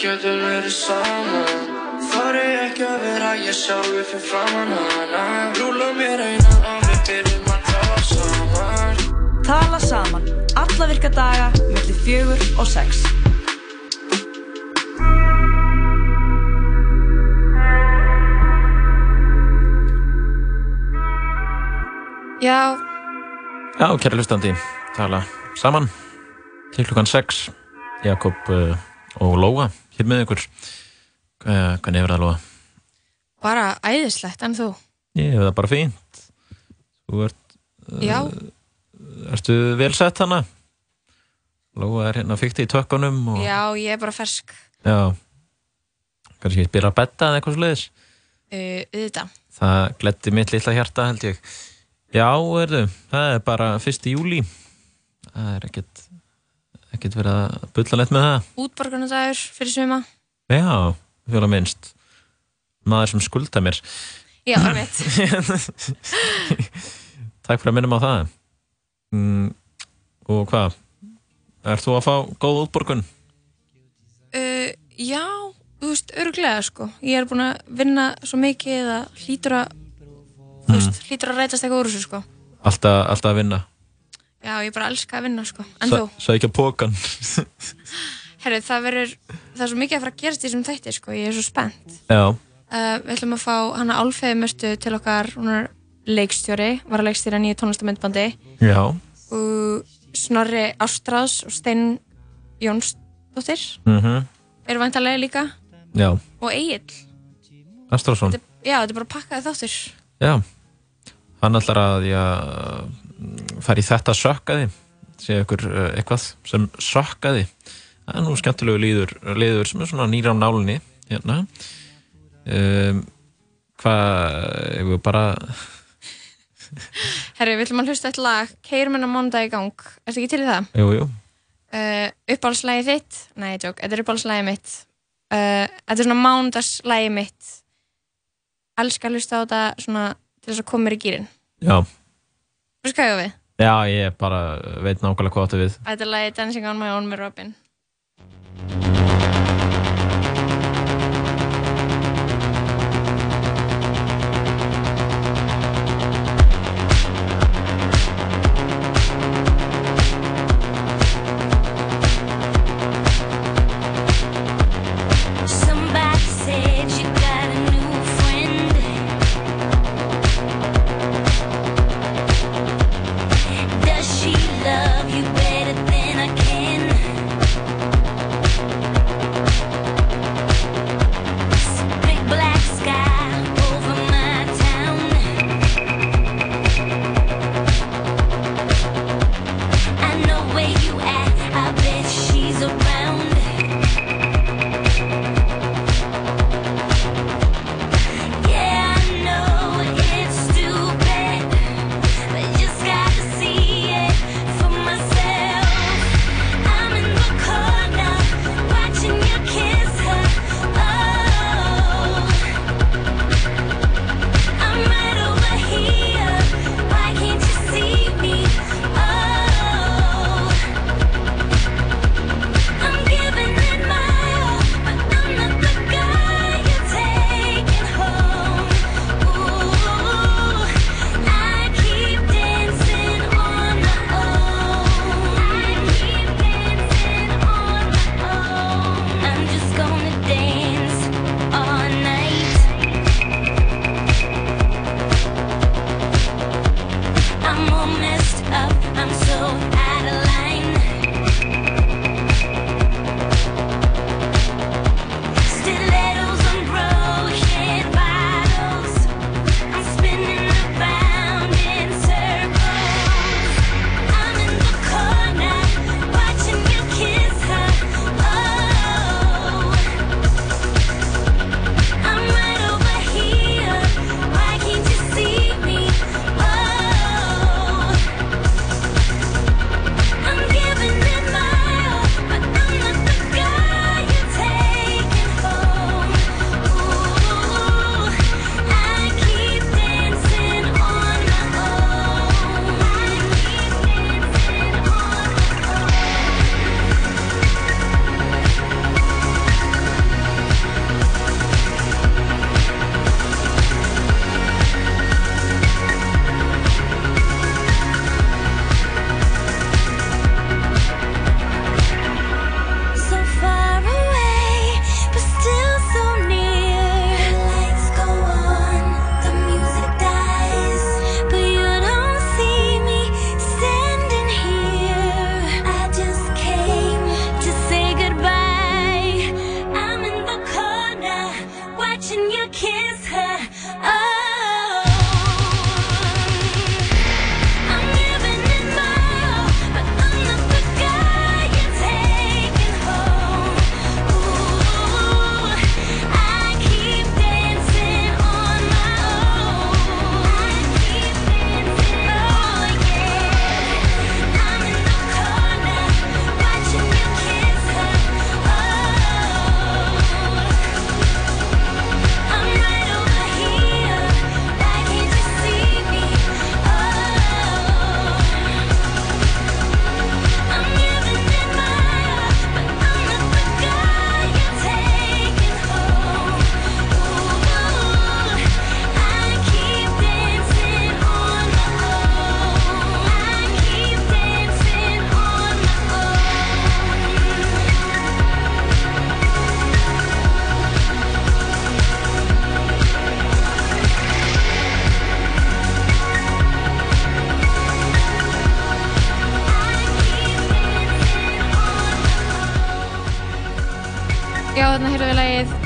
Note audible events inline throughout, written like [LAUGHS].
getum verið saman Þar er ekki að vera ég sjálfur fyrir framann hana. Rúla mér einan og við byrjum að tala saman. Tala saman, alla virka daga, millir fjögur og sex. Já, Já, kæra hlustandi, tala saman. Til klukkan 6 Jakob uh, og Lóa hér með ykkur uh, hvernig hefur það Lóa? bara æðislegt, en þú? Ég hef það bara fínt Þú ert, Já, ertu vel sett hana? Lóa er hérna fyrkt í tökkunum og já, ég er bara fersk já kannski spila betta eða eitthvað sliðis uh, auðvitað. það gletti mitt litla hjarta held ég Já, erðu, það er bara 1. júli það er ekkert ekkert verið að bulla neitt með það Útborgarnadagur fyrir suma. Já, fjóla minnst maður sem skulda mér Já, einmitt. [LAUGHS] Takk fyrir að minnum á það mm, Og hvað? Ert þú að fá góð útborgun? Uh, já, þú veist, öruglega sko. Ég er búin að vinna svo mikið að hlýtur að, þú veist, hlýtur að rætast eitthvað úr þessu sko. Alltaf, alltaf að vinna Já, ég bara elska að vinna sko. En þú? Sækja pókan [LAUGHS] Herru, það verður, það er svo mikið að fara að gerast í þessum þætti sko. Ég er svo spennt. Já, Uh, við ætlum að fá hana Álfeði Möstu til okkar, hún er leikstjóri, var að leikstýra nýju tónlistamindbandi já, og Snorri Ástráðs og Steinn Jónsdóttir mhm, eru væntalega líka já og Egil. Astrásson Já, þetta er bara pakkaði þáttur. Já, hann ætlar að ég fara í þetta sökkaði segja ykkur uh, eitthvað sem sökkaði það er nú skemmtilegu líður, líður sem er svona nýra á nálinni hérna um, hvað ef við bara [LAUGHS] Herri, við ætlum að hlusta eitt lag, Keirum en að monda í gang. Ertu ekki til í það? jú, jú, Uh, uppáhaldslægið þitt? Nei, tjók, þetta er uppáhaldslægið mitt. Uh, þetta er svona mándagslægið mitt. Elskar að hlusta á þetta svona til þess að koma mér í gýrin. já Þú skæðu við? já, ég bara veit nákvæmlega hvað áttu við Þetta er lagið Dancing on my own með Robin.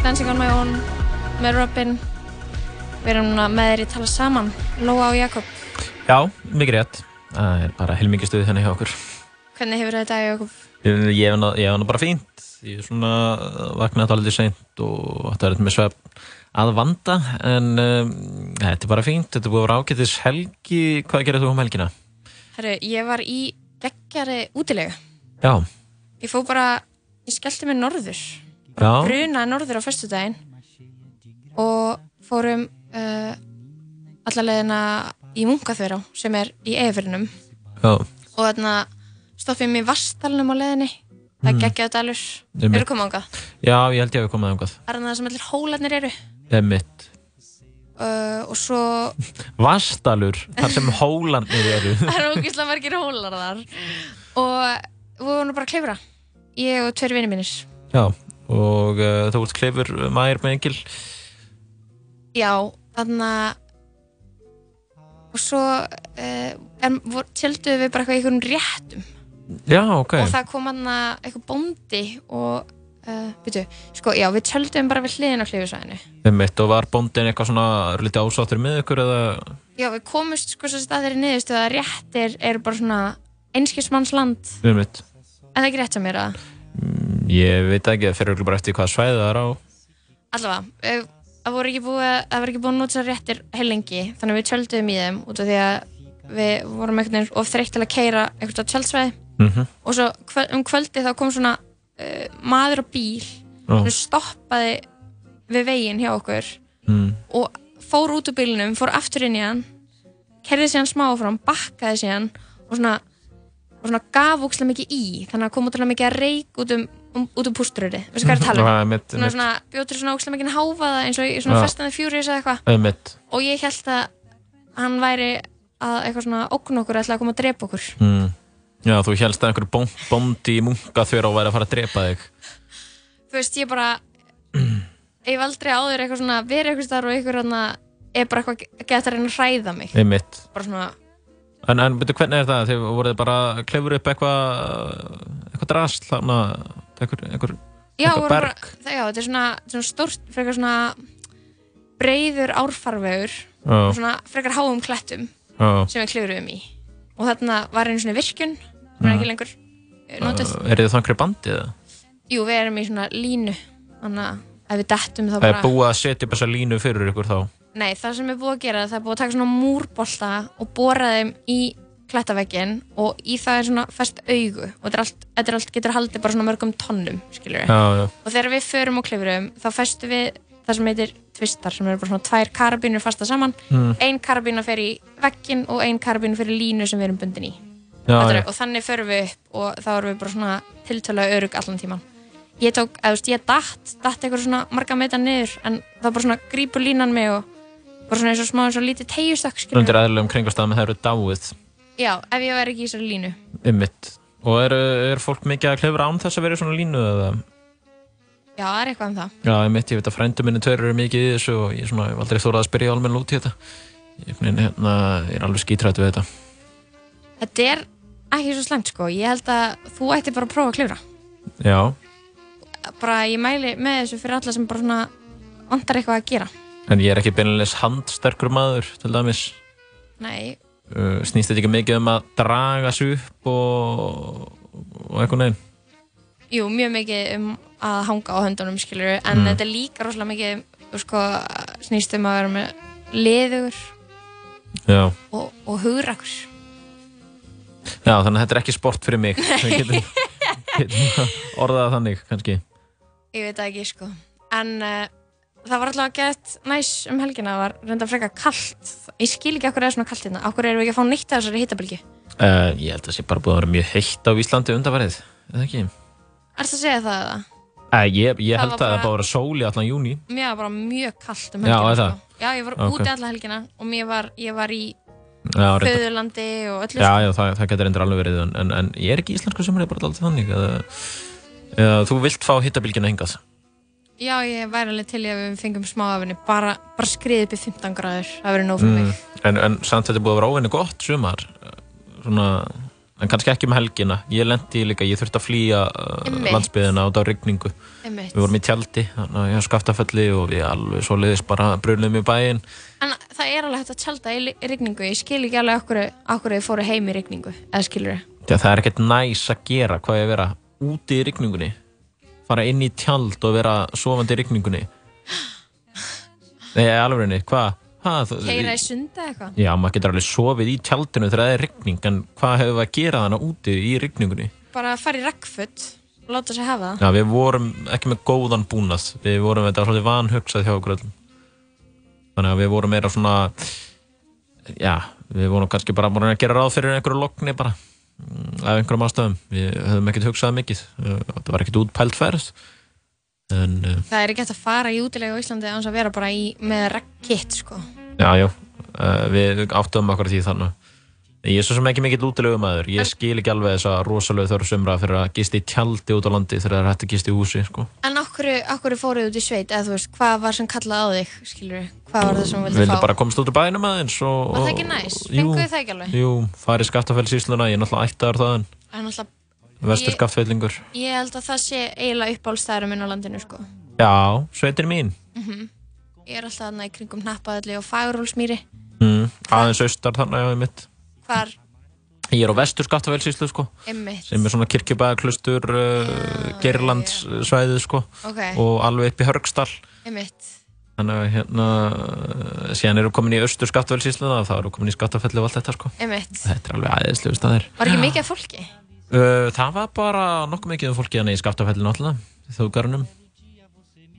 Dancing on my own með Robin. Við erum núna með þeir í tala saman, Lóa og Jakob. Já, mikið rétt. Það er bara heilmikið stuði henni hjá okkur. Hvernig hefur þetta í Jakob? Ég, hef nú bara fínt. Ég er svona vaknaði þetta alveg seint og þetta er með svefn að vanda en um, þetta er bara fínt. Þetta búið að vera ágætis helgi. Hvað gerir þú um helgina? Herru, ég var í geggjari útilegu. Já, Ég fó bara, ég skellti mig norður. Já, Brunaði norður á föstudaginn og fórum uh, allalegina í Munkaþverá sem er í Eifrinum og þarna stoppið mér í Vastalunum á leðinni. Það er geggjaðu dalur. Eru komað ángað? Já, ég held ég að við komum aðeins. Það er þarna sem allir hólarnir eru. Emmitt. Uh, og svo [LAUGHS] Vastalur, þar sem hólanir eru. [LAUGHS] það eru ógeðslega margir hólar þar og við vorum bara að klifra ég og tveir vinni mínir Já, og uh, þú ert kleifur mægir með engil. já, þarna og svo uh, tjölduðu við bara eitthvað í einhverjum réttum Já, ok. og það kom hann eitthvað bóndi og uh, byrju, sko, já, við tjöldum bara við hliðin á klifusvæðinu Emmitt, og var bóndin eitthvað svona lítið ásáttur með ykkur eða... já, við komumst sko svo staðir í niðurstöðu að réttir eru bara svona einskismannsland Emmitt. en það er ekki rétt sem mér að Ég veit ekki, það fyrir bara eftir hvað svæði það er á. allavega, það voru ekki búið ekki búið að nota réttir heilengi þannig að við tjöldum í þeim út af því að við vorum einhvern veginn of þreytt til að keira eitthvað tjöldsvæði Mm og svo um kvöldi þá kom svona uh, maður á bíl sem stoppaði við veginn hjá okkur Mm. og fór út úr bílnum, fór aftur inn í hann kerði síðan smá áfram, bakkaði síðan og svona, og svona gaf úkslega mikið í, þannig að kom útrúlega mikið að reik út um, um, út um pústuröri veistu hvað er að tala um? Já, Emmitt, svona, Emmitt. svona, bjótur svona ókslega mikið háfaða eins og í svona Já. Fast and the Furious eða eitthvað Emmitt. og ég held að hann væri að eitthvað svona ókn okkur ætla að koma að drepa okkur Mm. Já, þú helst að einhver bón, bóndi í munka þurra og væri að fara að drepa þig. þú veist, ég bara [CLEARS THROAT] ég hef aldrei áður eitthvað svona verið eitthvað starf og eitthvað er bara eitthvað að geta að reyna að hræða mig Emmitt. bara svona, En, en betur, hvernig er það? Þið voruð bara að klefur upp eitthvað eitthvað drast, þannig að einhver, einhver, já, Eitthvað bara, berg. það, já, þetta er svona, svona stórt, frekar svona breiður árfarvegur og svona frekar háum klettum já, sem við klifurum í og þarna var einu svona virkun sem er ekki lengur eh, notuð er þið þannig bandið eða? jú, við erum í svona línu þannig að ef við dettum þá Það er bara búið að setja upp þessa línu fyrir ykkur þá. Nei, það sem er búið að gera það er búið að taka svona múrbolta og bora þeim í klettaveggin og í það er svona fest augu og þetta er allt, þetta er allt getur haldið bara svona mörgum tonnum skilur Já, já. og þegar við förum og klifurum þá festu við það sem heitir tvistar sem eru bara svona tvær karabínur fasta saman Mm. ein karabína fer í veggin og ein karabína fer í línu sem við erum bundin í Já, já. og þannig förum við upp og þá erum við bara svona tiltölulega örug allan tíman ég tók, eða þú veist, ég datt datt eitthvað svona marga meita niður en það bara svona grípur línan mig og bara svona eins og smá eins og lítið tegjustökk skilur Undir aðlilegum kringastæðum það eru dáið já, ef ég væri ekki í þessari línu ymmit. Og er, er fólk mikið að klefra án þess að vera í svona línu eða? já, það er eitthvað um það Já, ymmit, ég veit að frændu minni tveir eru mikið í þessu og ég, svona, ég hef aldrei þórað að spyrja almenn út í þetta. Ég, hérna, ég er alveg skítrætt við þetta. þetta er ekki svo slæmt sko ég held að þú ætti bara að prófa að klifra Já, bara ég mæli með þessu fyrir alla sem bara svona vantar eitthvað að gera en ég er ekki beinleis handsterkur maður, til dæmis. nei, Uh, snýst þetta ekki mikið um að draga sig upp og, og eitthvað neginn? jú, mjög mikið um að hanga á höndunum skilur en Mm. þetta er líka rosalega mikið sko, snýst um að vera með liður Já. og, og hugrakur Já, þannig að þetta er ekki sport fyrir mig. [LAUGHS] Getum, getum orðað það þannig, kannski. ég veit það ekki sko en uh, það var alltaf gett næs um helgina það var reynda frekar kallt ég skil ekki okkur er svona kallt hérna okkur erum við ekki að fá nýtt af þessari hittabilgi Uh, ég held að það sé bara búið að vera mjög heitt á Íslandi undanvarið, eða ekki? er það að segja það eða? Uh, ég, ég Það held var að það bara- að vera sól í allan júni. mér var bara mjög kallt um Já, helgina er það? sko. já, ég var Ok. úti alla helgina og mér var, ég var í Já, föðurlandi og öllu já, sko. já það, það getur endur alveg verið, en, en, en ég er ekki íslensku sem er bara alltaf þannig. Eða, eða, þú vilt fá hittabilgina hingað. Já, ég væri alveg til í að við fengum smá afinu bara, bara skriðið upp í 15 gráður það verið nóg fyrir mig Mm, en, en samt þetta búið að vera óvinni gott sumar. Svona, en kannski ekki með helgina ég lendi líka, ég þurfti að flýja uh, landsbyðina út á einmitt. við vorum í tjaldi, þannig að ég haf skaftafelli og við alveg svo leiðis bara brunum í bæinn En það er alveg hægt að tjálta í rigningu. Ég skil ekki alveg okkur, okkur þið fóru heim í rigningu. Eða skilur þið? Það er ekkert næs að gera hvað ég að vera úti í rigningunni fara inn í tjald og vera sofandi í rigningunni Nei, alveg hvað? Ha, þú- Keira í sundi eða eitthvað? Já, maður getur alveg sofið í tjaldinu þegar það er rigning en hvað hefur við að gera þannig úti í rigningunni? Bara fara í regnfutt og láta sig hafa það. Já, við vorum ekki með góðan búnað við vorum þetta var svolítið vanhugsað hjá okkur öllum þannig að við vorum meira svona já, við vorum kannski bara að gera ráð fyrir einhverju lokni bara af einhverjum ástæðum. Við höfum ekkert hugsað mikið. Uh, þetta var ekkert útpælt færð en uh, Það er ekki hægt að fara í útilegu á Íslandi þess að vera bara í, með regnkitt, sko. já, já, uh, við áttum okkur því þannig ég er svo sem ekki mikill útilegu maður ég skil ekki alveg þessa rosalega þörf sumra fyrir að gista í tjaldi út á landi þegar það er hægt að gista í húsi sko. En okkur, okkur fóruð út í sveit, eða þú veist, hvað var sem kallað á þig, skilur við? Hvað var það sem þú Við vildi vildum fá? bara komast út úr bænum aðeins og, Var það ekki næs? Jú, Fenguðu það ekki alveg? Jú, farið skaftafellsísluna, ég er náttúrulega ættaður þaðan Það er náttúrulega, Vestur Ég- það. Já, og Hvar, Ég er á vestur skaftafellsíslu sko ymmit, sem er svona kirkjubæðaklustur uh, Gerlandsvæðið sko ok, og alveg upp í Hörgstall ymmit. Þannig að hérna síðan erum við komin í austur skaftafellsísluna þá erum við komin í skaftafelli og allt þetta sko Einmitt. Þetta er alveg aðeinslegu staðir Var ekki mikið af fólki? uh, Það var bara nokkuð mikið um fólki hann í skaftafellinu alltaf þjóðgarunum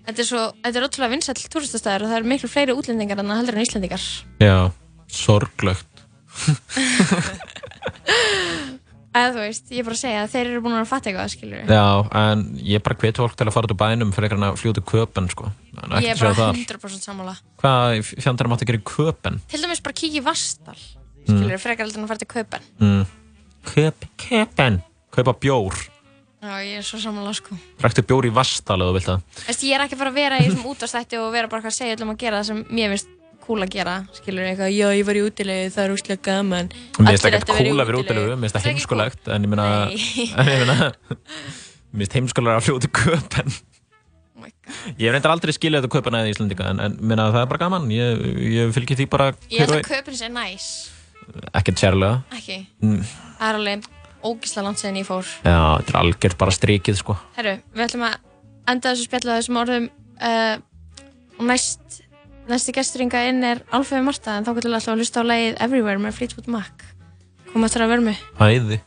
Þetta er, svo, þetta er ótrúlega vinsæll túristastæður og það eru miklu fleiri útlendingar en heldur en Íslendingar. Já, sorglögt Eða þú veist, ég er bara að segja að þeir eru búin að fatta eitthvað, skilur. Já, en ég bara hvet fólk til að fara út úr bænum fyrir að fljóta köpen sko. Að Ég er bara þar 100% sammála. Hvað fjandar mátt að gera í köpen? Til dæmis bara kíkja í Vastal, skilur heldur en að fara til Kaupan. Mm. Köp, köpen Kaupa bjór Já, ég er svo sammála, sko. Ræktu bjór í vastal eða þú vilt það Veist, ég er ekki að fara að vera í þessum útastætti og vera bara að segja öllum að gera það sem mér finnst cool að gera, skilur eitthvað, já, ég var í útilegu, það er úslega gaman. Mér finnst Allir ekkert ættu að vera í útilegu. Mér finnst það Það heimskulegt [LAUGHS] En ég meina Mér finnst heimskulega að fljóta í köpen Oh. Ég hef reyndar aldrei skilja þetta köpen eða Íslandika En, en meina, það er bara gaman Ég, ég fylgir því bara Ég held að Kaupin sé næs. Ekkert sérlega ekki. Mm. Það er alveg ógislega langt síðan ég fór. Já, þetta er algjört bara strikið sko Herru, við ætlum að enda þessu spjallu á þessum orðum uh, og næst næsti gesturinga inn er Alfefi Marta en þá getur við alltaf að hlusta á lagið Everywhere með Fleetwood Mac. Koma eftir að vermi Æði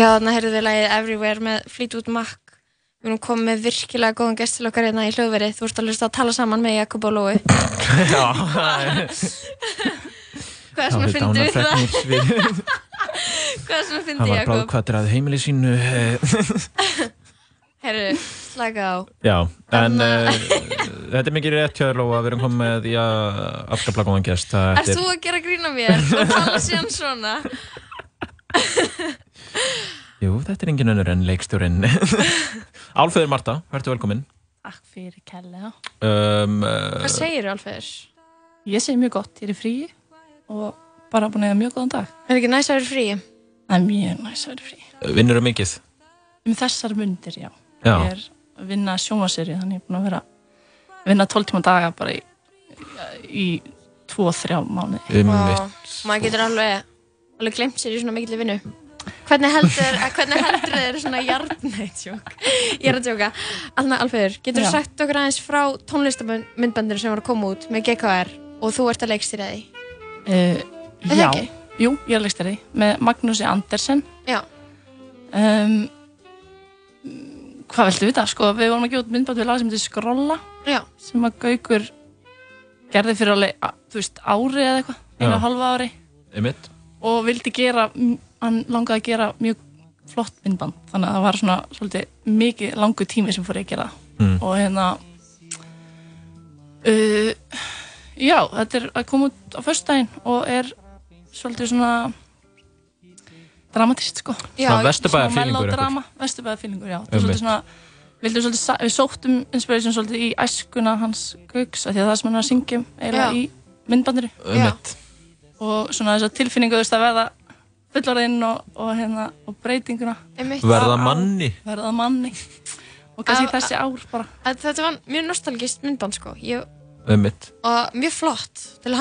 Já, þannig heyrðu við lagið Everywhere með Fleetwood Mac. Við erum komið með virkilega góðan gest til okkar hérna í hljóðverið. Þú ert að hlusta að tala saman með Jakob og Lói. [LAUGHS] Já, það [LAUGHS] Hvað er svona það fyndið við það? [LAUGHS] Hvað er svona fyndið, var Jakob? bráðkvættur að heimili sínu eh, Heyrðu, slaka á. Já, en uh, þetta er mikið rétt hjá þér Lóa, við erum komið með já, afskaplega góðan gest það Erst þú að gera grína mér og tala síðan svona? [LAUGHS] Jú, þetta er engin önnur en leikstjórinn [LAUGHS] Álföður Marta, verður velkomin Takk fyrir kærlega. um, Hvað uh, segir þú, Alfeður? Ég segi mjög gott, ég er í fríi og bara búin að hafa mjög góðan dag. Er ekki næst að vera frí? Það er mjög næst að vera í fríi. Vinnur um mikið? Um þessar mundir, já. Já. Ég er að vinna sjónvarseri, þannig ég er búin að vera að vinna 12 tíma daga bara í, í 2-3 mánuði. Um Vá, maður getur alveg, alveg glemt sér í svona mikill vinnu. Hvernig heldur, eh, hvernig heldur þeir svona jarnætt [LAUGHS] tjók? Ég er að tjóka. Alna, Alfeður, getur þú sagt okkur aðeins frá tónlistamindbandir sem var að koma út með GKR og þú ert að leikstýra því? Uh, það já, jú, ég er leikstæri með Magnúsi Andersen. Já. Um, hvað viltu vita? Sko, við vorum að út myndbætt við lag sem heitir Skrolla. Já. Sem að Gaukur gerði fyrir alveg, þú veist, ári eða eitthvað, einu og halva ári. Einmitt. og vildi gera, hann langaði að gera mjög flott myndband. Þannig að það var svona svolítið mikið langu tími sem fór ég að gera. Mm. og hérna uh, já, þetta er að koma út á föstudaginn og er svolítið svona dramatist sko. Já, Svona melodrama, vesturbæðarfílingur, já. Það er svolítið svona svolítið, við sóttum inspiration svolítið í æskuna hans Gauks af því að það sem hann er að syngja um eiginlega í myndbandinu. Og svona þess að tilfinningu þú veist að verða fullorðinn og, og, hérna, og breytinguna. Verða manni. verða manni og kannski þessi ár bara Að Þetta var mjög nostalgist myndband sko ég, Einmitt. og mjög flott til að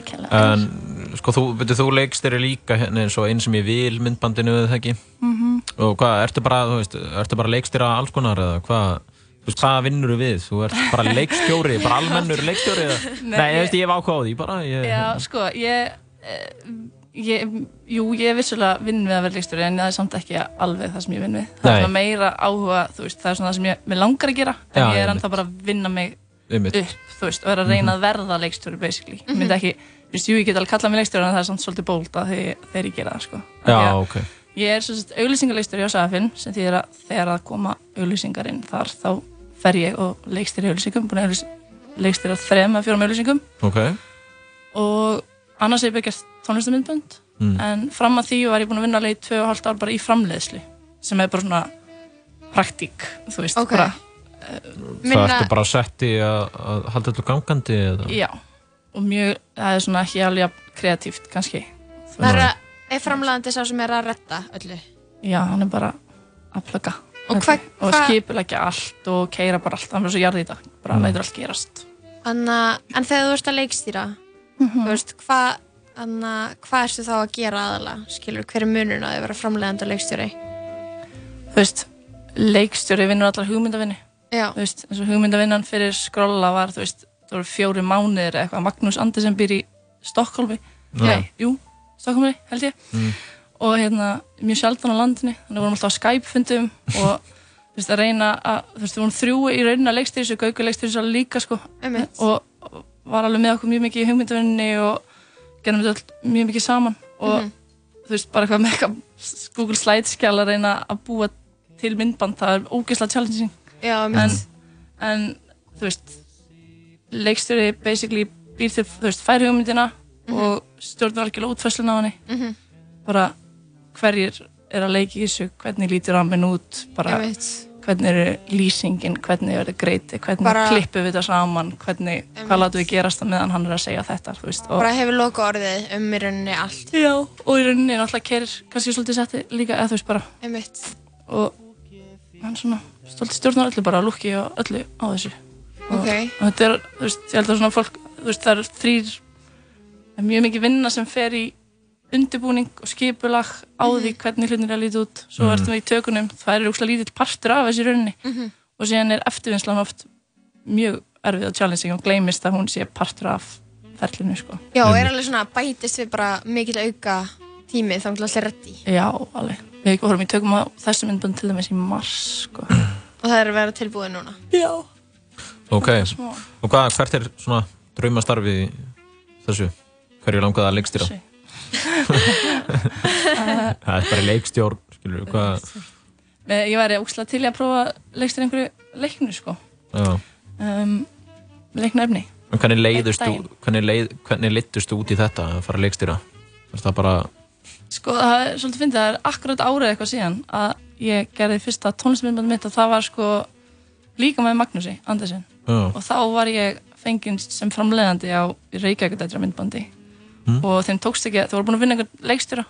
ekki alveg. En sko, þú, veitir, þú leikst þér líka hérna eins og eins sem ég vil myndbandinu eða það ekki Mhm. og hvað, ertu bara, þú veist, ertu bara leikstýra alls konar eða hvað Þú veist, hvað vinnur við? Þú ert bara leikstjóri, bara almennur leikstjóri eða? Nei, Nei, ég ég- veist, ég hef ákváð á því bara ég, Já, sko, ég, eh, ég jú, ég er vissulega vinn við að vera leikstjóri en það er samt ekki alveg það sem ég vinn við. Það Nei. er svona meira áhuga, þú veist, það er svona það sem ég mig langar að gera, en Já, ég er ennþá bara að vinna mig Einmitt. upp, þú veist, og er að reyna að verða leikstjóri basically, ég myndi ekki þú veist, jú, ég get alveg kallað mig leikstjóri en það er samt svolítið bólt að þegar, þegar ég gera það, sko. Því Já, að ok. Ég er svo sett auglýsingaleikstjóri á Safin sem þýðir að þegar að koma auglýsingarinn þar og að að og annars hef ég gert tónlistamindbönd Mm. en fram að því var ég búin að vinna alveg í tvö og hálft ár bara í framleiðslu sem er bara svona praktík, þú veist, Ok. bara Það ertu bara sett í að, að halda þetta gangandi eða? já, og mjög, það er svona ekki alveg jafn kreatíft kannski Það er, að- er framlegandi sá sem er að retta öllu. Já, hann er bara að plugga Og hva- og hva- skipulegja allt og keira bara allt, hann er svo jarði í dag bara Mm. lætur allt gerast Anna, en þegar þú ert að leikstýra, Mhm. þú veist, hvað Anna, hvað ertu þá að gera aðalega? Skilur, hver er munurinn að þið vera framlegandi og leikstjóri? þú veist, leikstjóri vinnur allar hugmyndavinni þú veist, eins og hugmyndavinnan fyrir skrolla var, þú veist, það voru fjóri mánuðir eða eitthvað, Magnús Andersen býr í Stokkólfi, Já. nei, jú Stokkólfi, held ég Mm. og hérna, mjög sjaldan á landinni þannig að við vorum alltaf á Skype fundum og þú veist, að reyna að, þú veist, við vorum þrjú í raunin að leikstýri þessu, Gaukur leikstýri þessu alveg líka sko, og var alveg með okkur mjög mikið í hugmyndavinni og gerðum þetta öll mjög mikið saman og Mhm. þú veist, bara eitthvað með eitthvað Google Slides-skjál að reyna að búa til myndband, það er ógeðslega challenging Já, en, en þú veist leikstjóri basically býr til, þú veist, fær hugmyndina og stjórnar algjörlega útfæslun á henni Mhm. bara hverjir er að leiki í þessu, hvernig lítur ramin út bara. Hvernig er lýsingin, hvernig er þetta greiti hvernig Bara- klippum við þetta saman hvernig, Einmitt. hvað látum við gerast á meðan hann er að segja þetta þú veist, Bara hefur loka orðið um í rauninni allt. já, og í rauninni náttúrulega kerir kannski svolítið setti líka, eða þú veist bara Einmitt. og hann svona stolti stjórnar öllu bara, lúki og öllu á þessu og, Ok. og þetta er, þú veist, ég held að svona fólk þú veist, það eru þrýr það er mjög mikið vinna sem fer í undirbúning og skipulag á því hvernig hlutin er að líta út svo Mhm. ertum við í tökunum, það er úkslega lítill partur af þessi rauninni Mhm. og síðan er eftirvinnslan oft mjög erfið og challenging og gleymist að hún sé partur af ferlinu sko. Já, og er alveg svona bætist við bara mikill auka tími þá til allir reddi Já, alveg. Við vorum í tökum á þessu myndbund til dæmis í mars, sko. og það er að vera tilbúið núna. Já. Ok, og hvað, hvert er svona draumastarfi í þessu? Hverju langaði að leikstýra? [LAUGHS] Það er bara leikstjórn, skilur Eh, Ég væri ókslega til að prófa að leikstýra einhverju leiknu, sko. Um. En hvernig leiðust þú, hvernig, leið, hvernig leittust þú út í þetta að fara að leikstýra? Er það bara, Sko, það er svolítið fyndið, það er akkurat árið eitthvað síðan að ég gerði fyrsta tónlistmyndband mitt og það var sko líka með Magnúsi Andersen og þá var ég fenginn sem framleiðandi á Reykjavík myndbandi Mm. og þeim tókst ekki, þau voru búin að finna einhvern leikstjóra.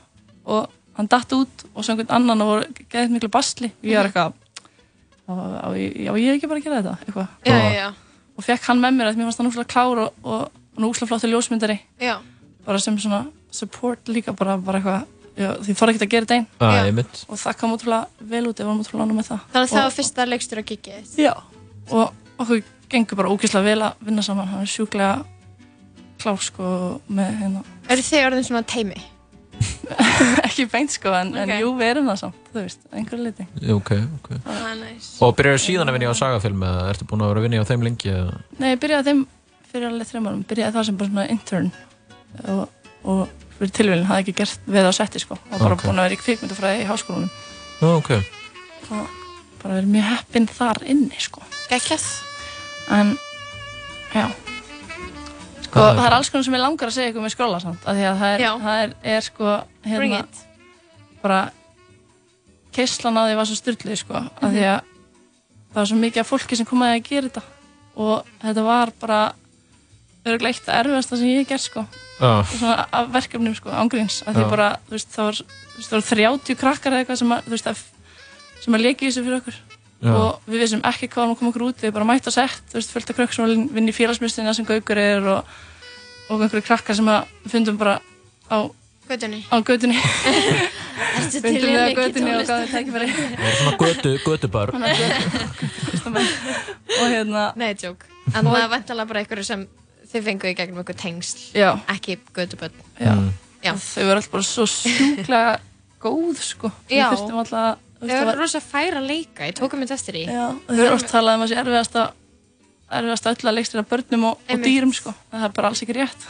Og hann datt út og svo einhvern annan og voru geðið miklu basli. Og ég var eitthvað á, á, já, ég hef ekki bara að gera þetta? Eitthvað. Já, já, já. og fekk hann með mér að mér fannst hann úslega klár og, og hann úslega flottur ljósmyndari. Já, bara sem svona support líka bara, bara eitthvað, já, því þóra ekki að gera þetta einn. Mitt. og það kom útrúlega vel út, þannig að það Og- var fyrsta leikstjóra gigið. Já, og okkur gengur bara ógeðslega vel að vinna saman. Hann er sjúklega klár sko með hérna Eru þið orðin svona teimi? [LAUGHS] ekki beint sko, en, en Ok. jú, við erum það samt þú veist, einhverju liti Ok, ok. Það er næs. Og byrjar síðan að vinna á sagafilm eða ertu búin að vera að vinna á þeim lengi? Eða? Nei, ég byrjaði þeim fyrir alveg þreim árum byrjaði það sem bara svona intern og, og fyrir tilvílinn hafði ekki gert við á setti sko og bara Ok. búin að vera í kvikmyndafræði í háskólanum Já, ok. og bara verið mjög heppinn þar inni sko Gekkjað. en já sko, það er alls konar sem ég langar að segja ykkur með skróla samt, af því að það er, það er, er sko hérna, bara keislan á því var svo styrlið sko, af Mhm. því að það var svo mikið af fólki sem komaði að gera þetta. Og þetta var bara örgulega eitt að erfiðasta sem ég hef gert sko. Já, svona af verkefnum sko, ángríns af því Já. bara, þú veist, það var, þú veist, það var 30 krakkar eða eitthvað sem að, þú veist, að sem að leki þessu fyrir okkur já, og við vissum ekki hvað var að koma okkur út við bara mætt að sett, þú veist, fullt af krökk sem var vinn í félagsmyndstina sem Gaukur er og, og einhverju krakkar sem að við fundum bara á, Götunni. á götunni [LAUGHS] Ertu til fundum við á götunni og tónlist? gáðum tækifæri [LAUGHS] það er svona götu, götubörn. og hérna, Nei, tjók. [LAUGHS] En það er vantalega bara einhverju sem þið fengu í gegnum einhver tengsl. já, Ekki göduböld. já, Mm. Já. þau voru alltaf bara svo sjúklega góð sko, við þurftum alltaf þú Þau veist, það eru var- rosa færa að leika. Ég tók um þetta eftir í. Já, þau eru oft talað um að sé erfiðasta erfiðasta öll að leikstýra börnum og, og dýrum sko, það er bara alls ekki rétt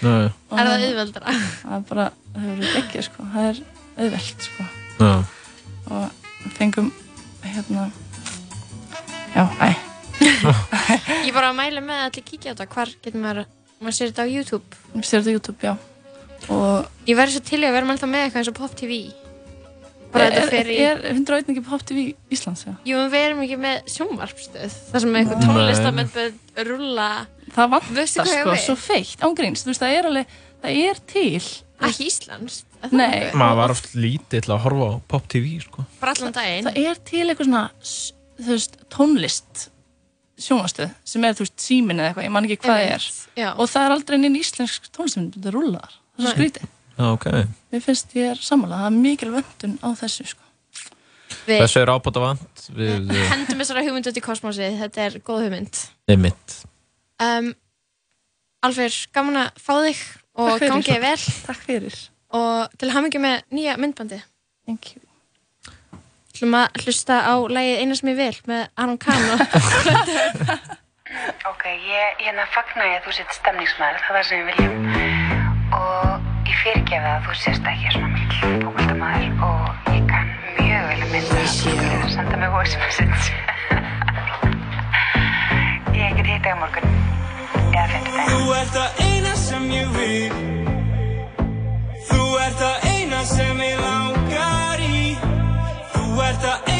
Er það auðveldra? það er bara, það hefur ekki sko, það er auðvelt sko já. og við fengum hérna já, æ, [LAUGHS] Ég bara mæla með að allir kíkja á þetta. Hvar getur maður, maður sér þetta á YouTube? við sér þetta á YouTube, já og Ég verði svo til í að vera alltaf með eitthvað eins og Pop TV. Bara er, þetta í... er 101 ekki på Pop TV Íslands, já Jú, en við erum ekki með sjónvarpstöð. Það sem eitthvað tónlistamenn rulla. það vantar sko, við? svo feitt, ángríns þú veist, það er alveg, það er til Ekki Íslands. Nei. Maður var oft lítill að horfa á Pop TV, sko. Bara allan daginn. það er til eitthvað svona þú veist, tónlist sjónastöð sem er, þú veist, símin eða eitthvað, ég man ekki hvað það er Já. og það er aldrei neinn íslensk tónlistmynd þetta rúlar, það er svo skrítið Já, ok. mér finnst ég er sammála, það er mikil vöndun á þessu sko. Við Þessu er ábúta vant við uh, hendum þessara hugmynd út í kosmosið. Þetta er góð hugmynd. Um, Alfur, gaman að fá þig og Takk fyrir. gangi þér vel takk fyrir og til hamingi með nýja myndbandi. Thank you. Hlum að hlusta á lagið Eina sem ég vil með Aron Kahn og [LAUGHS] Ok, ég hérna fagna ég að þú sett stemningsmaður, það er það sem við viljum ég fyrirgefi að þú sést ekki svona mikil fókvöldamaður og ég kann mjög vel að mynda að þú getur að senda mig voice message [LAUGHS] Ég get hitt á morgun. Eða finnst það Þú ert það eina sem ég vil. Þú ert það eina sem ég langar í. Þú ert það eina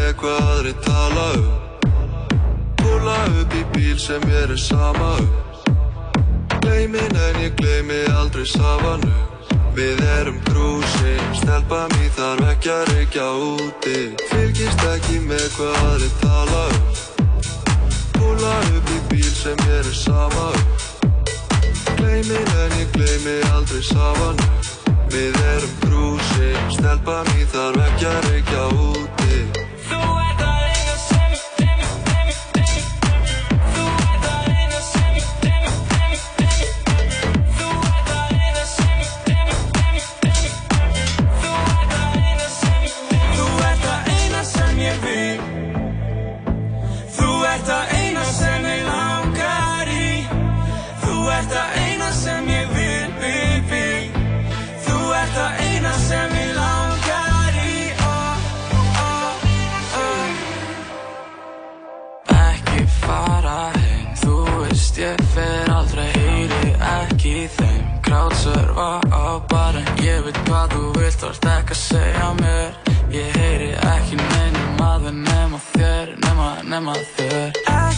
með hvað aðri tala um. Púla upp í bíl sem mér er sama um. Gleimin en ég gleimi aldrei safanu Við erum krúsin, stelpa mín þarf ekki að reykja úti. Fylgist ekki með hvað aðri tala um. Púla upp í bíl sem mér er sama um. Gleimin en ég gleimi aldrei safanu Við erum krúsin, stelpa mín þarf ekki að reykja úti bara ég veit hvað þú vilt, þú ert ekki að segja mér. Ég heyri ekki neinum að það nema þér, nema, nema þér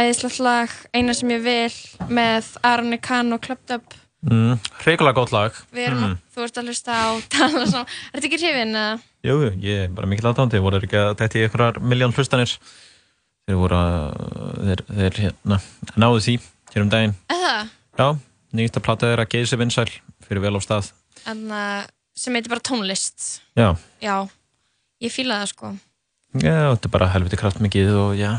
æðislegt lag, eina sem ég vil með Arne Kahn og Clubbed Up mm, Reikulega gott lag. Erum, mm. þú ert að hlusta á [LAUGHS] tala er þetta ekki hrifin? Jú, ég er bara mikill aðdándi voru þeir ekki að í einhverjar miljón hlustanir? Þeir voru að þeir, þeir hérna, náðu því hér um daginn. Eða, Já, nýtt að plata þeirra geið sér vinsæl fyrir vel á stað. En, sem heitir bara tónlist. Já, já, ég fíla það sko. Já þetta er bara helviti kraftmikið og já,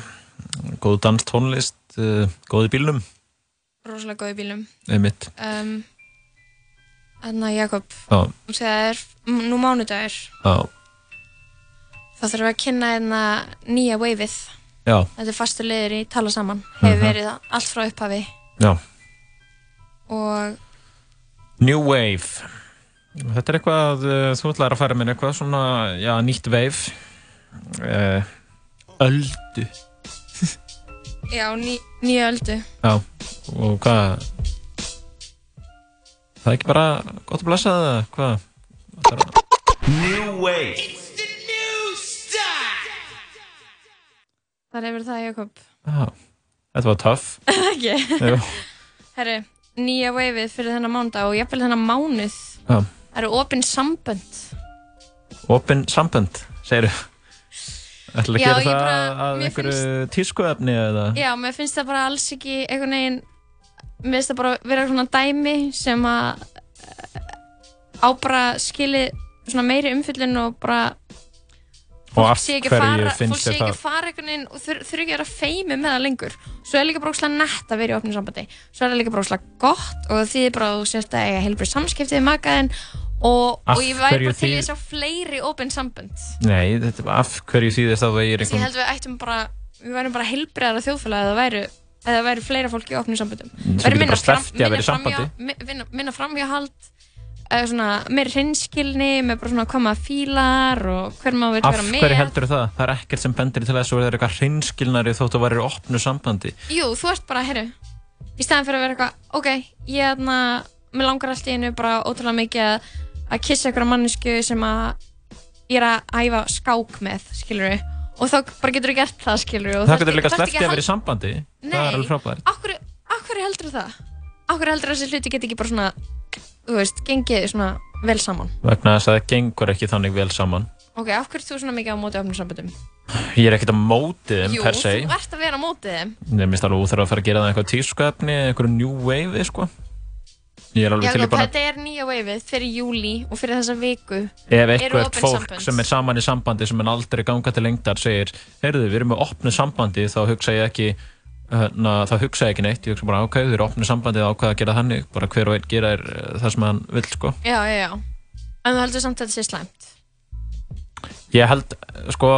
góð dans tónlist uh, góð í bílnum. Rosalega góð í bílum einmitt. Um, Þannig að Jakob, þú segir það er nú mánudagur. Þá þurfum við að kynna hérna nýja waveið. Já, þetta er fastur liður í tala saman. Hefur Mhm. verið það allt frá upphafi. Já. Og New Wave. Þetta er eitthvað, uh, þú ætlaðir að fara með eitthvað svona, já, nýtt wave. Uh, Öldu já, ný, nýja öldu. Já, og hvað? Það er ekki bara gott að blessa það, eða hvað? Það er að- New Wave þar hefur það Jakob. Já, þetta var töff ekki [LAUGHS] Jú. herru, nýja waveið fyrir þennan mánudag og jafnvel þennan mánuð Já, það eru opin sambönd. Opin sambönd, segirðu Ætlaðu að Já, gera það bara- að einhverju tískuefni eða? já, mér finnst það bara alls ekki einhvern veginn mér finnst það bara vera svona dæmi sem að eh, á bara skili svona meiri umfyllun og bara Og af sé ekki að hverju fara, fólk finnst sé þér ekki það? fara einhvern veginn og þur- þurfi ekki að vera feimi með það lengur svo er líka bara óslega nett að vera í opnum sambandi svo er það líka bara óslega gott og því bara þú sést að eiga heilbrið samskiptið við makaðinn og, Af og ég væri bara til í að sjá fleiri opin sambönd Nei, þetta er af hverju þýðist að það er að ég einhvern held við ættum bara við værum bara heilbriðara þjóðfélagi eða væru eða væri fleira fólk í opnum samböndum Þú Væri minna í að fram- vera í minna framhjá- sambandi. mi- vinna- minna framhjáhald eða svona meiri hreinskilni með bara svona hvað maður fílar og hver maður vil Af vera með hverju heldur það? Það er ekkert sem bendir til þess að er eitthvað hreinskilnari þótt að væri opnu sambandi Jú, þú ert bara, herru í staðan fyrir að vera eitthvað, ok ég er þarna, mér langar allt í einu bara ótrúlega mikið að, að kissa einhverja mannesku sem að ég er að æfa skák með, skilur og þá bara getur þú gert það, skilur Það getur líka sleppt í að vera í sambandi. Það er alveg frábært. Akkur, akkur heldur það? Akkur heldur þessi hluti get ekki bara svona þú veist, gengið svona vel saman? Vegna þess að það gengur ekki þannig vel saman. Ok, hverju ert þú svona mikið á móti opnum samböndum? Ég er ekkert að móti þeim Jú, per se. þú ert að vera á móti þeim. Ég Ég er alveg til í bara þetta er nýja veifið fyrir júli og fyrir þessa viku. Ef eitthvað fólk sambönd. sem er saman í sambandi sem er aldrei ganga til lengdar segir, heyrðu, við erum með opnu sambandi þá hugsa ég ekki na, þá hugsa ég ekki neitt, ég hugsa bara, ok, þau eru opnu sambandi þá ákveða að gera þannig, bara hver og einn gera er það sem hann vill, sko. Já, já, já. En þú heldur samt að þetta sé slæmt? Ég held, sko,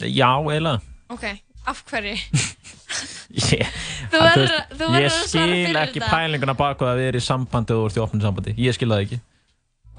já, eiginlega. Ok, af hverju? [LAUGHS] [LAUGHS] Ég, Þú verður- veist, þú verður ég að svara skil fyrir ekki þetta. pælinguna baku að við erum í sambandi og þú ert í opnu sambandi, ég skil það ekki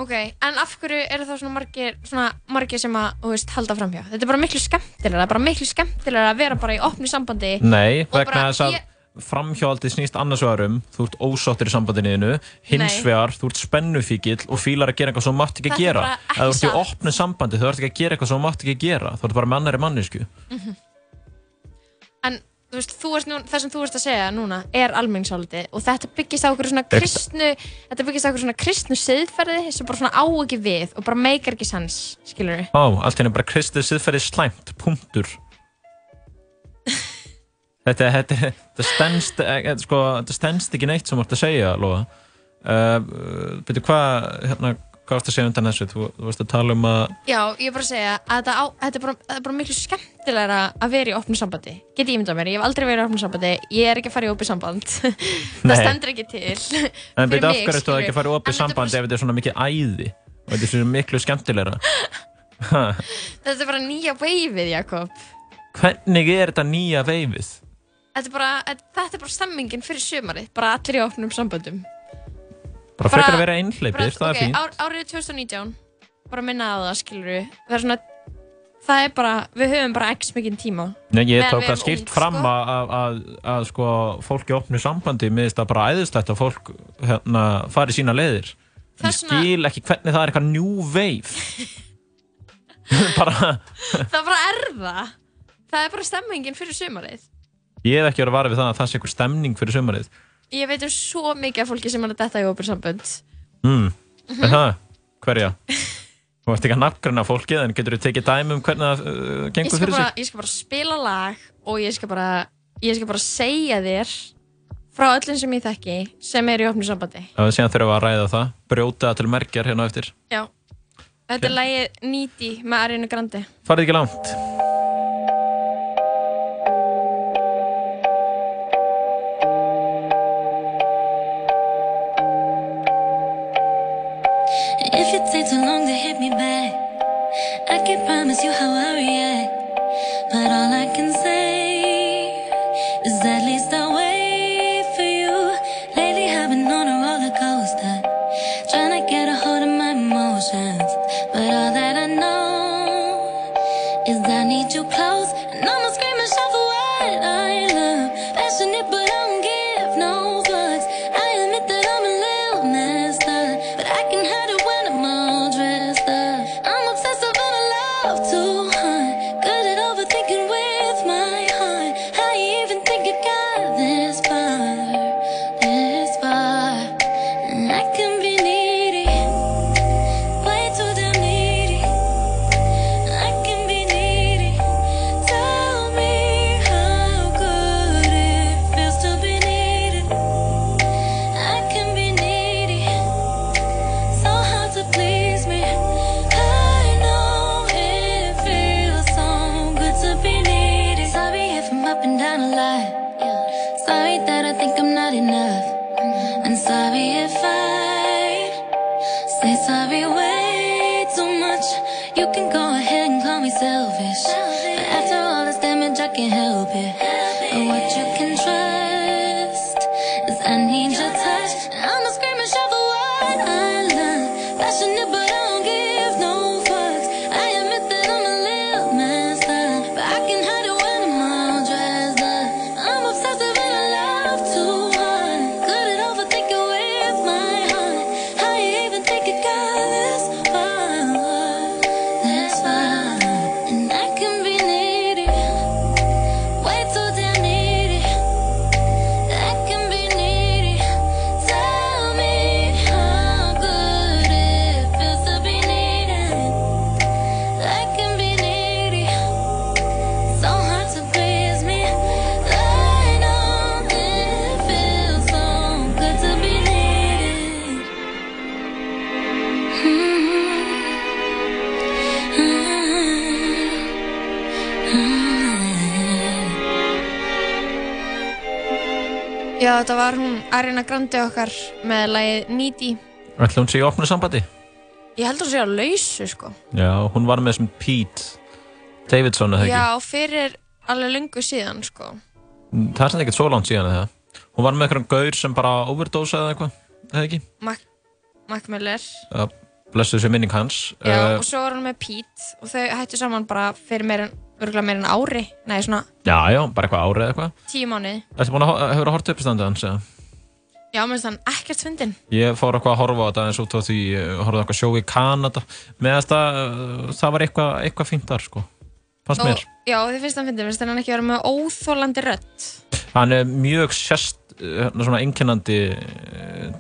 Ok, en af hverju eru þá svona margir, svona margir sem að, þú veist, halda framhjá? Þetta er bara miklu skemmtilega, bara miklu skemmtilega að vera bara í opnu sambandi Nei, vegna þess að ég- framhjáldi snýst annars vegar um þú ert ósáttur í sambandinu hins vegar, þú ert spennufíkil og fílar að gera eitthvað sem þú mátt ekki Þetta er gera ef þú ert í opnu sambandi, þú ert ekki að gera eitthvað sem þú mátt ekki gera þú ert bara með annari mannesku Mhm. En þú veist, þú nú, það sem þú ert að segja núna er almenningsáliti og þetta byggist á okkur svona kristnu þetta byggist á okkur svona kristnu siðferði sem bara svona á ekki við og bara meikar ekki sens skilur við Á, allt hérna bara kristið siðferði slæmt, punktur. [LAUGHS] Þetta, þetta, þetta stendst þetta, sko, þetta stendst ekki neitt sem þú ert að segja, Lóa. Uh, Byrju, hvað hérna, hvað varst að segja undan þessu? Þú, þú varst að tala um að Já, ég er bara að segja að þetta, á, þetta er, bara, er bara miklu skemmtilegra að vera í opnu sambandi. Get ég ímyndað mér, ég hef aldrei verið í opnu sambandi. Ég er ekki að fara í opnu samband. [LAUGHS] Það stendur ekki til En byrju, af hverju skilurðu. ekki að fara í opið sambandi ef þetta er svona mikið æði og þetta er svona miklu skemmtilegra? [LAUGHS] Þetta er bara nýja veifið, Jakob. Hvernig er þetta nýja veifið? Þetta er bara, þetta er bara stemmingin fyrir sumarið Bara allir í opnum samböndum Bara frekar að vera einhleipir, það ok, er fínt. ár, árið 2019 bara minna á það skilur það er svona það er bara, við höfum bara x mikið tíma. Nei, ég tók við það skýrt ung, fram sko. að, sko, fólk í opnu sambandi miðist það bara æðislegt að fólk hérna, fari sína leiðir. Ég skil ekki hvernig það er eitthvað new wave. [LAUGHS] Bara, [LAUGHS] það bara er það. Er bara stemmingin fyrir sumarið. Ég hef ekki verið að vara við það að það sé eitthvað stemning fyrir sumarið ég veit um svo mikið af fólki sem er að detta í opur sambönd mm. Mhm. er það? hverja? þú ert ekki að nafngræna fólkið en getur þú tekið dæmi um hvernig það uh, gengur fyrir sig? ég skal bara spila lag og ég skal bara ég skal bara segja þér frá öllum sem ég þekki sem er í opnu sambandi Já, síðan við að ræða það brjóta það til merkjar hérna eftir já þetta er lagið Needy með Ariana Grande farið ekki langt take too long to hit me back, I can promise you how I react. Ahead and call me selfish. But after all this damage, I can't help it. Þetta var hún Arina Grandi okkar með lagið Needy. Ætla hún sé í opnu sambandi? Ég held hún sé á lausu, sko. Já, hún var með þessum Pete Davidson, eða ekki? Já, fyrir alveg lungu síðan, sko. Það er sem ekkert svo langt síðan eða Hún var með eitthvað gaur sem bara overdose eða eitthvað, eða ekki? Mac, Mac Miller. Uh, blessuð sér minning hans. Já, Uh, og svo var hún með Pete og þau hættu saman bara fyrir meir en, örgulega meir en ári. Nei, svona já, já, bara eitthvað árið eða eitthvað. tíu mánuði. Ertu búin að ho- hefur að horta uppstandið hans eða? Já, mér finnst hann ekkert fyndin. Ég fór eitthvað að horfa á þetta eins út á því, uh, horfði á eitthvað sjó í Kanada. Með þess að uh, það var eitthvað, eitthvað fínt þar, sko. Fannst mér. Já, þið finnst hann fyndin, finnst hann ekki vera með óþólandi rödd. Hann er mjög sérst, uh, svona einkennandi uh,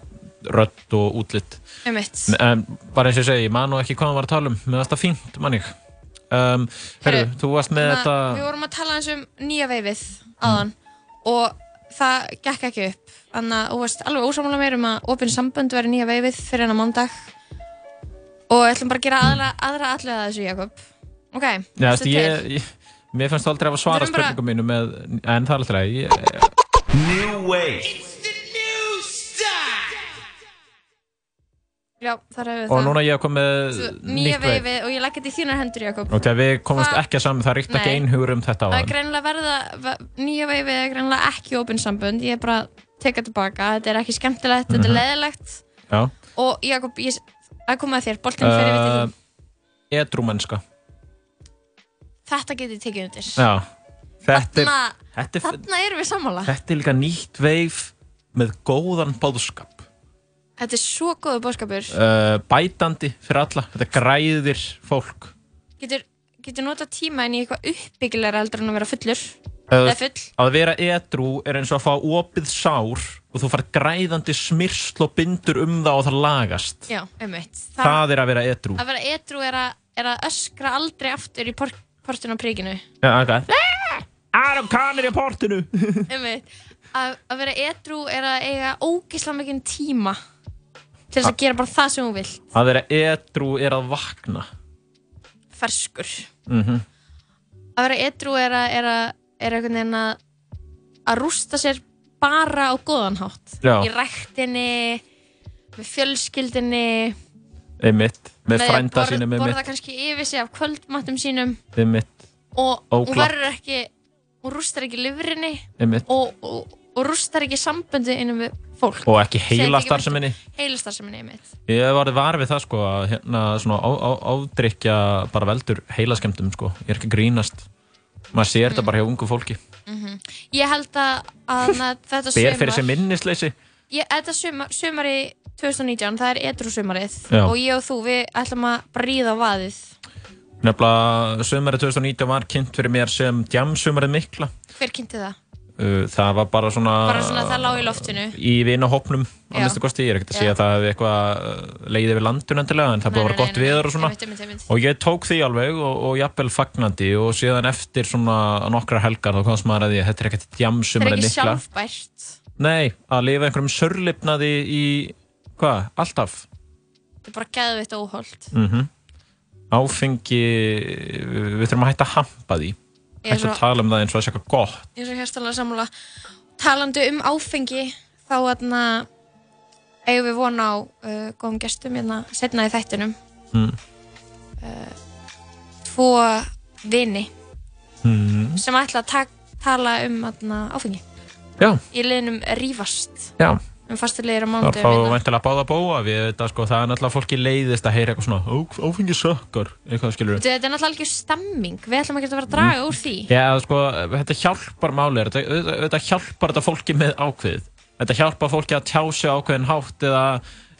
rödd og útlitt. Um mitt. En bara eins og ég segi, ég man nú ekki hvað hann var að tala um, með þetta fínt, mann ég. Um, Herru, þú varst með þetta... Við vorum að tala eins um nýja veifið aðan og það gekk ekki upp. Þannig að þú veist alveg ósámála meir um að opinn sambönd veri nýja veifið fyrir hennar mándag og við ætlum bara að gera aðra, aðra allega að þessu, Jakob. Ok, ég, ég, mér fannst aldrei að svara spurningum mínu með, en það er alltaf. Ég, New Wave Já, þar hefur við og það. núna ég kom með Svo, Nýja nýtt veif. veifið og ég legg þetta í þínar hendur, Jakob. Og þegar við komumst Hvað- ekki saman, það ríkt ekki einhugur um þetta á Það er hann. greinilega verða, ve- nýja veifið er greinilega ekki opinn sambönd. Ég er bara að teka tilbaka. Þetta er ekki skemmtilegt, þetta er Mhm. leðilegt. Já. Og Jakob, ég, að koma að þér, boltinn fyrir uh, Uh, við Edrúmennska. Þetta getið tekið undir. Já. Þetta er, Þarna, þetta, er, þarna erum við sammála. þetta er líka nýtt veif með góðan bóðskap. Þetta er svo góður bóðskapur. Uh, bætandi fyrir alla. Þetta græðir fólk. Getur, getur nota tíma inn í eitthvað uppbyggilega heldur en að vera fullur. Uh, full. að vera edrú er eins og að fá opið sár og þú fær græðandi smyrsl og bindur um það og það lagast. Já, einmitt. Það, er að vera edrú. Að vera edru er er að öskra aldrei aftur í por, portinu á príkinu. Já, ok. Aron Kahn er í portinu. einmitt. Að, að vera edru er að eiga ógislega mikinn tíma til þess að gera bara það sem hún vill. Að vera edrú er að vakna. Ferskur. Mm Að vera edru er að, er að, er einhvern veginn að, að rústa sér bara á góðan hátt. Já. Í ræktinni, með fjölskyldinni, Einmitt. Með frænda borða- sínum borða einmitt. kannski yfir sig af kvöldmattum sínum Einmitt. og hún verður ekki hún rústar ekki livrinni og, og, og rústar ekki samböndi innum við fólk Og ekki heila starfseminni. heilastarseminni einmitt Ég hef varðið var við það sko að hérna svona ádrykja bara veldur heilaskemdum sko. Ég er ekki grínast. Maður sér þetta bara hjá ungu fólki. mm ég held að, að [LAUGHS] þetta Ber fyrir sumar sig minnisleysi. ég, þetta sumar, sumari 2019 það er edru sumarið Já. og ég og þú við ætlum að bríða á vaðið Nefnilega sömari 2019 var kynnt fyrir mér sem djamsumarið mikla. hver kynnti það? Uh, Það var bara svona, bara svona það lág í loftinu í vinahópnum að Já. minnstu kosti. Ég er ekkert að segja að það hefði eitthvað uh, leiðið við landun endilega en það búið að vera gott viður og svona. einmitt, einmitt. Og ég tók því alveg og, og jafnvel fagnandi og síðan eftir svona nokkra helgar þá komst maður að því að þetta er ekkert það er djamsumarið ekki sjálfbært Nei, að lifa einhverjum sörlipnaði í, hvað, alltaf. þetta er bara geðvitt óholt Mm Áfengi, við þurfum að hætta að hampa því. Svo- að tala um það eins og það sé eitthvað gott. eins og hérstanlega sammála talandi um áfengi þá aðna eigum við vona á uh, góðum gestum hérna setna í þættinum Mm. tvo vini Mm. sem ætla að ta tala um aðna áfengi Já, í liðnum Rífast já. Um fastulegir á Það mánuðum fá hérna. báða bóa við þetta sko, það er náttúrulega fólki leiðist að heyra eitthvað svona "Ó, áfengi sökkar, eitthvað skilur Þetta þetta er náttúrulega algjör stemming við ætlum ekki að vera að draga úr því. Já, sko, þetta hjálpar máli þetta, þetta, hjálpar þetta fólki með ákveðið. Þetta hjálpar fólki að tjá sig ákveðin hátt eða,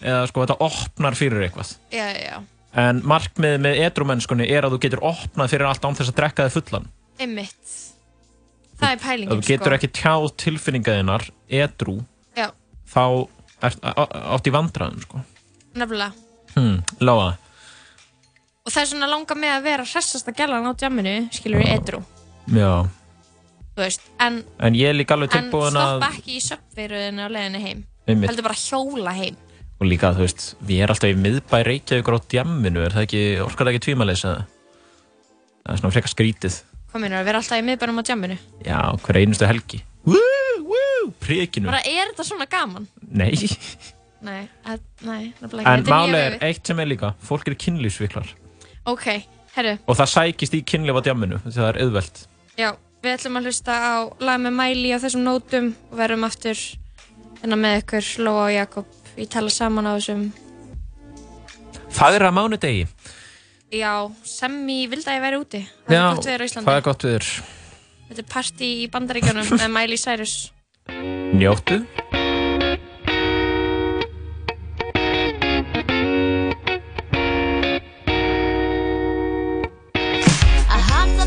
eða sko, þetta opnar fyrir eitthvað. Já, já, en markmiðið með edrumennskunni er að þú getur opnað fyrir allt án þess að drekka þig fullan. Einmitt. Það er pælingin þú getur sko. ekki tjáð tilfinningaðinnar edru, þá er, átt í vandræðum sko. nefnilega hmm, Láa og það er svona langa með að vera hressasta gælan á djamminu skilur við edru Já, þú veist, en, en ég er líka alveg en tilbúin að stoppa ekki í söpveiruðinu á leiðinu heim Einmitt. heldur bara hjóla heim og líka, þú veist, við erum alltaf í miðbæ Reykjavíkur á djamminu, er það ekki, orkar það ekki tvímælis eða? Það er svona frekar skrítið. hvað minnur að vera alltaf í miðbænum á djamminu Já, hver einustu helgi. Woo, woo. príkinu Bara er þetta svona gaman? Nei, Nei, að, nei, nefnilega ekki. En Þetta máli nýja er vefið. eitt sem er líka fólk eru kynlífsviklar. Ok, herru, og það sækist í kynlíf á djamminu það er auðvelt. Já, við ætlum að hlusta á lag með mæli á þessum nótum og verðum aftur hérna með ykkur, Lóa og Jakob. Ég tala saman á þessum Það er að mánudegi. Já, sem ég vildi að ég væri úti. Það Já, er gott veður á Íslandi. það er gott viður Þetta er partí í bandaríkjunum með Miley Cyrus Njóttu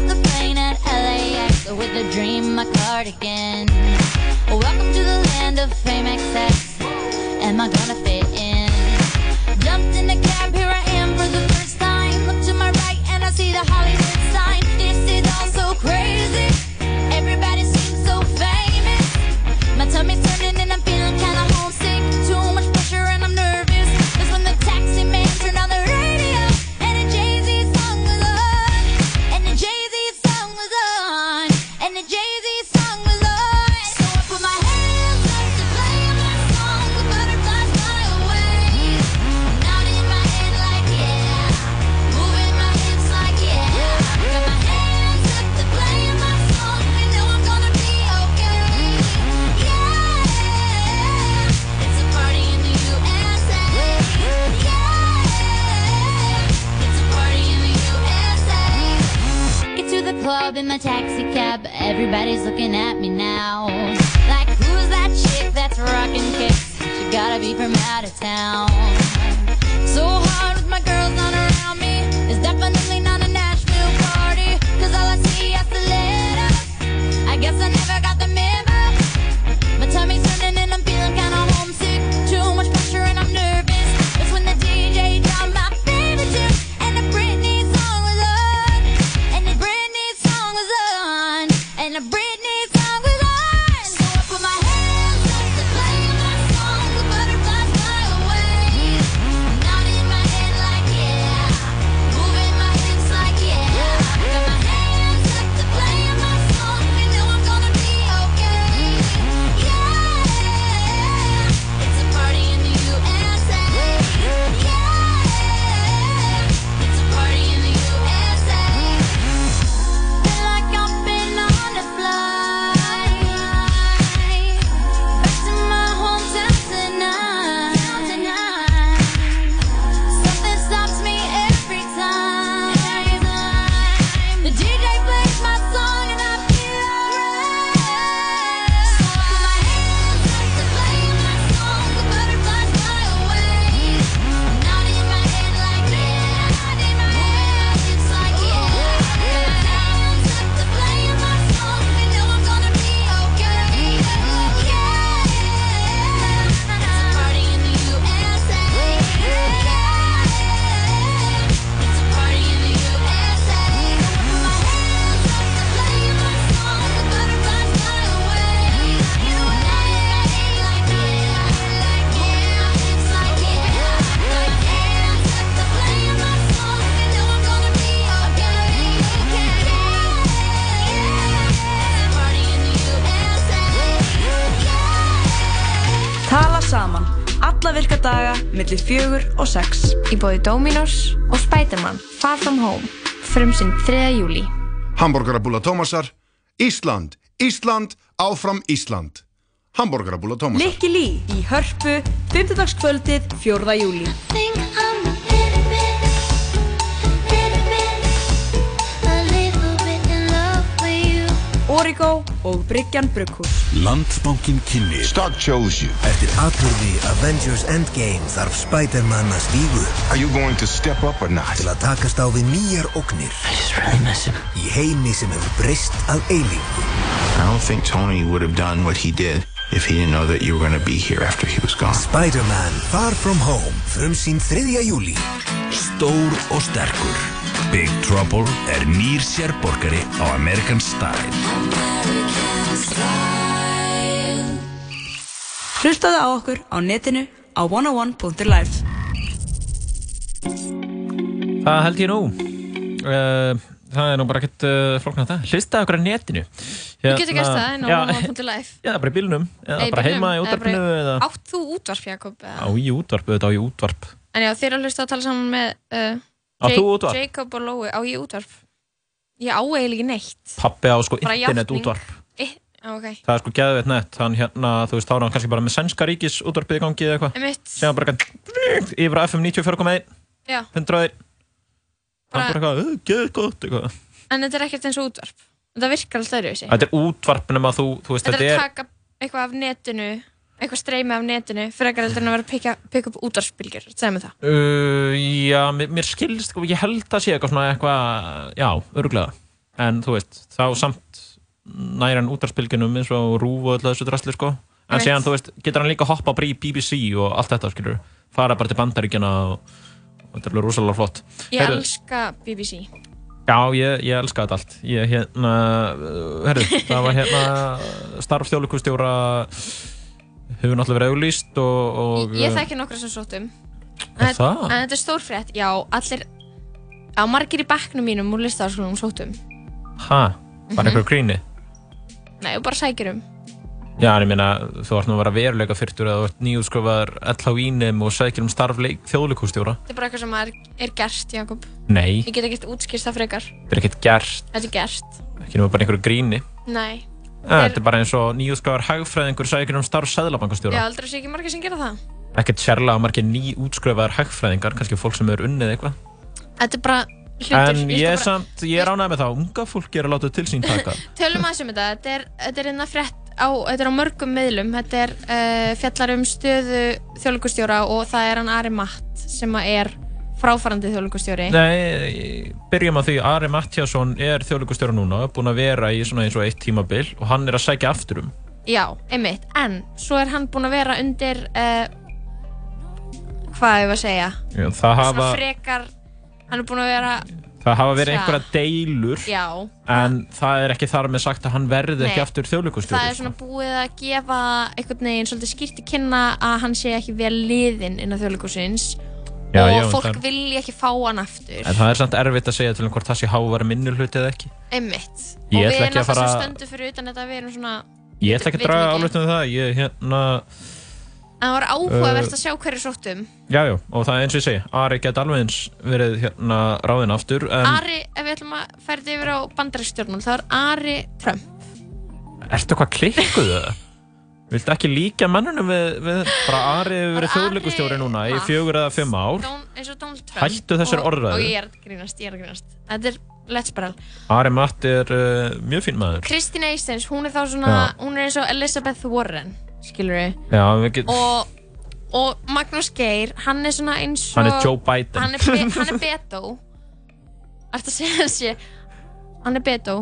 the with a dream, my cardigan. Welcome to the land of fame excess. Am I gonna fit in? Jumped in a cab, here I am for the first time. Look to my right and I see the Hollywood taxi cab. Everybody's looking at me now. Like, who's that chick that's rocking kicks? She gotta be from out of town. Í bóði Dominos og Spiderman Far From Home Frumsinn 3. júli Hamborgarabúla Tómasar Ísland, Ísland, áfram Ísland Hamborgarabúla Tómasar Likki Lí í Hörpu, 5. kvöldið 4. júli. Origo og Bryggjan Brugghús. Landsbankin kynni Stark chose you Eftir atbyrði Avengers Endgame þarf Spider-Man að stígu. Are you going to step up or not? Til að takast á við nýjar ógnir. I just really miss him Í heimi sem hefur breyst að eilífu. I don't think Tony would have done what he did if he didn't know that you were going to be here after he was gone. Spider-Man Far From Home Frumsýn 3. júli Stór og sterkur Big Trouble er nýr sérborgari á American Style Hlustaðu á okkur á netinu á 101.life. Það held ég nú uh, Það er nú bara ekkert uh, flóknar það. Hlustaðu okkur á netinu. Þú getur gert það inn á mamma.live [LAUGHS] já, bara í bílnum, eða bara heima í eða útvarpinu eða Átt þú útvarp, Jakob? eða? á í útvarp, auðvitað á í útvarp. En já, þið eru að hlusta að tala saman með uh? Jacob og Lói á ég útvarp. Ég á eiginlega ekki neitt. Pappi á sko internet útvarp. I, ok. Það er sko geðveitt nett, hann hérna, þú veist, þá er hann kannski bara með sænska ríkis útvarpið í gangi eða eitthvað. Einmitt. sem hann bara yfir á FM 94.1 Já, 101 hann Bara- eitthvað, "Uh, geð gott eitthvað. En þetta er ekkert eins og útvarp. Þetta virkar alltaf öðruvísi. Þetta er útvarpinum að þú, þú veist, Þetta þetta er að er taka eitthvað af netinu eitthvað streymi af netinu frekar heldur en að vera að pikka, pikka upp útvarpsbylgjur. Segðu mig það. Uh, Já, mér, mér skilst, sko, ég held að sé eitthvað svona eitthvað, já, öruglega en þú veist, þá samt næran útvarpsbylgjunum eins og rúf og öllu þessu drasli, sko. En veit. síðan, þú veist, getur hann líka hoppa í BBC og allt þetta, skilur fara bara til bandaríkjana og, og þetta alveg rosalega flott Ég Heyrðu- elska BBC Já, ég, ég elska þetta allt. Ég, hérna, uh, herru, [LAUGHS] það var hérna starf þjóðlíkustjóra hefur náttúrulega verið auglýst og... og Ég þekki nokkra sem sóttum Er en, það? en þetta er stór frétt Já, allir Já, margir í bekknum mínum úr listaháskólanum sóttum Hæ? Bara Mhm. einhver gríni? Nei, bara sækjurum Já, en ég meina, þú ert nú að vera veruleika fyrtur að þú ert nýjútskrifaður LHÍNum og sækir um starf þjóðlíkustjóra. Þetta er bara eitthvað sem er, er gert, Jakob Nei, Ég get ekkert útskýrst það frekar þetta er ekkert gert, Þetta er gert ekki nú bara einhverju gríni. Nei þetta er bara eins og nýjútskrifaður hagfræðingur sækir um starf Ég sæðlabankastjóra. aldrei sé ekki margir sem gera það Ekkert sérlega margir nýjútskrifaður hagfræðingar, kannski fólk sem er unnið eitthvað. Er hlutur En Ég er samt, ég er ánægð með það, unga fólk er að láta til sín taka. [LAUGHS] Tölum aðeins um þetta, þetta er, þetta er einna frétt á, þetta er á mörgum miðlum, þetta er uh, fjallar um stöðu þjóðlíkustjóra og það er hann Ari Matt sem er fráfarandi þjóðlíkustjóri. Nei, byrjum á því, Ari Mattiasson er þjóðlíkustjóra núna, búinn að vera í svona eins og eitt tímabil og hann er að sækja aftur um. Já, einmitt, en svo er hann búinn að vera undir, uh, hvað var að segja, Já, það, hafa, svona frekar, hann er búinn að vera, það hafa verið einhverja deilur já, en það er ekki þar með sagt að hann verði ekki aftur þjóðlíkustjóri. það er svona búið að gefa einhvern veginn svolítið skýrt í kynna að hann sé ekki vel liðinn innan þjóðlíkusins Já, og já, fólk það- vilja ekki fá hann aftur. En það er samt erfitt að segja til um hvort það sé hávar minnulhuti eða ekki. Einmitt. Ég og við að erum alltaf fara- sem stöndum fyrir utan þetta við erum svona Ég ætla ekki að draga álutinu um það, ég hérna, en það var áhugavert Uh, að sjá hverju sóttum já, já, og það er eins og ég segi, Ari geti alveg eins verið hérna ráðinn aftur, Ari, ef við ætlum að ferði yfir á bandarækstjórnum þá er Ari Trump. Ertu hvað klikkuð það? Viltu ekki líka mannunum við, við bara Ari hefur verið þjóðleikustjóri núna í fjögur eða fimm ár? Don, eins og Donald Trump. Hættu þessari og, orðræðu. og ég er að grínast, ég er að grínast. Þetta er let's barrel. Ari Matt er uh, mjög fín maður. Kristín Eistens, hún er þá svona hún er eins og Elizabeth Warren skilur við Já, við get, og, og Magnús Geir, hann er svona eins og hann er Joe Biden. Hann er, be, [LAUGHS] hann er Beto. Ertu að segja þessi? Hann er Beto.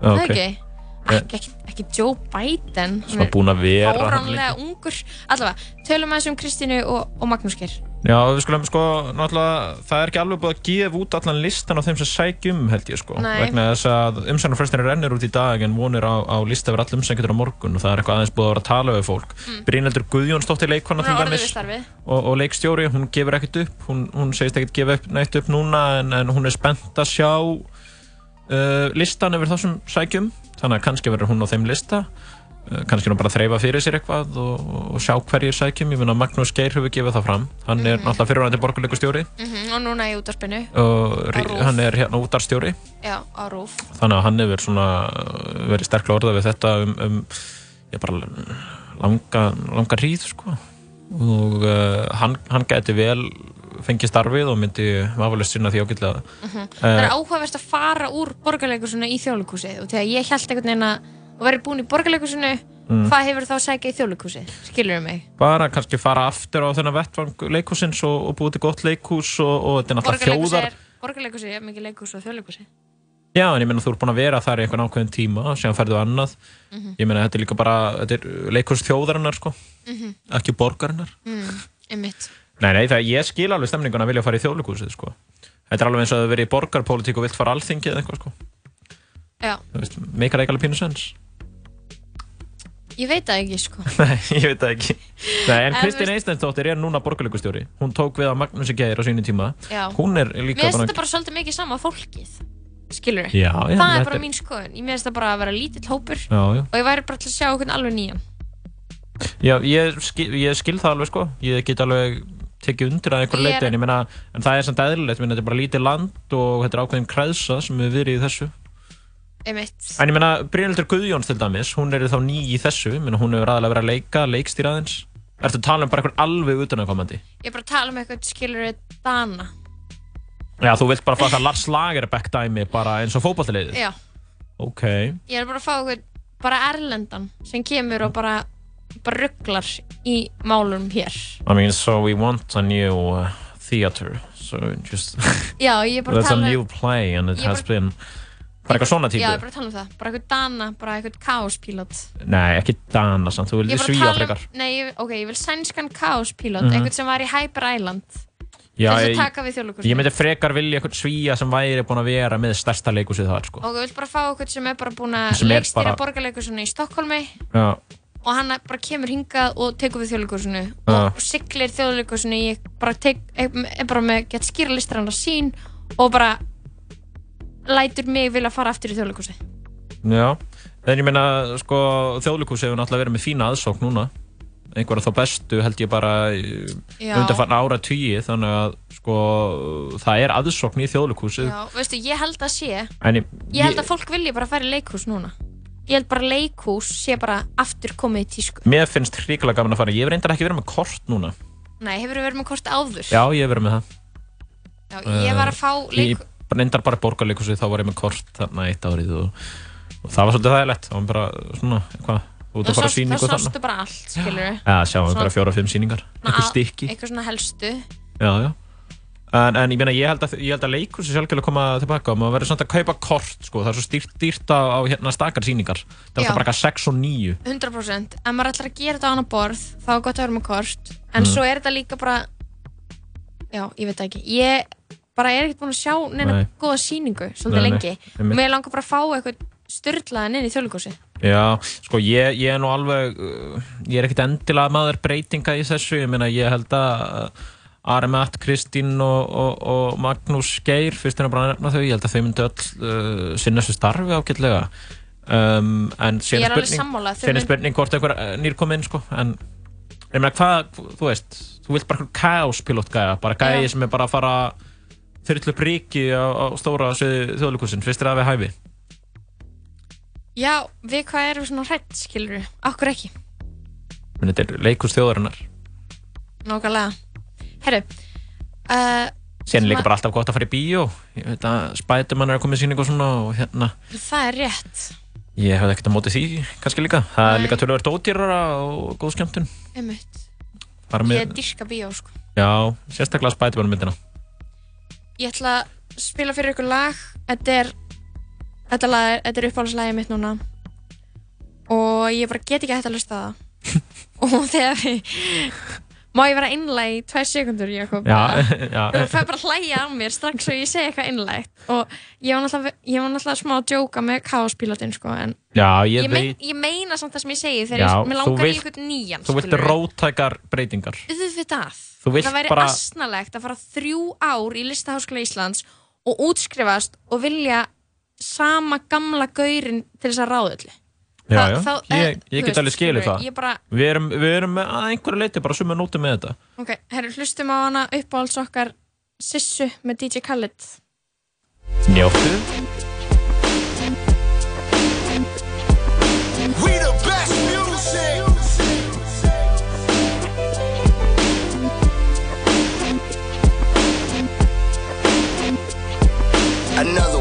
Já, það ok. ekki? Ekki, ekki, ekki Joe Biden Svona búinn að vera Fáránlega ungur Allavega, tölum aðeins um Kristínu og, og Magnús Geir Já, við skulum sko, náttúrulega, það er ekki alveg búið að gefa út allan listan á þeim sem sækjum, held ég sko. Nei. Vegna þess að umsæknarfrestinni rennir út í dag en vonir á, á lista yfir all umsækjendur á morgun og það er eitthvað aðeins búið að vera að tala við fólk. Mm. Er orðið dæmis við starfið og, og leikstjóri, hún gefur ekkert upp, hún, hún segist ekkert gefa upp, neitt upp núna en, en hún er spennt að sjá uh, listan yfir þá sem sækjum, þannig að kannski verður hún á þeim lista. Uh, kannski nú bara að þreifa fyrir sér eitthvað og, og sjá hverjir sækjum. Ég finna að Magnús Geir hefur gefið það fram. Hann er Mhm. náttúrulega fyrirvændi borgarleikustjóri mm Og núna í Rúf. hann er hérna útarstjóri Já, þannig að hann hefur svona uh, verið sterklega orðað við þetta um, um bara langa, langa hríð sko. Og uh, hann, hann gæti vel fengið starfið og myndi vafalist sinna því ágætlega Mhm. Eh, Það er áhugavert að fara úr borgarleikusinu í þjóðleikúsið og þegar ég held einhvern veginn að verið búin í borgarleikusinu Mm. hvað hefur þá sækja í þjóðleikúsið? Skilur mig? bara kannski fara aftur á þennan vettvang leikhúsins og, og búið til gott leikhús og, og þetta er náttúrulega þjóðar borgarleikusið er mikið leikhús og þjóðleikúsið Já, en ég meina þú ert búin að vera þar í einhvern ákveðin tíma síðan ferðu annað Mhm. ég meina þetta er líka bara, þetta er leikhús þjóðarinnar sko, Mhm. ekki borgarinnar mm, Einmitt Nei, nei, það ég skil alveg stemninguna að vilja fara í þjóðleikúsið sko. Þetta er alveg eins og að það verið í borgarpólitík og vilt fara alþingi eða eitthvað sko. Já, Þú veist, meikar ekki alveg pínu sens. Ég veit það ekki sko. [LAUGHS] Nei, ég veit það ekki. Nei, en veist- Eistensdóttir er núna borgarleikustjóri Hún tók við að Magnúsi Geir á sínu tíma. Já. Hún er Mér líka finnst bara þetta bara svolítið mikið sama fólkið skilur Já, já, það þetta er bara mín skoðun. Ég meðist það bara að vera lítill hópur Já, já. og ég væri bara til að sjá okkur alveg nýjan. Já, ég skil, ég skil það alveg sko. Ég get alveg tekið undir að einhver Ég er- leiti en ég meina, en það er samt eðlilegt ég meina, þetta er bara lítið land og þetta er ákveðin kreðsa sem við verið í þessu. Einmitt. En ég meina, Brynhildur Guðjóns til dæmis hún er þá ný í þessu, ég meina, hún hefur aðalega verið að leika, leikstýra aðeins. Ertu að tala um bara einhvern alveg utanakomandi? ég er bara að tala um eitthvað skilur Dana. Já, þú vilt bara fá það Lars Lagerbäck dæmi bara eins og fótballtaliðið? já. Ok, ég er bara að fá eitthvað bara erlendan sem kemur og bara bara rugglar í málum hér I mean, so we want a new uh, theater So just, [LAUGHS] já, ég er bara að that's a tala new play and it Ég has been Bara eitthvað svona já, ég er típu? bara að tala um það bara eitthvað Dana, bara eitthvað kaospílot Nei, ekki Dana samt, þú Ég vildi er bara að svíja tala frekar um, nei, ég, ok, ég vil sænskan kaospílot Mhm. eitthvað sem var í Hyper Island Já, til þess að ég- taka við þjóðleikhúsinu. Ég myndi frekar vilja eitthvað svíja sem væri búin að vera með stærsta leikusið þar sko. og ég vil bara fá eitthvað sem er bara búin að Sem er leikstýra bara- borgarleikusinu í Stokkólmi Já, og hann bara kemur hingað og tekur við þjóðleikusinu Já. og siglir þjóðleikusinu ég bara tek, er bara með gett skýra listar hann sín og bara lætur mig vilja fara aftur í þjóðleikusi já En ég meina, sko, þjóðleikus hefur náttúrulega verið með fína aðsókn núna. Einhverja þá bestu held ég bara Já. undanfarn ára tugi þannig að sko það er aðsókn í þjóðleikusið Já, veistu, ég held að sé En ég, ég held að fólk vilja bara fara í leikhús núna ég held bara leikhús sé bara aftur komið í tísku. Mér finnst hrikalega gaman að fara. Ég hef reyndar ekki verið með kort núna. Nei, hefur verið með kort áður? Já, ég hef verið með það. Já, ég var að fá Ég leik reyndar bara borgarleikusið þá var ég með kort þarna eitt árið og, og það var svolítið þægilegt. Það var bara svona, eitthvað þá sástu bara allt, skilur Já, sjáum einhverja fjóra-fimm sýningar. einhver stykki eitthvað svona helstu. Já, já En, en ég meina, ég held að, ég held að leikursi sjálfgjörlega koma tilbaka og maður verður samt að kaupa kort sko, það er svo stýrt, dýrt á, á hérna stakar sýningar. Það er alltaf bara eitthvað 6 og 9 100% ef maður ætlar að gera þetta á hana borð þá er gott að vera með kort. En Mhm. svo er þetta líka bara já, ég veit ekki. Ég bara er ekkert búin að sjá neina Nei. góða sýningu svolítið Nei, nei, lengi. einmitt. mér langar bara að fá eitthvað styrlaðan inn í þjóðleikúsi Já, sko ég, ég er nú alveg ég er ekkert endilega maður breytinga í þessu, ég meina ég held að uh, Arimat, Kristín og, og, og Magnús Geir, fyrst er bara að nefna þau ég held að þau myndi öll uh, sinna þessu starfi ágætlega. Um, en síðan er spurning, mynd- spurning hvort einhver uh, nýr kom inn sko, en ég meina hvað, þú veist þú vilt bara kaospilot gæja bara gæja sem er bara að fara þyrlu bríki á, á stóra þjóðlíkusin, fyrst er það við hæfi? Já, við hvað erum svona hrætt skilur við, okkur ekki? Þetta er leikus þjóðarinnar. Nákvæmlega herru uh, er líka bara alltaf gott að fara í bíó. Ég veit að Spiderman er að koma í síningu og svona og hérna. Það er rétt. Ég hefði ekkert að móti því kannski líka. Það er líka tölvöld ódýrara og góð skemmtun Bara ég með, dyrka bíó sko. Já, sérstaklega Spiderman myndina ég ætla að spila fyrir ykkur lag. Þetta er þetta, lag, er- þetta er uppáhaldslægið mitt núna. Og ég bara get ekki hægt að hlusta það. [LAUGHS] Og þegar við má ég vera innlæg í tvær sekundur Jakob? Já, [LAUGHS] já. þú fær bara að hlæja á mér strax og ég segi eitthvað innlægt og ég var náttúrulega, ég var náttúrulega smá að djóka með kaospílotinn sko en Já, ég, ég, mein, veit ég meina samt það sem ég segi þegar mér þú langar í eitthvað nýjan Þú vilt rótækar breytingar. Auðvitað. Þú vilt það væri bara- asnalegt að fara þrjú ár í Listaháskóla Íslands og útskrifast og vilja sama gamla gaurin til þess að ráða öllu Já, já, þá- ég, ég get alveg skilið það. bara- Við erum, við erum að einhverju leiti bara suma nótum með þetta. Ok, herru, hlustum á hana uppáhalds okkar Sissu með DJ Khaled. Njóttu We the best music. Another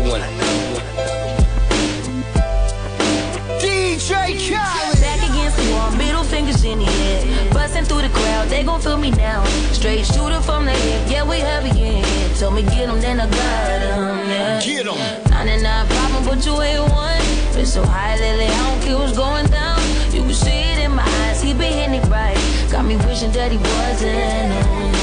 Back against the wall, middle fingers in the air. Busting through the crowd, they gon' feel me now. Straight shooter from the hip, yeah, we heavy in here. Told me get 'em, then I got 'em, yeah. Get 'em. 99 problem, but you ain't one. It's so high lately, I don't care what's going down. You can see it in my eyes, he been hitting it right. Got me wishing that he wasn't.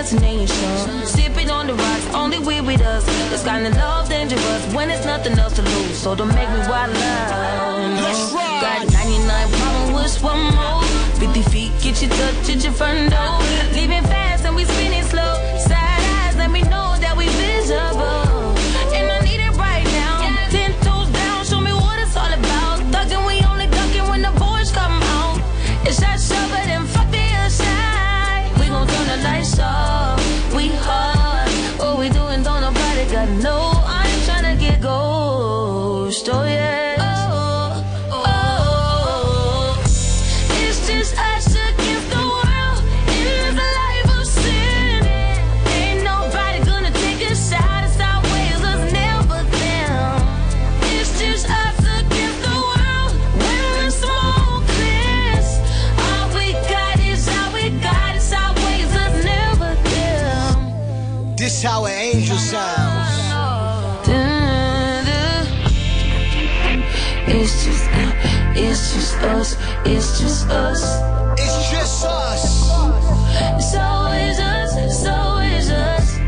Destination. Sipping on the rocks, only we with us. This kind of love dangerous when it's nothing else to lose. So don't make me wild out. Let's ride. Got 99 problem with one more. 50 feet, get you touch at your front door. Leaving fast and we spinning How an angel sounds. It's just, it's just us, it's just us. It's just us. It's always us, it's always us.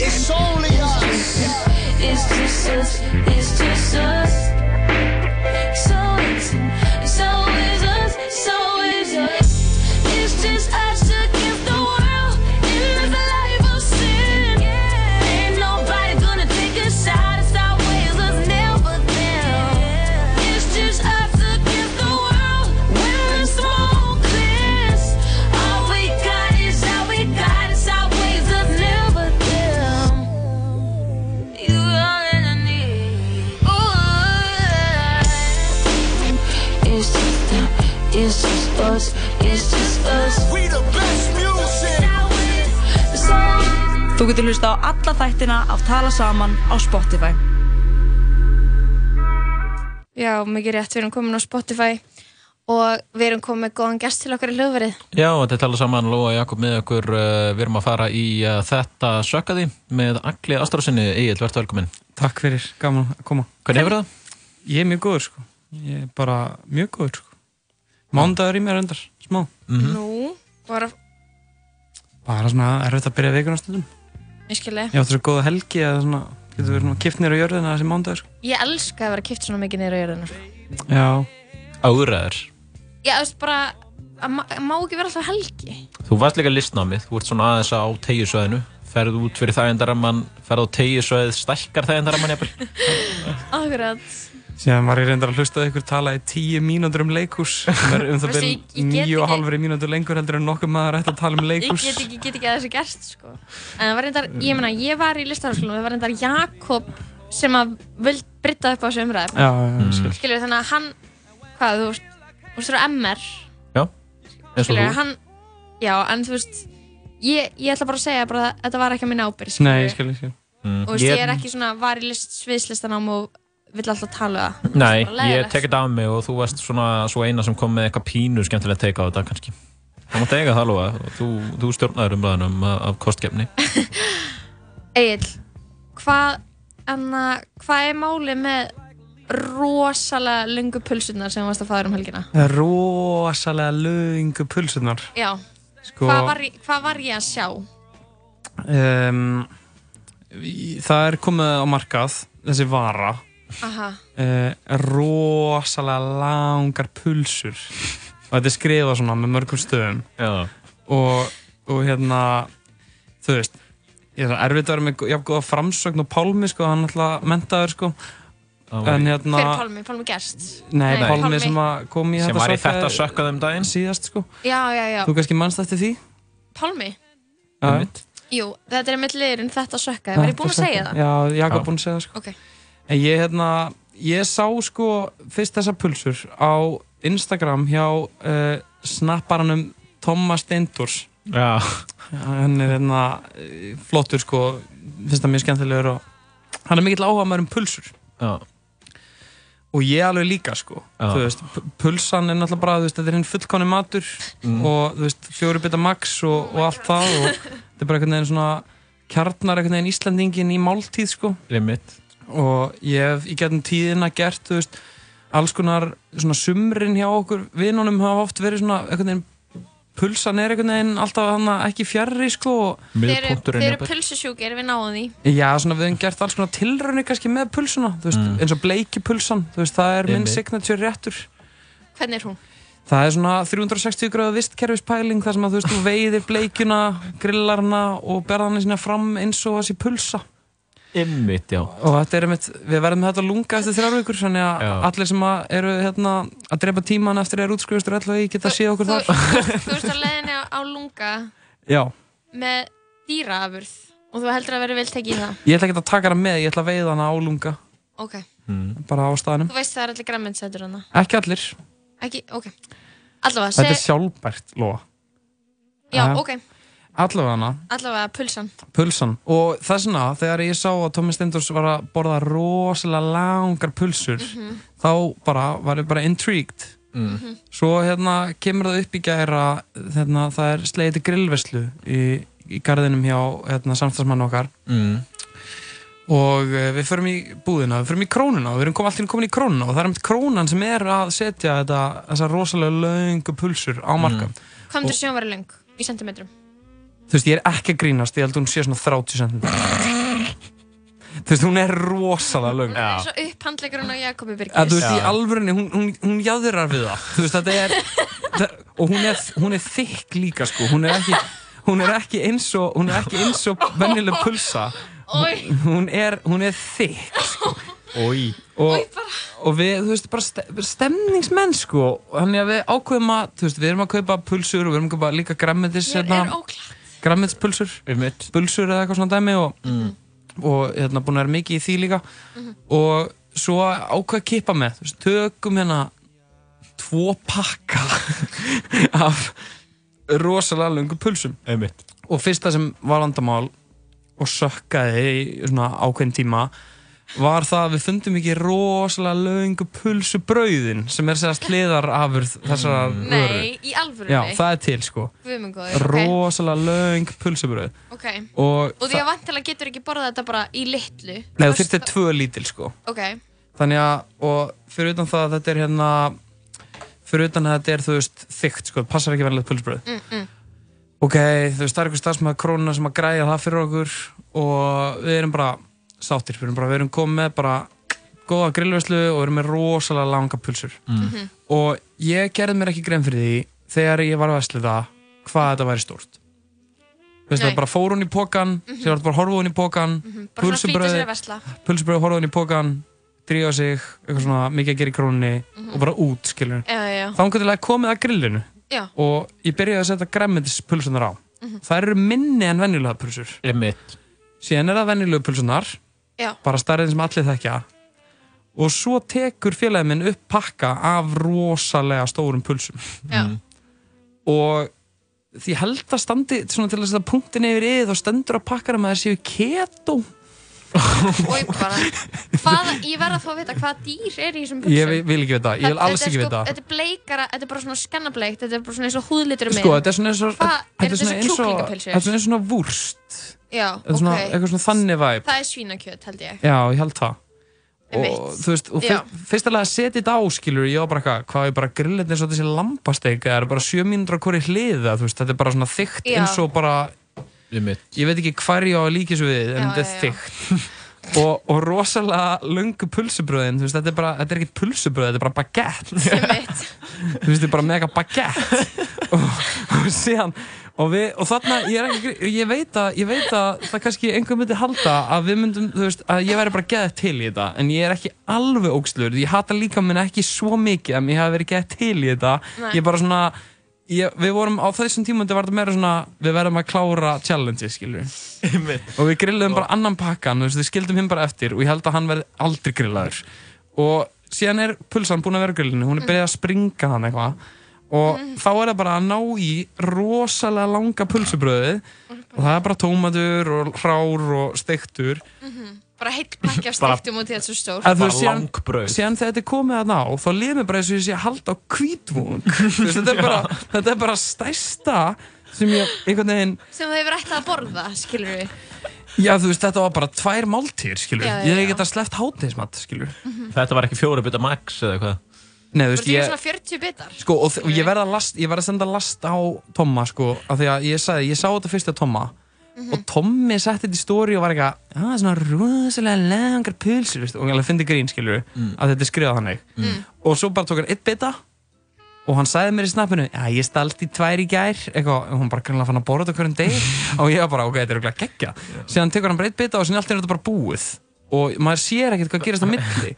It's only us. It's just us, it's just Þú getur hlusta á alla þættina af Tala Saman á Spotify. Já, mikið rétt, við erum komin á Spotify og við erum komin með góðan gest til okkar í hljóðverið. Já, þetta er talað saman Lóa Jakob með okkur uh, við erum að fara í uh, þetta sökkaði með Agli Ástrásinni Egil, verður velkominn. Takk fyrir, gaman að koma. Hvernig hefur það? Ég er mjög góður sko. Ég er bara mjög góður sko. Mándagur í mér endar, smá. Nú, bara, Bara svona erfitt að byrja vikuna stundum ég skilji. Ég átti svo góða helgi að svona Getur verið svona kipt nýra á jörðina þessi mándagur sko. Ég elska að vera kipt svona mikið niður á jörðina. sko. Já Áðræður Já, þú veist bara, má ekki vera alltaf helgi. Þú varst líka listnámið, þú ert svona aðeins á tegjusvæðinu ferð út fyrir þægindaramman ferð á tegjusvæðið, stækkar þægindaramman jafnvel [LAUGHS] Akkurat. Síðan var ég reyndar að hlusta á ykkur tala í tíu mínútur um leikhús sem er um það byrjum ég- ég nýju og halvri mínútur lengur heldur en nokkuð maður ætti að tala um Ég leikhús get ekki, get ekki að þessu gerst, sko. En það var reyndar, ég meina, ég var í listaháskólum og það var reyndar Jakob sem að vild britta upp á þessu umræðum. Já, já, já, skil. Skilur, þannig að hann, hvað, þú veist, þú veist, þú er MR, Já, eins og skilur, þú hann, já, en þú veist, ég, ég ætla bara að segja bara að þetta var ekki að minna ábyrg, Nei, ég skil, ég skil Mm. Og þú veist, ég er ekki svona, var í list, sviðslistanám og vill alltaf tala um það. Nei, ég leiðilegt. tek þetta af mig og þú varst svona svo eina sem kom með eitthvað pínu skemmtilegt teika á þetta kannski Það mátti eiga það alveg og þú, þú stjórnaður umræðanum af kostgefni [LAUGHS] Egil, hvað, anna, hvað er málið með rosalega lungu pulsunar sem varst að fæða um helgina? Rosalega lögingu pulsunar Já, Sko- hvað, var, hvað var ég að sjá? um, Það er komið á markað þessi vara uh, rosalega langar pulsur. Og þetta er skrifað svona með mörgum stöðum. Já. og, og hérna þú veist ég er erfitt að vera með jafn góða framsögn og Pálmi sko, hann er alltaf mentaður sko. En hérna hver er Pálmi? Pálmi Gerst? Nei, Pálmi, sem að kom í Sem var í þetta sökkað um daginn. síðast sko. Já, já, já, þú kannski mannst eftir því? Pálmi? Já. Jú, þetta er mitt liðurinn þetta sökkaði, var ég búin að segja það? Já, Jakob Já. búin að segja það sko. Ok, En ég, hérna, ég sá sko fyrst þessar pulsur á Instagram hjá uh, snapparanum Thomas Steindors Já. Hann er hérna eh, flottur sko, finnst það mjög skemmtilegur og hann er mikill áhuga maður um pulsur Já. og ég alveg líka sko Já. þú veist, pulsan er náttúrulega bara þú veist, þetta er hinn fullkonni matur Mm. og þú veist, fjóri bita max og, og allt það og þetta er bara einhvern veginn svona kjarnar einhvern veginn Íslandingin í máltíð sko Limit og ég hef í getum tíðina gert þú veist, alls konar svona sumrin hjá okkur vinunum hafa oft verið svona einhvern veginn pulsan er einhvern veginn alltaf ekki fjarrri sko og- Þeir eru, pulsusjúkir, við náum því. Já, svona við hefum gert alls konar tilraunir kannski með pulsuna, þú veist, eins og bleiki pulsan, þú veist, það er minn signature réttur. Hvernig er hún? Það er svona 360 gráða vistkerfispæling þar sem að þú veist, þú veiðir bleikjuna, grillarna og berðana sína fram eins og þessi pulsa. Ymmit, já. Og þetta er einmitt, við verðum með þetta lunga eftir þrjár vikur, þannig að Já. allir sem að eru hérna að drepa tíman eftir að eru útskrifastur allavega geta að sé okkur Þú, þar. þú, þú ert á [LAUGHS] leiðinni á, lunga Já, með dýraafurð og þú heldur að vera vel tekið í það. ég ætla ekki að taka hana með, ég ætla að veiða hana á lunga, Ok. bara á staðnum. Þú veist það er allir græmminsætur hana. Ekki allir, Ekki, ok. Allavega, þetta er seg... sjálfbært, lofa. Já, ok. Allavega hana, Allavega, pulsan. pulsan. Og þess vegna, þegar ég sá að Tómi Steindors var að borða rosalega langar pulsur, Mhm. þá bara var ég bara intrigued. Mhm. Svo hérna kemur það upp í gæra, hérna, það er slegið til grillveslu í, í garðinum hjá hérna, samstagsmann okkar. Mm. Og uh, við förum í búðina, við förum í krónuna og við erum kom, allir komin í krónuna og það er um krónan sem er að setja þetta, þessar rosalega löngu pulsur á marka. Hvað myndir sjón vera löng í sentimetrum? Þú veist, ég er ekki að grínast, ég held að hún sé svona 30 cm. Þú veist, hún er rosalega löng. Það er svo upphandleikurinn á Jakobi Birgis. Þú veist, í alvörinni, hún, hún, hún jáðurar við það. Þú veist, þetta er, það, og hún er, hún er þykk líka, sko. Hún er ekki, hún er ekki eins og, hún er ekki eins og vennileg pulsa. Oj. Hún er, hún er þykk, sko. Ói. Og, og við, þú veist, bara ste, stemningsmenn, sko. Þannig að við ákveðum að, þú veist, við erum að kaupa pulsur og við erum að kaupa líka græmmetis, Mér er óklætt. Græmmetspulsur, pulsur eða eitthvað svona dæmi og, og hérna búin að vera mikið í því líka Mhm. og svo ákveð að kippa með, þú veist, tökum hérna tvo pakka [LAUGHS] af rosalega löngu pulsum Einmitt. og fyrsta sem var vandamál og sökkaði í svona ákveðin tíma var það að við fundum ekki rosalega löngu pulsubrauðin sem er sérst hliðarafurð þessar vöru Nei, í alvörunni? Já, það er til sko Guð minn góður, ok. rosalega löng pulsubrauð Ok. og, Og því að vantilega getur ekki borðað þetta bara í litlu. Nei, þú þurftir tvö lítil sko Ok. Þannig að, og fyrir utan það að þetta er hérna fyrir utan að þetta er, þú veist, þykkt sko, passar ekki verðilegt pulsubrauð Mm, mm. Ok, þú veist, það er eitthvað starfsmæð krónuna sem að græja það fyrir okkur og við erum bara sáttir, við erum bara, við erum komið með bara góða grillveslu og við erum með rosalega langa pulsur Mhm. og ég gerði mér ekki grein fyrir því þegar ég var að veslu það hvað þetta væri stórt Þú veist, það bara fór hún í pókan, mm -hmm. sér bara horfa hún í pókan, Mhm. Bara svona flýta sér að vesla. pulsubröð, horfa hún í pókan, drífa sig, eitthvað svona mikið að gera í krónunni og bara út, skilur. Mhm. Já, já, já. Þá að komið að grillinu Já. og ég byrjaði að setja græmmendispulsunar á. Mhm. Það eru minni en venjulega pulsur. Einmitt. Síðan er það venjulegu pulsunar, Já. bara starrið sem allir þekkja og svo tekur félagið minn upp pakka af rosalega stórum pulsum. Já. Og því held að standi svona til að setja punktin yfir yfir og stendur á pakkarum að það séu keto. Bara, [LAUGHS] hvaða, ég verð að fá að vita hvaða dýr er í þessum pulsum. Ég vil, ekki vita, ég vil alls er ekki sko, vita. Þetta er bleikara, þetta er bara svona skannableikt, þetta er bara svona eins og húðlitur um Sko, þetta er svona eins og Hvað, er þetta þetta svona eins og eins og- er vúrst Já, er svona, ok. eitthvað svona þannig væp Það er svínakjöt, held ég. Já, ég held það. Og Einmitt. þú veist, og fyrst, fyrst alveg að setja þetta á skilur Ég var bara eitthvað, hvað er bara grillið eins og þessi lambasteik Það er bara sjö mínútur á hverju hliða Þú veist, þetta er bara svona þykkt Já. eins og bara Ég veit ekki hver ég á að líka svo við En þetta er þykkt. [LAUGHS] Og, og rosalega löngu pulsubröðin Þú veist, þetta er bara, þetta er ekkert pulsubröð Þetta er bara baguette. Þú veist, þetta er bara mega baguette. [LAUGHS] Og, og síðan og, við, og þarna, ég, er ekki, ég, veit að, ég veit að það kannski einhver myndi halda að við myndum, þú veist, að ég væri bara geðið til í þetta. En ég er ekki alveg ógslur ég hata líka minn ekki svo mikið að ég hafi verið geðið til í þetta. Nei. ég bara svona, ég, við vorum á þessum tímundi var þetta meira svona, við verðum að klára challenges, skilur og við grillum bara annan pakkan, þú veist, við skildum hinn bara eftir og ég held að hann verði aldrei grillaður. Og síðan er pulsan búin að vera grillinu, hún er byrjað að springa hann eitthvað og þá er það bara að ná í rosalega langa pulsubröði og það er bara tómatur og hrár og steiktur Bara heill pakki af [LAUGHS] Bara- stektum út í þetta svo stór. þú veist, síðan, þegar þetta er komið að ná þá líður mér bara eins og ég sé að halda á kvítvung [LAUGHS] þetta, er bara- þetta er bara stærsta sem ég einhvern veginn Sem þú hefur ætlað að borða, skilur við. já þú veist þetta var bara tvær máltíðir skilur Já, já, ég já. geta sleppt hátegismat skilur Þetta var ekki fjóri bytta max eða hvað? Nei, þú Þú veist, ég, svona 40 bitar. sko, og, og ég verð að ég að senda last á Tomma, sko, af því að ég sagði, ég sá þetta fyrst á Tomma Mhm. og Tommi setti þetta í stóri og var eitthvað, já, svona rosalega langar pulsur, veist, og hann fyndi grín, skilur Mm. að þetta er skrifað þannig Mm. og svo bara tók hann eitt bita og hann sagði mér í snappinu, já, ég stalst í tvær í gær, eitthvað, og hún bara grunlega fann að borða þetta hverjum deg [LAUGHS] og ég var bara, ok, þetta er auðvitað geggja síðan tekur hann bara eitt bita og síðan allt er þetta bara búið og maður sér ekkert hvað gerist á milli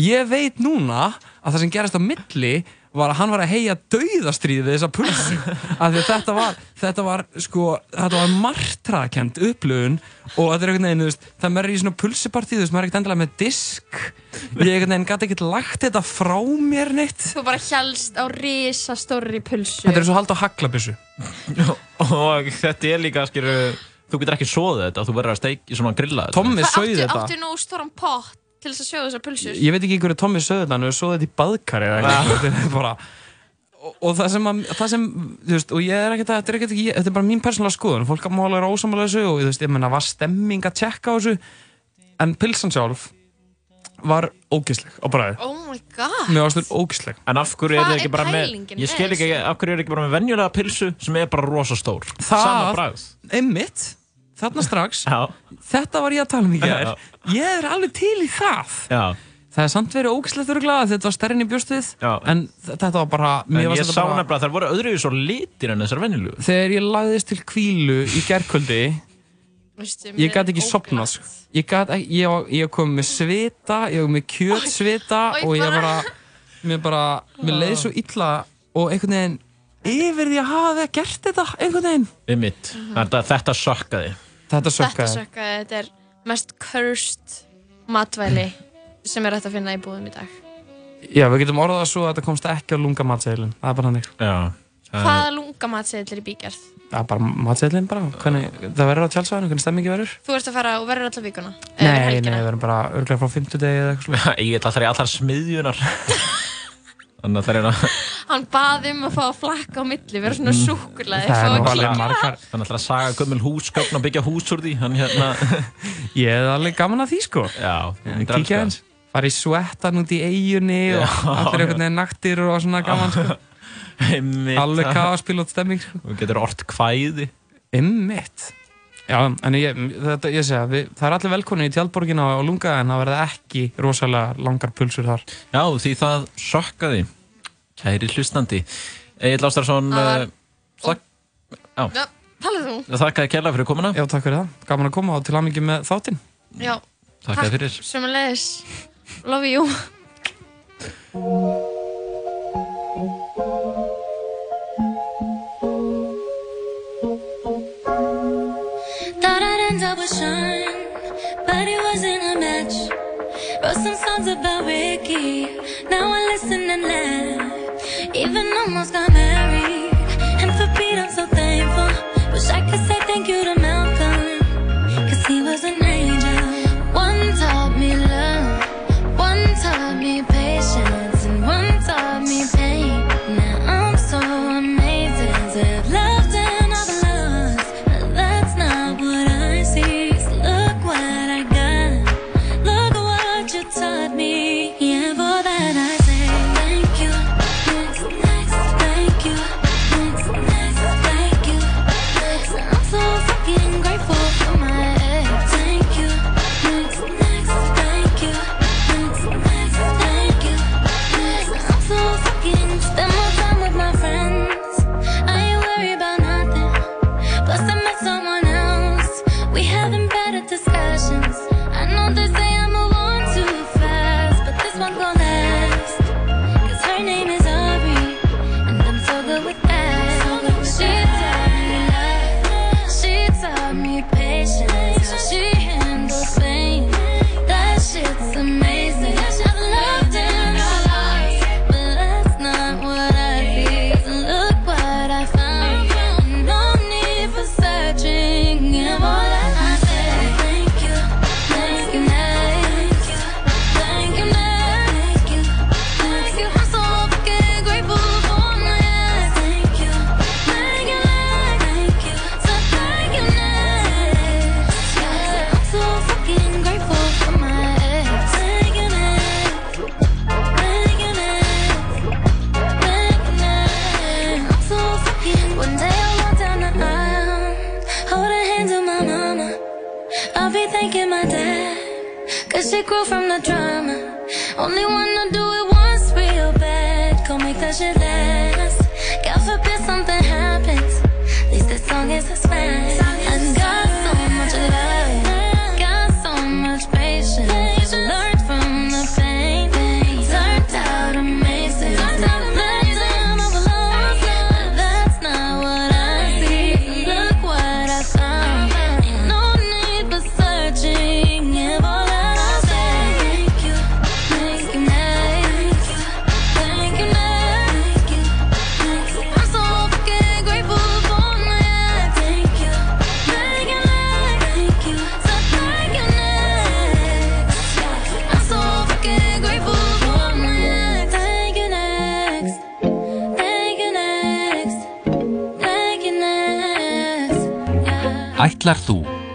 ég veit núna að það sem gerist á milli var að hann var að heia dauðastríði við þessa pulsu. [LAUGHS] Af því að þetta var, þetta var sko, þetta var martrakend upplöfun og þetta er einhvern veginn, þú veist, það maður er í svona pulsupartíð, þú veist, maður er ekkert endilega með disk. Ég einhvern veginn gæti ekkert lagt þetta frá mér neitt. Þú bara hélst á risa stóri pulsu. þetta er svo hald á haglabissu og þetta er líka, skilur, þú getur ekki soðið þetta, þú verður að steik, svona grilla þetta. Tommi áttu, þetta. áttu nú stóran pott til þess að sjóða þessar pulsur? ég veit ekki hverju Tommi þetta, hann hefur svoðið þetta í baðkari eða eitthvað, þetta er bara og, og það sem, að, það sem, veist, og ég er ekkert að, þetta er þetta er bara mín persónulega skoðun, fólk að mála er ósamála þessu og veist, ég menna, var stemming að tjekka á þessu, en pilsan sjálf var ógisleg á bræði, Oh my god. mér varst þurr ógisleg. En af hverju er það ekki bara með, ég skil ekki, af hverju er það ekki bara með venjulega pilsu sem er bara rosa stór? Sama Það, einmitt, þarna strax, Já, þetta var ég að tala um í Já. ég er alveg til í það. já. Það er samt verið ógislegt öruglega, þetta var stærri en í bjóstuð, Já. en þetta var bara, En ég sá bara... nefnilega að þær voru öðruvíð svo litir en þessar venjulegu. Þegar ég lagðist til kvílu í gerkvöldi Veistu, Ég gæti ekki sopnað sko. Ég ég, var- ég kom með svita Ég kom með kjötsvita Og ég bara- Mér bara, mér leiði svo illa Og einhvern veginn Yfir því að hafa gert þetta Einhvern veginn Einmitt. Þetta, þetta sökkaði. Þetta Þetta sökkaði þetta er mest cursed matvæli sem er hægt að finna í búðum í dag. Já, við getum orðað svo að þetta komst ekki á lunga matseðlun Það er bara hannig Já Hvaða lunga matseðil er í bígerð? Það er bara matseðlun bara Hvernig, Það verður á tjálsvæðinu, hvernig stemmingi verður Þú ert að fara og verður alltaf vikuna? Nei, nei, við verðum bara örglega frá 50 degi eða eitthvað svona Ég get alltaf í allar smiðjunar. [LAUGHS] Þannig að það er hérna... Hann baði um að fá að flakka á milli, vera svona súkulega. Það er nú alveg margar Hann ætlar að saga gömul húsgögn og byggja hús úr því. Hann hérna... Ég er alveg gaman að því sko Já, þú myndir elska Kíkja það. eins Fara í svettan út í eigunni og Já. allir einhvern veginn naktir og svona gaman sko. [LAUGHS] Alveg kaospilot stemming sko Þú getur ort kvæði. Einmitt Já, en ég, þetta, ég segja, við, það er allir velkonni í tjaldborgina og lunga en það verða ekki rosalega langar pulsur þar. Já, því það sökkaði. Kæri hlustandi. Egil Ástarsson, Það var- uh, þak... Já, Já, talað þú? þakkaði kærlega fyrir komuna. Já, takk fyrir það. Gaman að koma og til aðmyggi með þáttinn. Já. Takk fyrir. Sömulegis. Love you. [LAUGHS] With Sean, but it wasn't a match. Wrote some songs about Ricky, now I listen and laugh. Even almost got married, and for Pete I'm so thankful. Wish I could say thank you to Malcolm, cause he was an angel.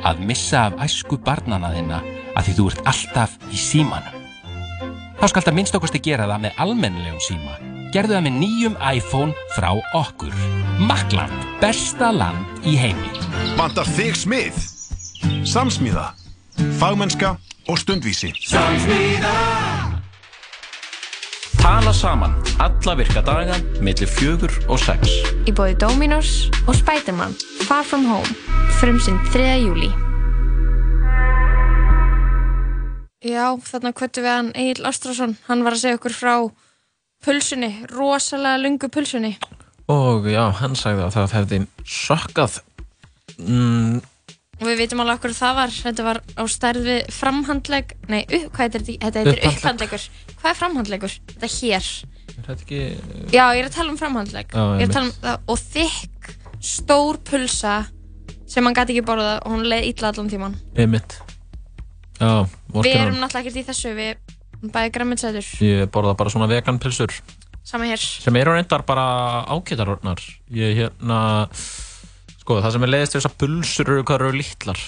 Að missa af æsku barnana þinna að því þú ert alltaf í símanum? Þá skalt að minnst okkurst að gera það með almennilegum síma. Gerðu það með nýjum iPhone frá okkur. Makland, besta land í heimi. Vantar þig smið? Samsmíða, fagmennska og stundvísi. Tala saman alla virka daga millir fjögur og sex. Í bóði Dominos og Spiderman Far From Home frumsinn 3. júli Já, þarna kvöttu við hann Egil Ástrásson hann var að segja okkur frá pulsunni, rosalega lungu pulsunni Og já, hann sagði að það hefði sökkað mm, og við veitum alveg okkur það var. Þetta var á stærð við framhandleg nei, upp, hvað heitir þetta? Þetta heitir upphandlegur Hvað er framhandlegur? Þetta er hér. Er þetta ekki Já, ég er að tala um framhandlegg. Já, Ég er að tala um það og þykk stór pulsa sem hann gæti ekki borða og hún leið illa allan tíman Einmitt. Já, Við erum náttúrulega ekkert í þessu. Við bæði græmminsætur Ég borða bara svona vegan pilsur sama hér. Sem eru reyndar bara ágætarornar Ég hérna sko, það sem er leiðist við þessar pulsur eru hvað eru litlar.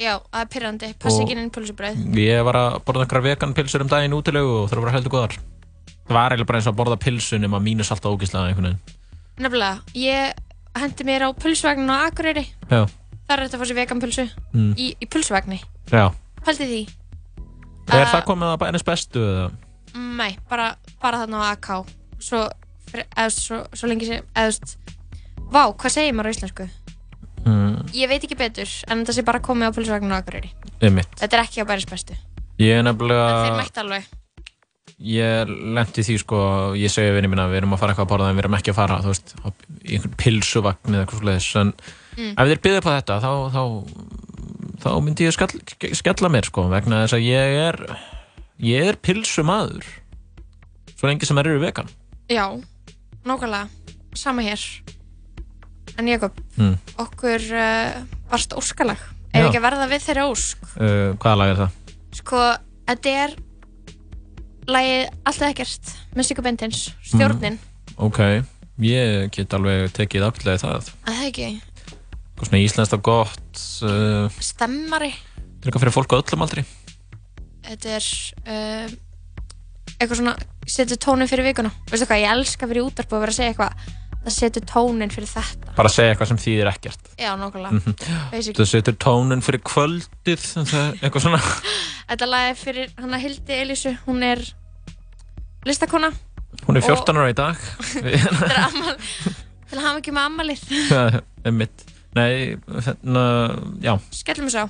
Já, það er pyrrandi, passi Og- ekki inn pulsubröð Ég var að borða einhverja vegan pilsur um daginn útilegu og það voru heldur góðar. Það var eiginlega bara eins og að borða pilsu nema mínus alltaf ógíslega einhvern veginn. Nefnilega, ég hendi mér á pulsvagnin á Akureyri. Já, þar er þetta að fá sér vegan pulsu. Mm. í, í pulsvagni já. Pældi því? Er Uh, það komið að bænins bestu eða? Nei, bara, bara þarna á AK Svo, veist, svo, svo lengi sem veist, Vá, hvað segir maður á íslensku? Mm, Ég veit ekki betur en þetta sé bara komið á pulsvagnin á Akureyri. Einmitt. Þetta er ekki á bæris bestu. Ég er nefnilega mætti alveg. Ég lendi því sko Ég segi við minna við erum að fara eitthvað að borða en við erum ekki að fara þú veist, á- einhvern pilsuvagn eða eitthvað svoleiðis. En Mm. ef þeir byggðu upp á þetta þá, þá, þá myndi ég skall, skella mér sko vegna þess að ég er ég er pilsumadur svo lengi sem þeir eru vegan. Já, nákvæmlega. Sama hér En Jakob, mm. okkur uh, varst óskalag. Já. Ef ekki að verða við þeirra ósk? Uh, Hvaða lag er það? Sko, þetta er lagið Alltaf ekkert með Sigga Bentins Stjórnin, Ok, ég get alveg tekið aflega það. Að það ekki? Eitthvað svona íslenskt og gott uh, Stemmari. Þetta er eitthvað fyrir fólk á öllum aldri? Þetta er uh, eitthvað svona setur tónin fyrir vikuna. Veistu hvað, ég elska fyrir útarpu að vera að segja eitthvað Það setur tónin fyrir þetta. Bara að segja eitthvað sem þýðir ekkert. Já, nákvæmlega. Mhm. Basically. Þú setur tónun fyrir kvöldið það eitthvað svona. [LAUGHS] Þetta lag er fyrir hana Hildi Elísu. Hún er listakona. Hún er Og- 14 ára í dag. [LAUGHS] Er Til að hafa ekki með ammalið Það er mitt Nei, hérna, já. Skellum við svo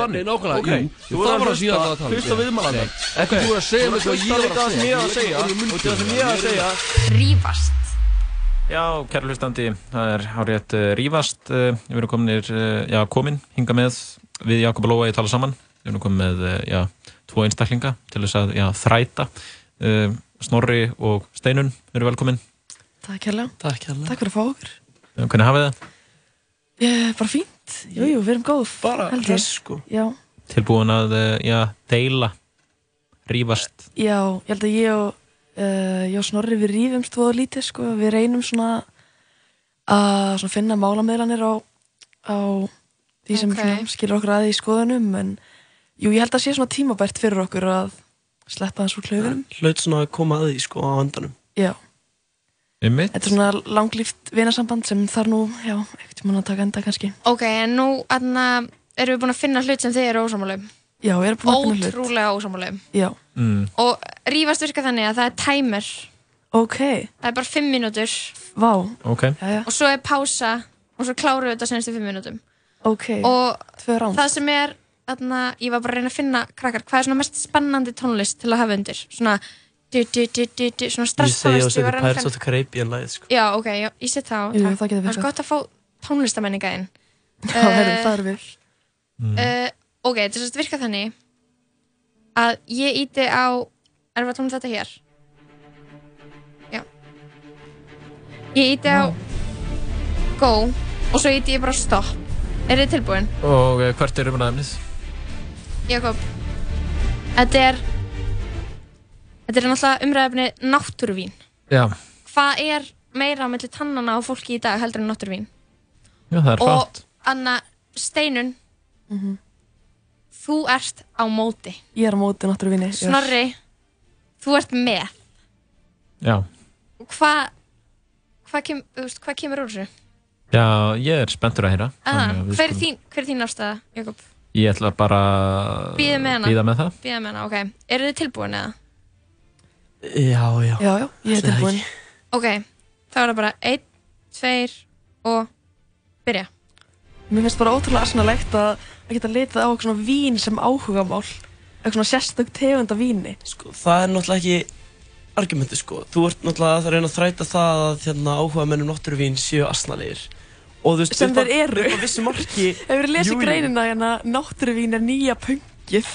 þannig nei, nákvæmlega, Ok, jú. Þú var að hlusta um. Hlusta viðmælandan. Ekki búin að segja mig hvað ég var að segja. það sem ég var að Ég- segja ég- ég- Og það sem ég var að segja Rífast Já, kæra hlustandi, það er hárétt uh, rífast. Uh, við erum kominir, uh, já, komin, hinga með við Jakob og Lóa í tala saman. Við erum komin með, já, tvo einstaklinga til þess að, já, þræta. Snorri og Steinun eru velkomin. Takk hérlega. Takk fyrir að fá okkur. Hvernig hafið það? Ég er bara fínt. Jú, jú, við erum góð. Bara sko. Já, Tilbúin að, uh, já, deila, rífast. já, ég held að ég og, uh, ég og Snorri við rífumst voða lítið, sko. Við reynum svona að svona finna málameðlanir á, á því sem Ok. svona, skilur okkur að í skoðunum, en jú, ég held að sé svona tímabært fyrir okkur að sleppa þessu klöfunum. Hlaut svona að koma að því, sko, á andanum. Já. Einmitt. Þetta er svona langlíft vinasamband sem þarf nú, já, ekkert mann að taka enda kannski. Ok, en nú aðna, erum við búin að finna hlut sem þið eru ósámálaum. Já, við erum búin að finna hlut. Ótrúlega ósámálaum. Já. Mm. Og rífast virka þannig að það er timer. Ok. Það er bara 5 mínútur. Vá. Ok. Jæja. Og svo er pása og svo klárum við þetta senstu 5 mínútum. Ok. Og það sem er, aðna, ég var bara að reyna að finna krakkar, hvað er svona mest spennandi tónlist til að hafa undir? Svona, du, du, du, du, du, svona Ég segi er Pirates of the Caribbean lagið, sko. Já, ok, já, ég set það á. Jú, það getur Það er virkað. gott að fá tónlistamenninga inn. Já, herru, það er við. Uh, ok, þetta er sérst virka þannig að ég íti á erum við að tóna þetta hér já ég íti á go og svo íti ég bara á stopp er þið tilbúin? Og hvert er umræðumnið? Jakob þetta er þetta er náttúrulega umræðafni náttúruvín Já, hvað er meira á milli tannana á fólki í dag heldur en náttúruvín? já, það er og fátt. Anna Steinun þú ert á móti Ég er á móti náttúruvinni. Snorri, þú ert með Já. og hvað hvað kem, þú veist, hvað kemur úr þessu? Já, ég er spenntur að heyra. Hver, er skulum- þín, hver er þín afstæða, Jakob? Ég ætla bara að Býða með hana bíða með það. Bíða með hana, ok Eru þið tilbúin eða? Já, já. Já, já, ég er tilbúin. Ok, þá er það bara einn, tveir og byrja Mér finnst bara ótrúlega arsnalegt að að geta litið á eitthvað svona vín sem áhugamál. Eitthvað svona sérstök tegund af víni. Sko, það er náttúrulega ekki argumenti, sko. Þú ert náttúrulega að reyna að þræta það að hérna, áhuga mennum náttúruvín séu asnalegir. Og þú veist, Sem þeir eru. Upp á vissi marki... Lesið Jú, jú. greinina hérna náttúruvín er nýja pungið?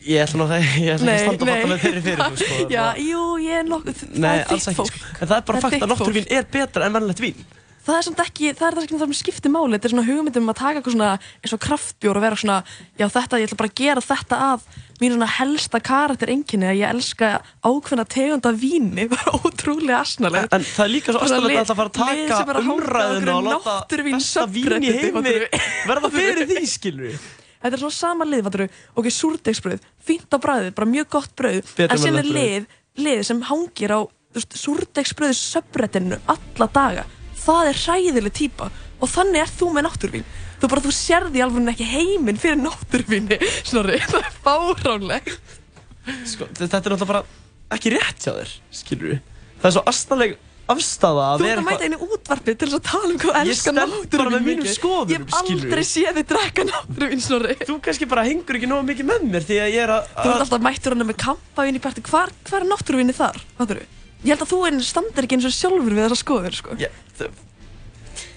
Ég ætla að [LAUGHS] að standa og fatta með þeirri fyrir þú, sko. [LAUGHS] Já, jú, ég er nokkuð, það er þitt ekki, fólk. sko. En það er bara fakt að náttúruvín er betra en vennlegt vín. Það er samt ekki, það er það sem skiptir máli, þetta er svona hugmyndum að taka eitthvað svona eins og kraftbjór og vera svona, já þetta, ég ætla bara að gera þetta að mín svona helsta karakter enginni að ég elska ákveðna tegunda víni, [LAUGHS] bara ótrúlega asnalegt. En það er líka svo asnalegt að það fara að taka að umræðuna og láta besta vín í heimi verða fyrir því, skilur við. Þetta er svona sama lið, fattur ok, súrdegsbröð, fínt á bræðið, bara mjög gott brauð, Betra en síðan er lið, lið sem hangir á súrdegsbröðu subreddinu alla daga. Það er hræðileg típa og þannig er þú með náttúrvín. Þú bara, þú sérði alveg ekki heiminn fyrir náttúrvíni, [LAUGHS] snorri, það er fáránlegt. Sko, þetta er náttúrulega bara ekki rétt hjá þér, skilur við. Það er svo astaleg afstafa að Þú vera ert að mæta inn í útvarpið til að tala um hvað Ég elskar stend bara með mínum mikið. skoðunum, Ég hef aldrei séð þið drekka náttúrvín, snorri. Þú kannski bara hengur ekki nógu mikið með mér því að ég er að... Þú ert alltaf mættur hann með kampavín í parti. Hvar, hvar er náttúruvinni þar? Fattur Ég held að þú standir ekki eins og sjálfur við þessa skoður, sko.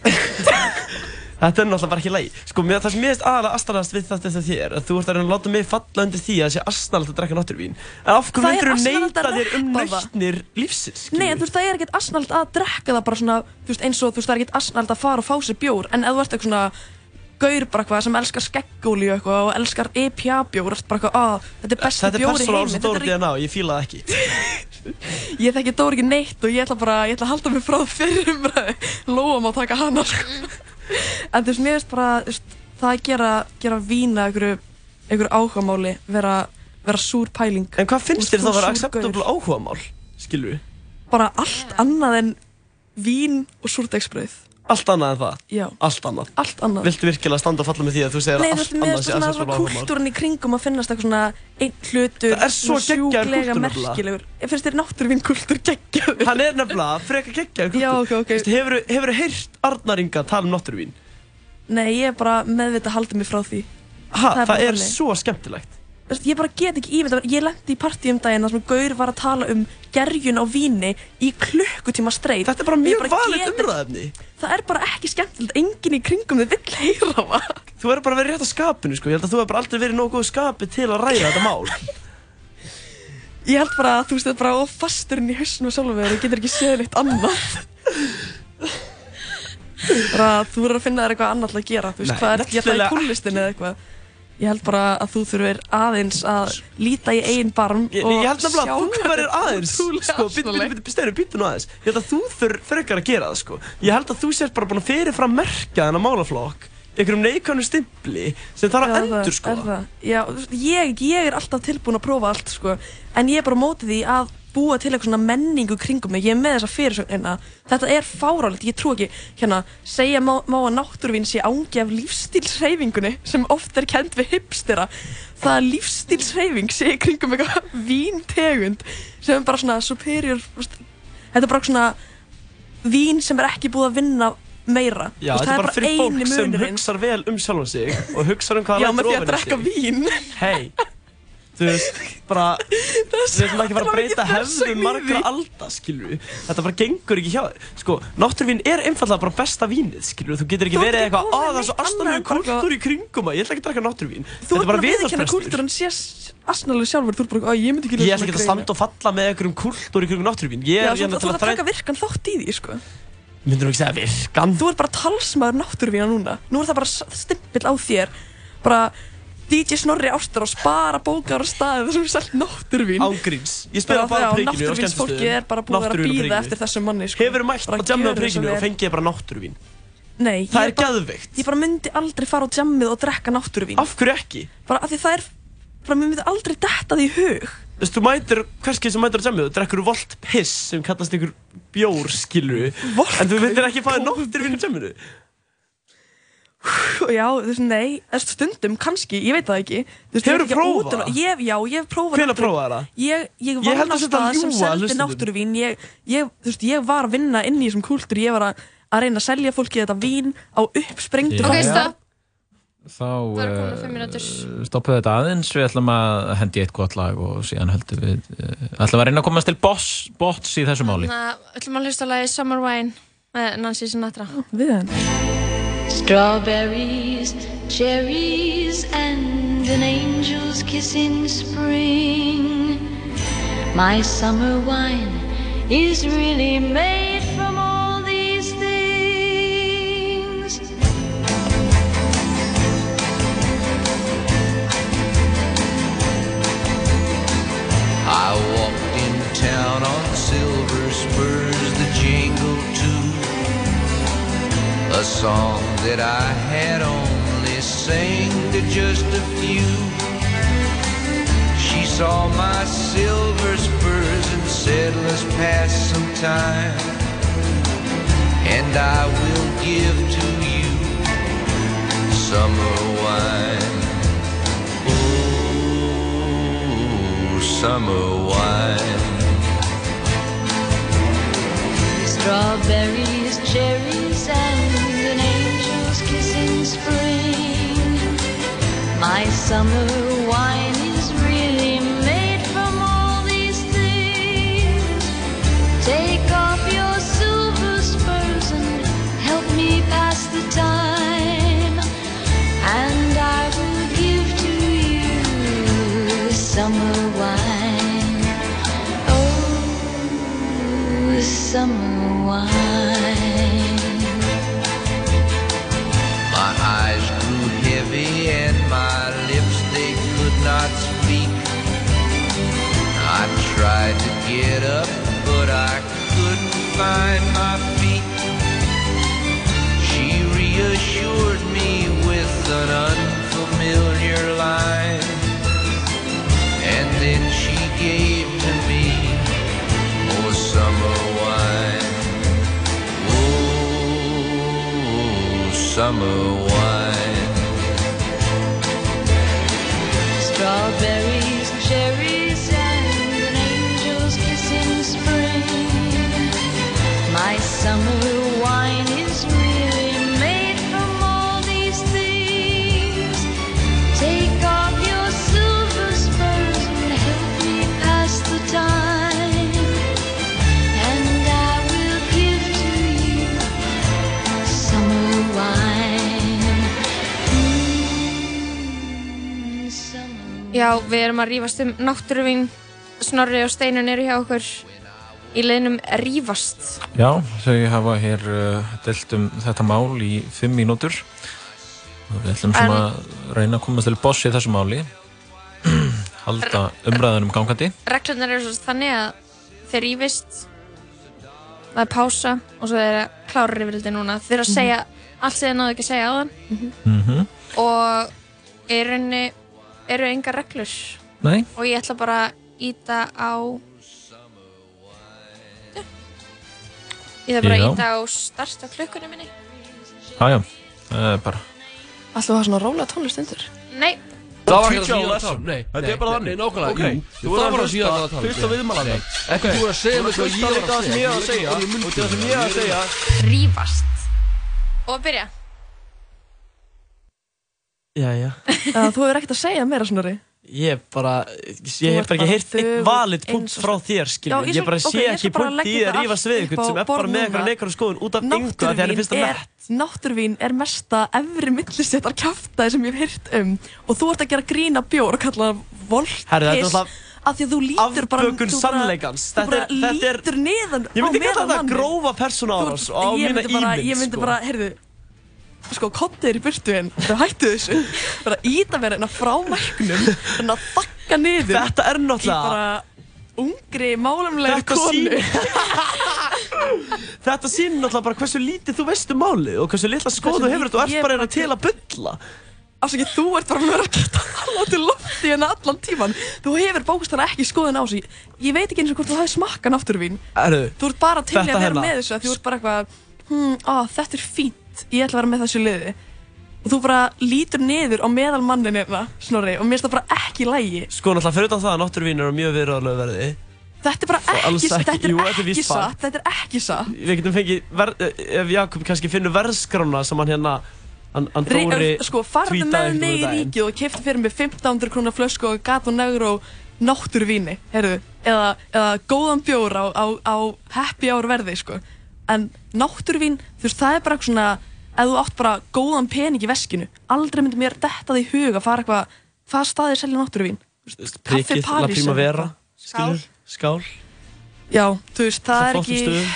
[LAUGHS] Þetta er náttúrulega bara ekki lægi. Sko, mér, það sem mér finnst aðalega astanast við þetta þetta þér, að þú ert að reyna að láta mig falla undir því að það sé astanalt að drekka náttúruvín. En af hverju Það er myndir þú neyta að þér um það. nautnir lífsins? Nei, en þú veist, það er ekkert asnald að drekka það bara svona, þú veist, eins og, þú veist, það er ekkert asnald að fara og fá sér bjór, en ef þú ert eitthvað svona gaur bara eitthvað sem elskar skeggóli og eitthvað og elskar EPA bjór, ert bara eitthvað, að þetta er besti Þetta er bjór í persónuál heimi, sem þetta er DNA og ég fíla það ekki. [LAUGHS] Ég þekki Dóri ekki neitt og ég ætla bara, ég ætla að halda mig frá fyrir umræði, lóa má taka hana, sko. En þú veist, mér veist bara, það að gera, gera vína einhverju, einhverju áhugamáli, vera, vera súr pæling. En hvað finnst þér þá að vera acceptable áhugamál? Skilur við? Bara allt annað en vín og súrdegsbrauð. Allt annað en það? Já. Allt annað? Allt annað. Viltu virkilega standa og falla með því að þú segir Nei, að þú allt veist, mér annað finnst sé svona, acceptable svona áhugamál? kultúrin í kringum að finnast eitthvað svona einn hlutur Það er svo svona nefnilega. merkilegur. Ég finnst þér náttúruvín kultúr geggjaður. Hann er nefnilega frekar geggjaður Já, kultúr. ok, ok. Hefur þú heyrt Arnar Inga tala um náttúruvín? Nei, ég er bara meðvitað að halda mig frá því. Ha, það, er þannig. svo skemmtilegt Þú veist, ég bara get ekki ímynda ég lendi í partí um daginn þar sem Gaur var að tala um gerjun á víni í klukkutíma streit Þetta er bara mjög valið umræðefni það er bara ekki skemmtilegt enginn í kringum þið vill heyra það. Þú verður bara vera rétt á skapinu sko. Ég held að þú hefur bara aldrei verið nógu góð skapi til að ræða þetta mál. [LAUGHS] Ég held bara að þú veist þetta er bara of fasturinn í hausnum og sjálfum þér og getur ekki séð neitt annað. Bara þú verður að finna þér eitthvað annað að gera þú veist Nei, hvað er ekki að það í tónlistin eða eitthvað ég held bara að þú þurfir aðeins að líta í eigin barm og ég held nefnilega að þú verður er aðeins sko, býttu, býttu nú aðeins. Ég held að þú þurr frekar að gera það sko. Ég held að þú sést bara búin að fyrirfram merka þennan málaflokk einhverjum neikvæmum stimpli sem þarf að endur sko ég, ég er alltaf tilbúin að prófa allt sko. en ég er bara á móti því að búa til eitthvað svona menningu kringum mig. Ég er með þessa fyrirsögnina þetta er fárálegt, ég trú ekki hérna, segja má, má að náttúruvín sé ángi af lífstílsreyfingunni sem oft er kend við hipstera. Það að lífstílsreyfing sé kringum eitthvað [LAUGHS] víntegund sem er bara svona superior þetta er bara svona vín sem er ekki búið að vinna meira. Já, þetta er bara fyrir fólk sem hugsar vel um sjálfum sig og hugsar um hvað Já, með því að drekka vín. Hei, þú veist, bara [LAUGHS] Við ætlum ekki að fara að breyta hefðum margra alda, við Þetta bara gengur ekki hjá þér Sko, náttúrvín er einfallega bara besta vínið, við Þú getur ekki verið eitthvað, að það er svo bara kultúr í kringum að Ég ætla ekki að drekka náttúrvín Þetta er bara bara að viðkynna viðhorfsbrestur kúltúr en sé asnalega sjálfur, þú ert bara, að ég myndi ekki Ég ætla ekki að svona standa og falla með einhverjum kultúr í kringum náttúrvín Ég Já, er þú hérna þú að að taka virkan þátt í því, sko Myndir þú ekki segja virkan? Þú ert bara talsmaður náttúruvína núna. Nú er það bara stimpill á þér. Bara DJ Snorri Ástur og spara bókar og staði þessum selt náttúruvín. Ángríns Ég spila bara á prikinu á Náttúruvíns fólki skemmtistöðum er bara búið að að á býða eftir þessum manni, sko. Hefur mætt Bara á jammið á svo og fengið bara náttúruvín? Nei, Það er geðveikt. Ég bara myndi aldrei fara á jammið og drekka náttúruvín. Af hverju ekki? Bara af því það er Bara mér myndi aldrei detta því í hug Þú veist, þú mætir, hverskið sem mætir á jammið, þú drekkur volt piss sem kallast einhver bjór, skilur En þú myndir ekki fáið náttúruvín á jamminu Já, þú veist, nei, þú stundum, kannski, ég veit það ekki Þú ekki að prófað það? Ég, já, ég hef prófað Hvenær náttúru- prófaðir það? Ég, ég held á stað sem seldi náttúruvín ég, ég, þú veist, ég var að vinna inn í þessum kúltúr Ég var að, að reyna að selja fólki þetta vín á uppsprengdu Já. Ok, stopp. Þá uh, mínútur. stoppum við þetta aðeins, við ætlum að hendi eitt gott lag og síðan höldum við, uh, ætlum að reyna að komast til boss, bots í þessu máli. Þannig að ætlum að hlusta á lagi Summer Wine með Nancy Sinatra Strawberries, cherries, and an angel's kiss in spring. My summer wine is really made I walked in town on silver spurs that jingle too. A song that I had only sang to just a few. She saw my silver spurs and said, Let's pass some time. And I will give to you summer wine. Summer wine. Strawberries, cherries, and an angel's kiss in spring. My summer wine summer við erum að rífast um náttúruvín. Snorri og Steinun eru hjá okkur í leiðinum rífast. Já, þau hafa hér uh, delt um þetta mál í fimm mínútur og við ætlum svona að reyna að komast til boss í þessu máli [CLEARS THROAT] halda umræðunum gangandi Reglunar eru svo þannig að þeir rífist, það er pása og svo er það klára rífildi núna. Þeir að segja allt sem þeir náðu ekki að segja á þann mm -hmm. og í rauninni eru engar reglur. Nei. Og ég ætla bara að íta á... Já. Ég ætla bara að íta á start á klukkunni minni. Það er bara Alltaf það svona rólega tónlist undir. Nei. Það var ekki það lesson. tala. Nei, Þetta er bara þannig. Nei, nákvæmlega, Ok. jú. Þú Það var að að síðan hlusta- að. Nei. Ekki þú að segja mig hvað ég var líka það sem ég að segja. Og það sem ég er að segja. Rífast. Og byrja. Jæja. Já, þú hefur ekkert að segja meira Snorri. Ég bara, ég hef bara ekki heyrt einn valid punkt og- frá þér, Já, skiljum. ég bara sé ekki punkt í að rífast við einhvern á sem er bara með einhverja núna. neikværa skoðun út af yngu finnst það er, nett. náttúrvín er mesta efri millistéttar kjaftaði sem ég hef heyrt um og þú ert að gera grína bjór og kalla það er náttúrulega af því að þú lítur bara afbökun sannleikans. þú bara Þetta er- þetta er- lítur niðan Ég myndi á meðan þetta manninn. grófa Þú- á ég mína myndi bara- ímynd, ég myndi sko. bara, heyrðu sko, kottið er í burtu en þau hættu þessu. Bara íta mér hérna frá mæknum hérna þakka niður Þetta er náttúrulega- bara ungri, málumlega Þetta konu. [LAUGHS] Þetta sýnir náttúrulega bara hversu lítið þú veist um málið og hversu litla skoð þú hefur þetta og ert bara hérna til að bulla. Afsakið, þú ert bara mörg tala til lofti hérna allan tíman Þú hefur bókstæðan ekki skoðun á sig Ég veit ekki eins og hvort þú hafi smakka náttúruvín. Herru, Þú ert bara til í að vera hérna. með þessu að Þú ert bara eitthvað hmm, á, Þetta er fínt, ég ætla að vera með þessu liði Og þú bara lítur niður á meðal mannin hérna, Snorri Og mér finnst það bara ekki lægi Sko náttúrulega fyrir utan það að náttúruvín er mjög viðröðlega verði. Þetta er bara Og ekki, ekki- þetta er jú, þetta er ekki víst fact. satt Þetta er ekki satt Við getum fengið, ver, ef Jakob kannski finnur verðskrána sem hann hérna, hann, Dóri Sko, farðu með mig í ríkið og kefti fyrir mig 1500 krónar flösku og Gato Negro náttúruvíni, heyrðu, eða, eða góðan bjór á, á, á happy hour verði, sko. En náttúruvín, þú veist, það er bara eitthvað svona, ef þú átt bara góðan pening í veskinu, aldrei myndi mér detta því í hug að fara eitthvað, hvað staðir selja náttúruvín? Prikið, La Primavera, skilur, skál. Já, þú veist, það Svo er ekki, stöðum.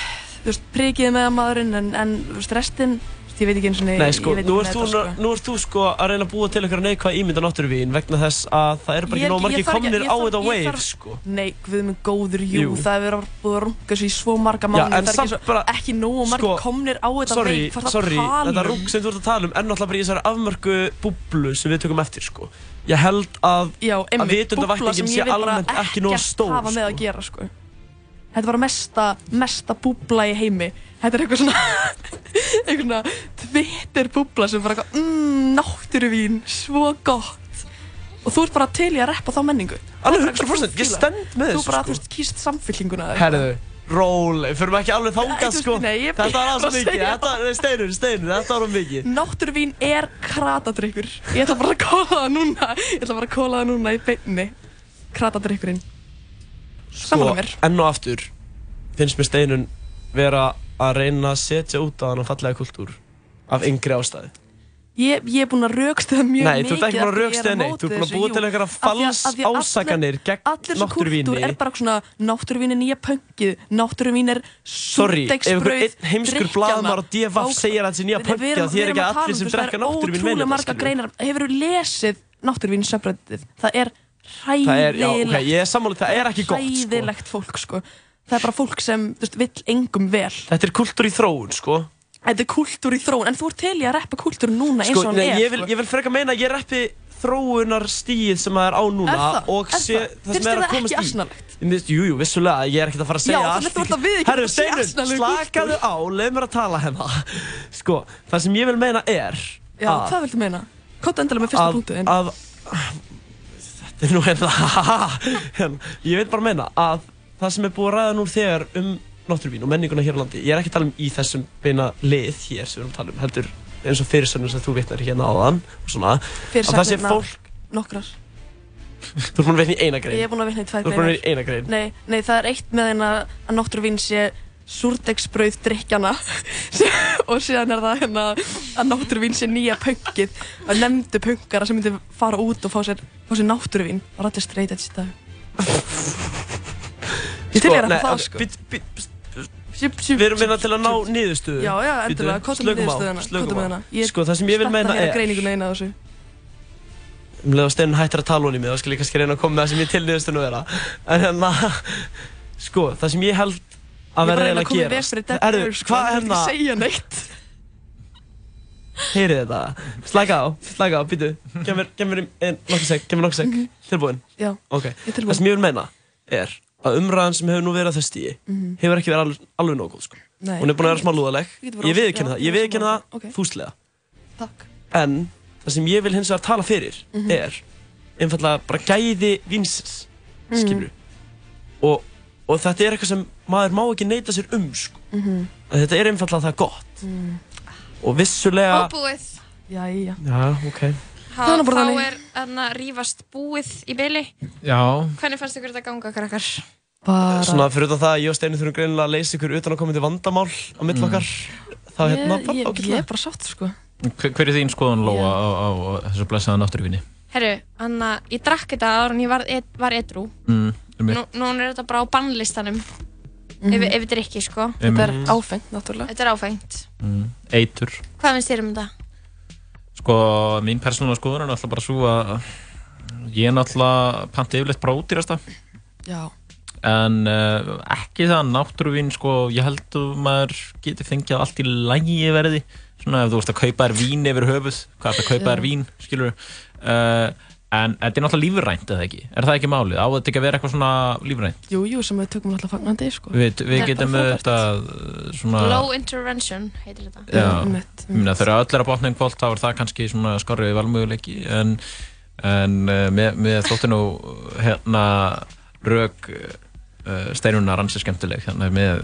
þú veist, prikið með maðurinn, en, en þú veist, restinn, veist, ég veit ekki eins og Nei, sko, nú þetta, sko. nú ert þú sko að reyna að búa til einhverja neikvæða ímynda náttúruvín vegna þess að það eru bara ekki er nóg margir komnir á þetta wave, sko. Nei, guð minn góður, jú, Jú. það búið að runga sig í svo marga mánu Það er ekki, bara- ekki nógu margir sko, komnir á þetta Sorry, veik, hvað er það sorry, að tala þetta um? rúk sem þú ert að tala um er náttúrulega bara í þessari afmörku búblu sem við tökum eftir, sko. Ég held að, Já, að einmitt, búbla sem vitundavakningin sé almennt ekki nóg stór, að sko. sko Þetta var mesta, mesta búbla í heimi Þetta er eitthvað svona, [LAUGHS] eitthvað svona Twitter búbla sem bara eitthvað, mmm, náttúruvín, svo gott Og þú ert bara til í að reppa þá menningu Alveg Það er bara 100%, eitthvað ég þú stend með Þú þessu, bara, sko. þú veist, kýst samfylkinguna eða eitthvað. Herðu, róleg, fyrir maður ekki alveg Nei, þangað, þú veist, sko. nei, ég- Þetta var ég alveg bara mikið, segja þetta, nei, steinur, steinur, þetta var alveg mikið. Náttúruvín er kratadrykkur Ég ætla bara að kóla það núna Ég ætla bara að kóla það núna í beinni Kratadrykkurinn. Sko, enn og aftur finnst mér steinun vera að reyna að setja út á hann fallega kultúr af yngri ástæði. Ég, ég er búin að raukstuða mjög Nei, mikið þú ert ekki búin að rökstuða neitt. Þú ert búin að jú. til einhverja Af því að- fals af því að allir- gegn svo náttúruvíni. kultúr er bara svona Náttúruvín er nýja pönkið Náttúruvín er súrdegsbrauð einn heimskur blaðmaður á DFF segir að sé nýja pönkið að því er ekki að allir sem drekka náttúruvín meina um Það er ótrúlega marga greinar Hefur þú lesið náttúruvín söfbröðið? Það er Það er, hræðilegt ég er sammálið, það er ekki gott, sko. Hræðilegt fólk, sko Það er bara fólk sem, þú veist, vill engum vel Þetta er kultúr í þróun, sko. Þetta er kultúr í þróun En þú ert til í að reppa kultúr núna eins og Sko, hann nei, er ég vil, ég vil freka meina að ég reppi þróunar stíð sem það er á núna Er það? og Er sé það? það Finnst sem er að það komast í. Ég myndist, jú, jú, vissulega, ég er ekkert að fara að segja þú allt þú að Herru, að það asnalegur slakaðu á, leið mér að tala hérna [LAUGHS] Sko, það sem ég vil meina er Já, að, hvað viltu meina? Kóta endilega með fyrsta að, punktu þinn að Þetta er nú hérna [LAUGHS] hérna, Ég vil bara meina að það sem er búið að ræða nú þegar um náttúruvín og menninguna hér á landi Ég er ekki að tala um í þessum beina lið hér sem við erum að tala um heldur eins og fyrirsönnum sem þú vitnar hérna áðan og svona að það sé fólk Nokkrar. [LAUGHS] Þú ert búin að vitna í eina grein. Ég er búin að vitna í tvær Þú ert búin að greinar. vitna í eina grein. Nei, nei, það er eitt með þeim að, að náttúruvín sé súrdegsbrauð drikkjana [LAUGHS] og síðan er það hérna að náttúruvín sé nýja pöngið að nefndu pöngara sem myndi fara út og fá sér, fá sér náttúruvín. Og straight edge í dag. Ég til ég er nei, að það sko. Við erum minna til að ná niðurstöðu. Já, já, slökum á, niðurstöðuna? með hana? Ég Sko, það sem ég vil meina stefna hér er að greininguna eina þessu. Um leið að Steinn hættir að tala honum mig, þá skal ég kannski reyna að koma með það sem ég til niðurstöðun að vera. En hérna, sko, það sem ég held Ég að er bara vera að reyna að koma í að veg fyrir gera dead Erðu, air, sko, hvað ég vil hérna ekki segja neitt Heyrið þetta, slæka á, slæka á, býtu Gef mér, gef mér einn nokkuð sek, gef mér nokkuð sek Tilbúin? Mhm. Já, Ok, ég er tilbúin. það sem ég vil meina er að umræðan sem hefur nú verið á þess stíi Mhm. hefur ekki verið alveg, alveg góð sko. Nei. Hún er búin að vera smá lúðaleg Ég Ég já, það, ég ég er sammála. það Ok. fúslega Takk. En það sem ég vil hins vegar tala fyrir Mhm. er einfallega bara gæði vinsins skilur og, og þetta er eitthvað sem maður má ekki neita sér um sko. Mhm. að þetta er einfallega það gott Mm. og vissulega Og búið. Jæja. Já, ok Há, Það er þá er þarna rífast búið í byli. Já. Hvernig fannst ykkur þetta ganga, krakkar? Bara... Svona fyrir utan það að ég og Steinu þurfum greinilega að leysa ykkur utan að koma til vandamál á mill okkar þá hérna ég, bara ég, ég er bara sátt sko Hver, hver er þín skoðan, Lóa, á, á, á þessu blessaða náttúruvinni? Herru, Anna, ég drakk þetta áður en ég var, ed, var edru. Mm, Nú, nú er þetta bara á bannlistanum. Mhm. Ef, ef þetta er ekki, sko. Þetta er áfengt, náttúrulega. Þetta er áfengt. mm, eitur. Hvað finnst þér um þetta? Sko, mín persónulega skoðun er náttúrulega bara svo að ég er náttúrulega panti yfirleitt bara ódýrasta Já. en uh, ekki það náttúruvín sko, ég held að maður geti fengið allt í lægi verði svona ef þú veist að kaupa þér vín yfir höfuð hvað er það að kaupa þér vín, skilur uh, en þetta er náttúrulega lífrænt eða ekki? Er það ekki málið, á þetta ekki að vera eitthvað svona lífrænt? Jú, jú, sem við tökum alltaf fagnandi sko. Við, við getum bara þetta svona Low intervention heitir þetta. Já, einmitt, ég meina þegar öll er að botna einn kvöld þá er það kannski svona skorrið valmöguleiki. En, en uh, með, með þóttu nú hérna rög uh, steinunar ansið skemmtileg þannig með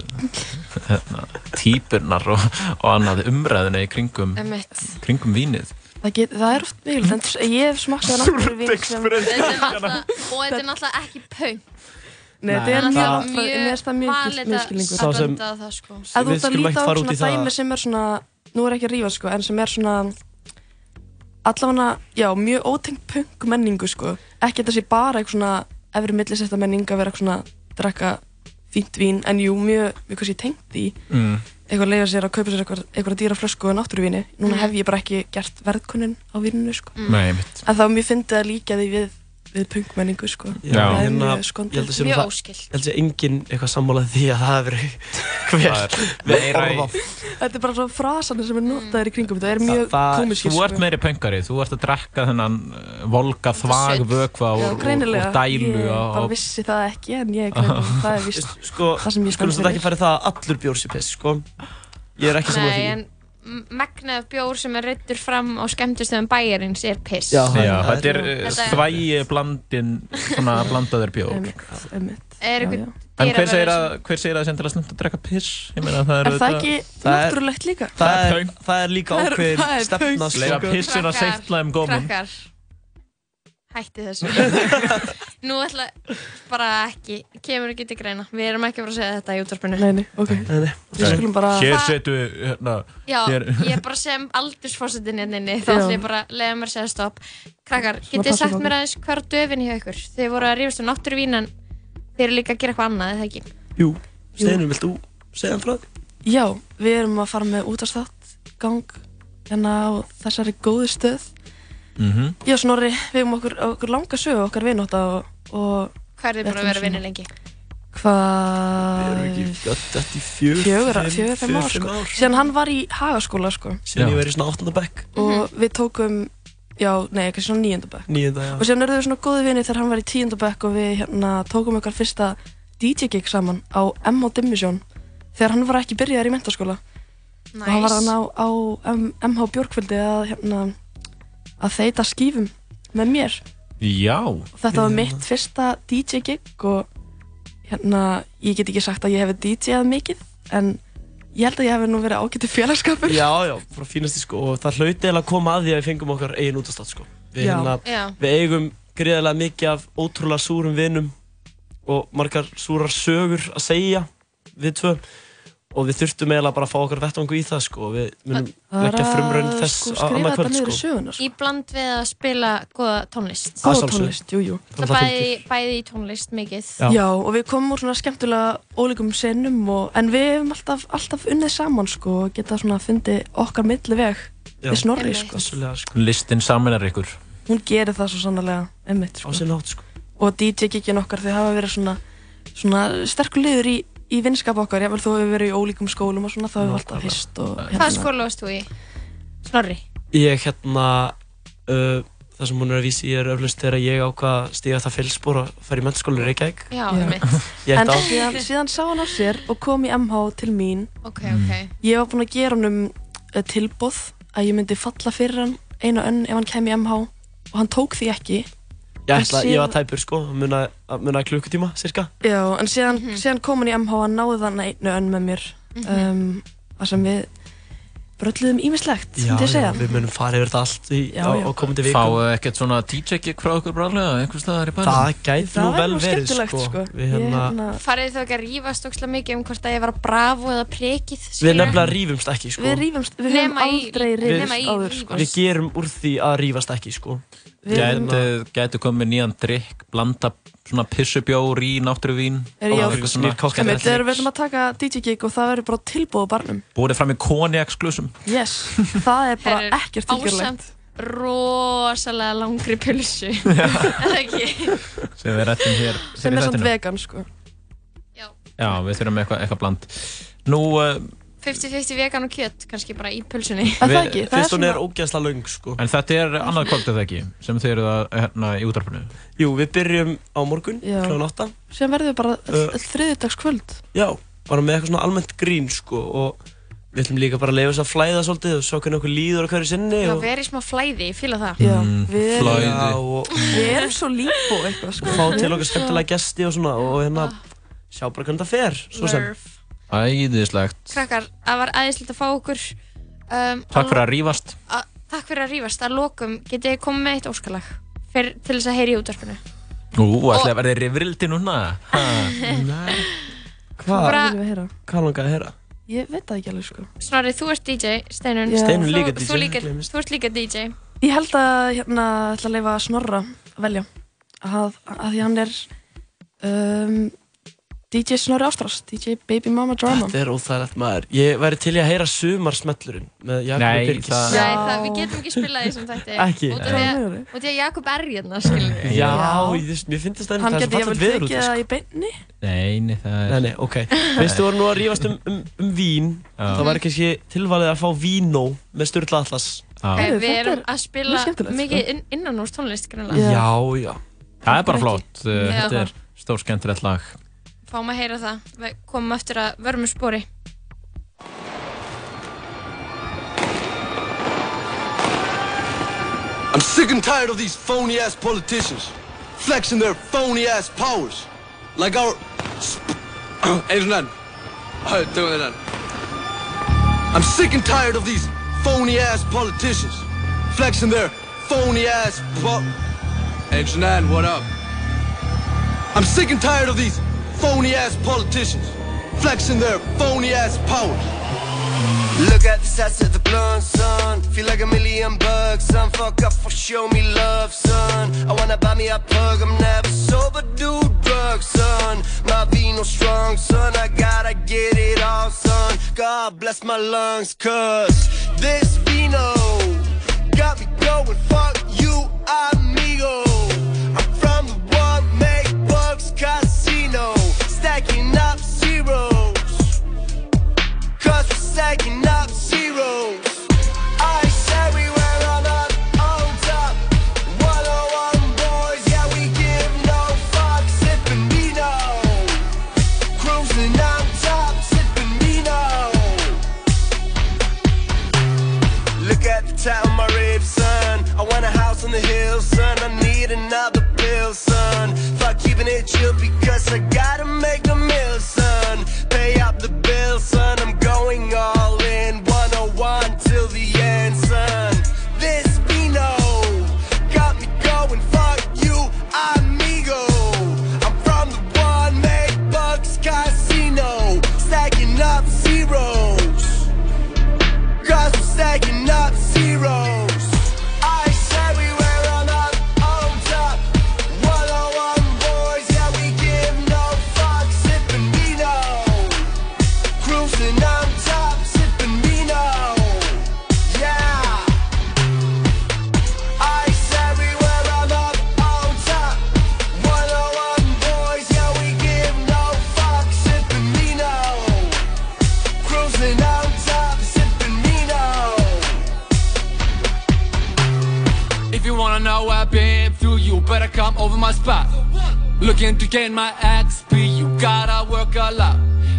hérna, típurnar og, og annað umræðuna í kringum, Einmitt. kringum vínið Það, get, það er oft mikilvægt, en ég hef smakkað [LAUGHS] náttúruvín sem... Þetta er náttúrulega- Og þetta er náttúrulega ekki pöng. Nei, þetta er að mjög það oft, mér finnst það mjög valið miskilningur. að blanda það, sko. Ef þú Við ert að skulum líta á fara út svona í dæmi sem er svona, nú er ekki að rífa sko, en sem er svona allavega, já, mjög ótengt punk menningu sko, ekki þetta sé bara eitthvað svona efri millisetta menning að vera eitthvað svona drekka fínt vín, en jú, mjög, mjög hvað sé tengt í mm. Eitthvað leiða sér að kaupa sér eitthvað, eitthvað dýra flösku og náttúruvíni, núna Mm. hef ég bara ekki gert verðkunin á víninu sko Mm. En þá mér fyndi að líka því við, við punkmenningu sko. Já, það er hérna, mjög ég skondið að nú það- Ég held að sé enginn eitthvað sammálað því að það hefur [LAUGHS] hver Það er meira í- orðað Þetta er bara svona frasanir sem er notaðir í kringum. Þetta er mjög Það- komiskir Þú ert meiri pöngari, þú ert að drekka þennan uh, volga þvag vökva úr, greinilega, úr dælu ég á, bara vissi það ekki en ég greinilega, [LAUGHS] það er vist Sko, það sem ég skulum stend þetta ekki fara í það að allur bjór sé piss, sko. Ég er ekki saman Nei, því. en megnað bjór sem er reittur fram á skemmtustöðum bæjarins er piss. Já, Já, þetta er er- þvægi blandin svona [LAUGHS] blandaður bjór Er einhver En hver segir að, hver segir að það sé endilega snumt að drekka piss? Meina það er Er það ekki er- náttúrulegt líka? Það Það er er, það er líka er- ákveðin það er stefna punk, sko. Lega pissin að seittla um góminn Krakkar, hætti þessu. [LAUGHS] Nú ætla bara ekki, kemur ekki til greina. Við erum ekki að fara að segja þetta í útvarpinu. Nei, nei, ok Við skulum bara Hér setu hérna Já, hér. ég er bara sem aldursfórsetin hérna inni, þá ætlum ég bara að leiða mér að segja stopp. Krakkar, getið þið sagt mér aðeins hvað er döfin hjá ykkur? Þið voru að rífast um náttúruvín en þið eru líka að gera eitthvað annað, eða ekki? Jú, Steinum, viltu segja hann frá því? Já, við erum að fara með útastþátt gang hérna á þessari góðu stöð Mhm. Já, Snorri, við erum okkur, okkur langa sögu okkar vinóta og, og Hvað er þið búin að vera að vinna lengi? Hvað Við erum ekki gött eftir fjögur Fjögur, fjögur, fimm ár, sko. Síðan hann var í hagaskóla, sko. Síðan ég verið í svona áttunda bekk Og við tókum, já, nei, ekki svona níunda bekk. Níunda, já Og síðan erum við svona góði vinni þegar hann var í tíunda bekk og við hérna tókum okkar fyrsta DJ-gig saman á MH Dimission þegar hann var ekki byrjaðar í mentaskóla. Og hann var hann á, á MH Björkvöldi að, hérna, að þeita skífum með mér. Já. Þetta var mitt fyrsta DJ-gig og hérna, ég get ekki sagt að ég hef DJ-að mikið, en ég held að ég hef nú verið ágættu félagskapur. Já, já, bara fínasti sko og það hlauti eiginlega að koma að því að við fengum okkar eigin útastátt sko. Við, hérna, við eigum greiðilega mikið af ótrúlega súrum vinum og margar súrar sögur að segja við tvö og við þurftum eiginlega bara að fá okkar vettvangu í það sko og við munum leggja að, sko, þess skrifa annað þetta kvöld sko söguna, Í bland við að spila góða tónlist Að sjálfsögðu. tónlist, jú, jú. Það bæði, bæði í tónlist mikið Já. og við komum úr svona skemmtilega ólíkum senum og, en við hefum alltaf, alltaf unnið saman sko og geta svona fundið okkar milli veg við snorri sko. Sko. Listin saminar ykkur Hún gerir það svo sannlega einmitt sko. Á sinn hátt sko Og DJ-gigin okkar þau hafa verið svona, svona sterkur liður í, í vinskap okkar, jável þó við verið í ólíkum skólum og svona, þá hefur við alltaf hist og hérna- Hvað skóla varst þú í? Snorri? Ég hérna uh, það sem hún er að vísi ég er öflust þegar ég ákvað að stíga það fylgspor og fara í mennskóli í Reykjavík Já, einmitt. [LAUGHS] Ég En ætti á síðan, síðan sá hann á sér og kom í MH til mín Ok, ok. Ég var búin að gera hann um tilbúð að ég myndi falla fyrir hann einu önn ef hann kem í MH og hann tók því ekki Ég, ætla, síðan- ég var tæpur sko, munaði muna klukkutíma cirka Já, en síðan, síðan kom hann í MH hann náði þannig einu önn með mér. Um, það sem við brölluðum ímislegt, Já, myndi ég já, segja við munum fara yfir þetta allt í, Já, á, já. á komandi vikum Fáu ekkert svona DJ-gig frá okkur bráðlega einhvers staðar í bænum Það gæti Það nú vel nú verið skemmtilegt, sko, sko. Hérna, hérna, Farið þá ekki að rífast ókslega mikið um hvort að ég var að bravo eða prekið við nefnilega rífumst ekki sko. Við rífumst, við höfum aldrei Við- rífumst áður sko. Við gerum úr því að rífast ekki sko. Gætu, gætu komið nýjan drikk, blanda svona pissubjór í náttúruvín við ætlum að taka DJ-gig og það verður bara tilbúið barnum. Búið fram í konjaksklusum Yes, það er bara ekkert tilgjörlegt rosalega langri pulsu. [LAUGHS] Eða ekki? sem er samt vegan sko. Já, við þurfum eitthvað eitthva bland. Nú, uh, 50-50 vegan og kjött kannski bara í pulsunni. Við- Fyrst hún er ógæðslega löng sko. en þetta er annað kvöld eða ekki sem þið eruð að hérna í útarpinu Jú, við byrjum á morgun kl. 8 Síðan verður við bara Uh, öll þriðjudagskvöld. Já, bara með eitthvað svona almennt grín sko, og við ætlum líka bara að leifa þess að flæða svolítið og svo hvernig okkur líður á hverju sinni Já, og verið smá flæði, ég fíla það. Já, við erum, flæði. Já, og við erum svo lífbó eitthvað sko. Fá Við til erum okkar skemmtilega gesti og svona og hérna sjá bara hvernig það fer svo sem. Lurf. Æðislegt. Krakkar, það var æðislegt að fá okkur um, Takk fyrir að rífast. að, Takk fyrir að rífast, að lokum getið þið komið með eitt óskalag fyrir, til þess að heyri í útvarpinu. Nú, ætlaði að verði rifrildi núna? Ha. [LAUGHS] Hvað Bara- viljum við heyra? Hvað langaði að heyra? Ég veit það ekki alveg sko. Snorri, þú ert DJ, Steinun Þú- líka þú, DJ, líka, gleymist. þú ert líka DJ Ég held að hérna ætla að leifa Snorra að velja. Að, að því hann er um, DJ Snorri Ástrás DJ Baby Mama Drama Þetta er óþægilegt maður Ég væri til í að heyra sumarsmellurinn með Jakob Nei, Birgis það- Nei, það, við getum ekki spilað [LAUGHS] því sem þetta Ekki? Út af því að, út að Jakob er hérna, skilur við Já, ég, mér finnst það Hann það er svo fallegt veður úti tekið sko. það í beinni Nei, nei, það er Nei, nei, ok Fyrst þú voru nú að rífast um, um, um vín Já. þá væri kannski tilvalið að fá vínó með Sturla Atlas Já. okay, Heyrðu, Við erum er að spila mikið sko. inn, innan úr tónlist greinlega. Já, já Það er bara flott Já. Þetta er stór skemmtilegt lag Fáum að heyra það Við komum eftir að vörmum spori I'm sick and tired of these phony ass politicians flexing their phony ass powers. Like our. Eins og enn. Tökum við enn. I'm sick and tired of these phony ass politicians flexing their phony ass po. Eins og enn, what up? I'm sick and tired of these phony ass politicians flexing their phony ass power. Look at the size of the blunt, son. Feel like a million bucks, son. Fuck up for show me love, son. I wanna buy me a plug, I'm never sober, do drugs, son. My vino strong, son. I gotta get it all, son. God bless my lungs, cause this vino got me going. Fuck Cause up zeros. I say we were on our own top. 101 boys, yeah, we give no fucks. Sipping vino. Cruising on top, sipping vino. Look at the top of my ribs, son. I want a house on the hill, son. I need another pill, son. Fuck keeping it chill because I gotta make a meal, son. Pay up the bill, son. I'm going all Looking to gain my XP, you gotta work a lot.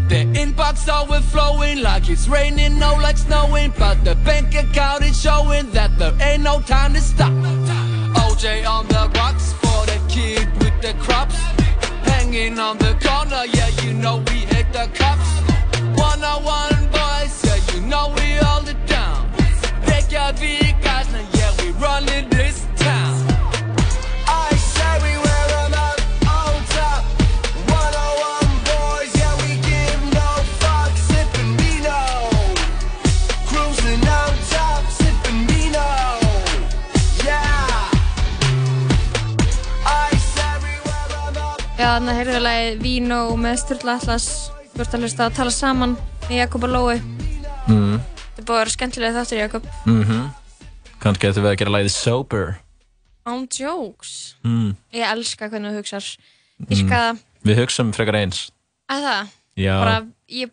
The inbox overflowing like it's raining, no like snowing. But the bank account is showing that there ain't no time to stop. OJ on the rocks for the kid with the crops. Hanging on the corner, yeah, you know we hate the cops. One on one boys, yeah, you know we hold it down. They got big guys, now yeah, we running this town. Þannig að heyrðu lagið Vino með Sturla Atlas. Ert að hlusta að tala saman með Jakob og Lói mm. Þetta er búið að vera skemmtilega þáttur Jakob. Mm Kannski ættum við að gera lagið Sober. On jokes. Mm. Ég elska hvernig þú ska það Við hugsaum frekar eins. Að það? Já. bara, Ég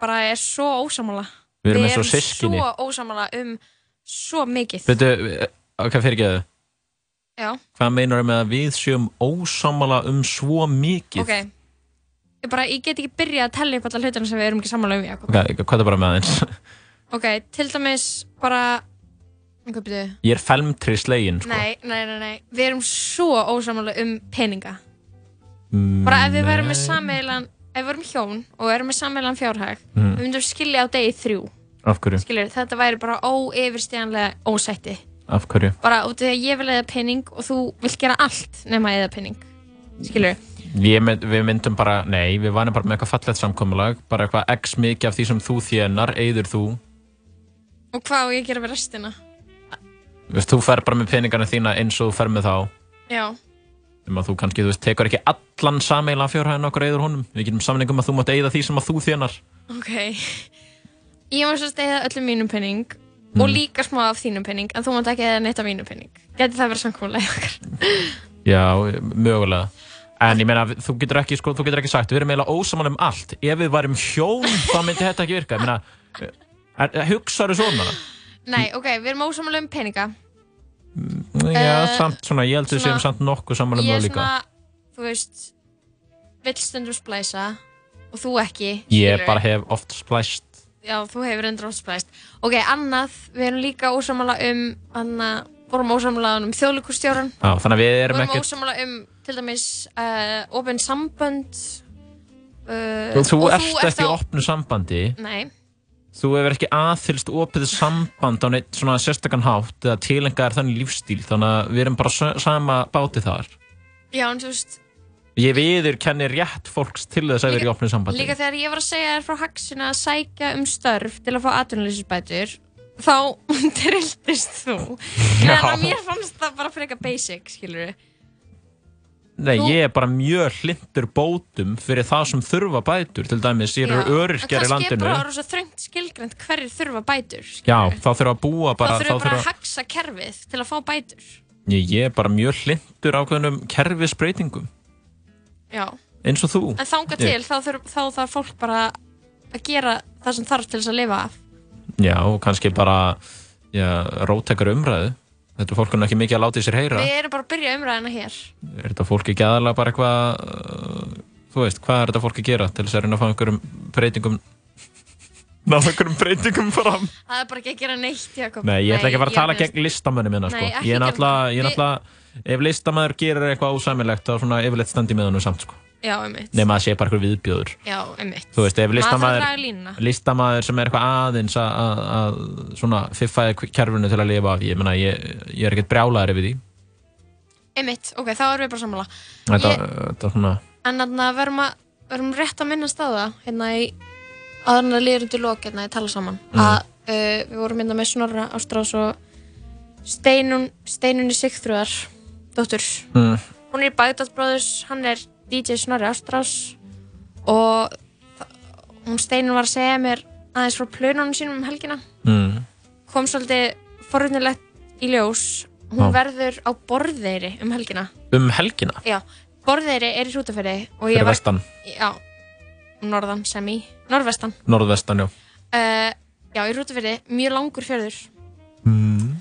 bara er svo ósamála Við erum og Við erum svo ósamála um svo mikið. Veitu, ok, fyrir ekki þau Já, Hvað meinar með að við séum ósamala um svo mikið? ok Ég, bara, ég get ekki byrjað að tella upp alla hlutina sem við erum ekki sammála um Jakob Ok, hvað er bara með aðeins? [LAUGHS] Ok, til dæmis bara Ok, byrju Ég er felmtri slegin, sko. Nei, nei, nei, nei, við erum svo ósamála um peninga Mm, Bara ef við værum með nei. sameilan Ef við erum hjón og við erum með sameilan fjárhag Mm. Við myndum skilja á degi þrjú Af hverju? Skilur, þetta væri bara óyfirstíðanlega ósætti Af hverju? Bara út af því að ég vil eða pening og þú vilt gera allt nema eða pening Skilur, Ég mynd, við myndum bara, nei, við varum bara með eitthvað fallegt samkomulag, bara eitthvað x mikið af því sem þú þjenar, eigður þú. og hvað á ég að gera við restina? Veist, þú fer bara með peningana þína eins og þú fer með þá. Já, Um að þú kannski, þú veist, tekur ekki allan sameila fjárhæðin okkur eigður honum. Við getum samningum að þú mátt eigða því sem að þú þjenar. ok Ég má svo steyða öllum mínum pening Mm. og líka smá af þínum pening en þú mátt ekki eða neitt af mínum pening Gæti það verið samkvæmulega okkar? Já, mögulega. En ég meina, þú getur ekki, sko, þú getur ekki sagt, við erum eiginlega ósaman um allt. Ef við varum hjón, þá myndi þetta ekki virka. Ég meina, er, er, hugsaðu svona? Nei, ok, við erum ósamála um peninga Já, Eh, samt svona, ég held að við séum samt nokkuð saman um Ég það er líka. svona, þú veist vill stundum splæsa og þú ekki Ég bara hef oft splæst. Já, þú hefur endur splæst Ok, annað, við erum líka ósamála um Anna, vorum ósamála um þjóðlíkustjóran Já, þannig að við erum Vorum ekkert... ósamála um, til dæmis uh, opin sambönd uh, Þú og ert ekki í þá- opnu sambandi. Nei, Þú hefur ekki aðfylst opið samband á neitt svona sérstakann hátt eða tilenga er þannig lífstíl þannig að við erum bara sa- sama báti þar. já, en þú veist Ég viður kenni rétt fólks til þess að vera í opnu sambandi. Líka þegar ég var að segja þér frá Haxina að sækja um störf til að fá atvinnuleysinsbætur þá [LAUGHS] trilltist þú. [LAUGHS] Þannig að mér fannst það bara frekar basic, skilur við Nei, þú- ég er bara mjög hlindur bótum fyrir það sem þurfa bætur. Til dæmis, ég eru öryrkjar í landinu. Það er bara rosa þröngt skilgrænt hverjir þurfa bætur skilurðu. Já, þá þurfa að búa bara... Þá þurfa bara að haxa kerfið til að fá bætur ég er bara mjög hlindur ákveðnum kerfisbreytingum. Já, Eins og þú. en þanga til þá þarf, þá þarf fólk bara að gera það sem þarf til þess að lifa af Já, og kannski bara já, róttekar umræðu. Þetta er fólkun ekki mikið að láta í sér heyra. Við erum bara að byrja umræðina hér Er þetta fólk ekki aðalega bara eitthvað, uh, þú veist, hvað er þetta fólk að gera til þess að reyna að fá einhverjum breytingum, ná einhverjum breytingum fram? Það er bara ekki að gera neitt, Jakob Nei, ég ætla ekki að fara að tala gegn listamönnum hérna, sko. Ég er náttúrulega, er ef listamæður gerir eitthvað ósæmilegt, þá svona yfirleitt standi með honum samt, sko. Já, einmitt Nefn að það sé bara eitthvað viðbjöður. Já, einmitt Þú veist, ef að listamæður, listamæður sem er eitthvað aðeins að, að, að svona fiffaði kerfinu til að lifa af, ég meina, ég, ég er ekkert brjálæður yfir því. Einmitt, ok, þá erum við bara sammála Þetta, Ég- þetta er svona, En þannig að verðum að verðum rétt að minnast á það hérna í aðrana liður undir lok hérna í tala saman Mhm. að uh, við vorum dóttur. Mm, hún er í Bagdad Brothers, hann er DJ Snorri Ástrás og hún Steinun var að segja mér aðeins frá plönunum sínum um helgina. Mm, kom svolítið forunilegt í ljós. Hún Já. verður á borðeyri um helgina. Um helgina, Já, Borðeyri er í hrútafyrði og fyrir var, vestan, já, norðan sem í, norðvestan. Norðvestan, já. uh, Já, í hrútafyrði, mjög langur fjörður. Mm,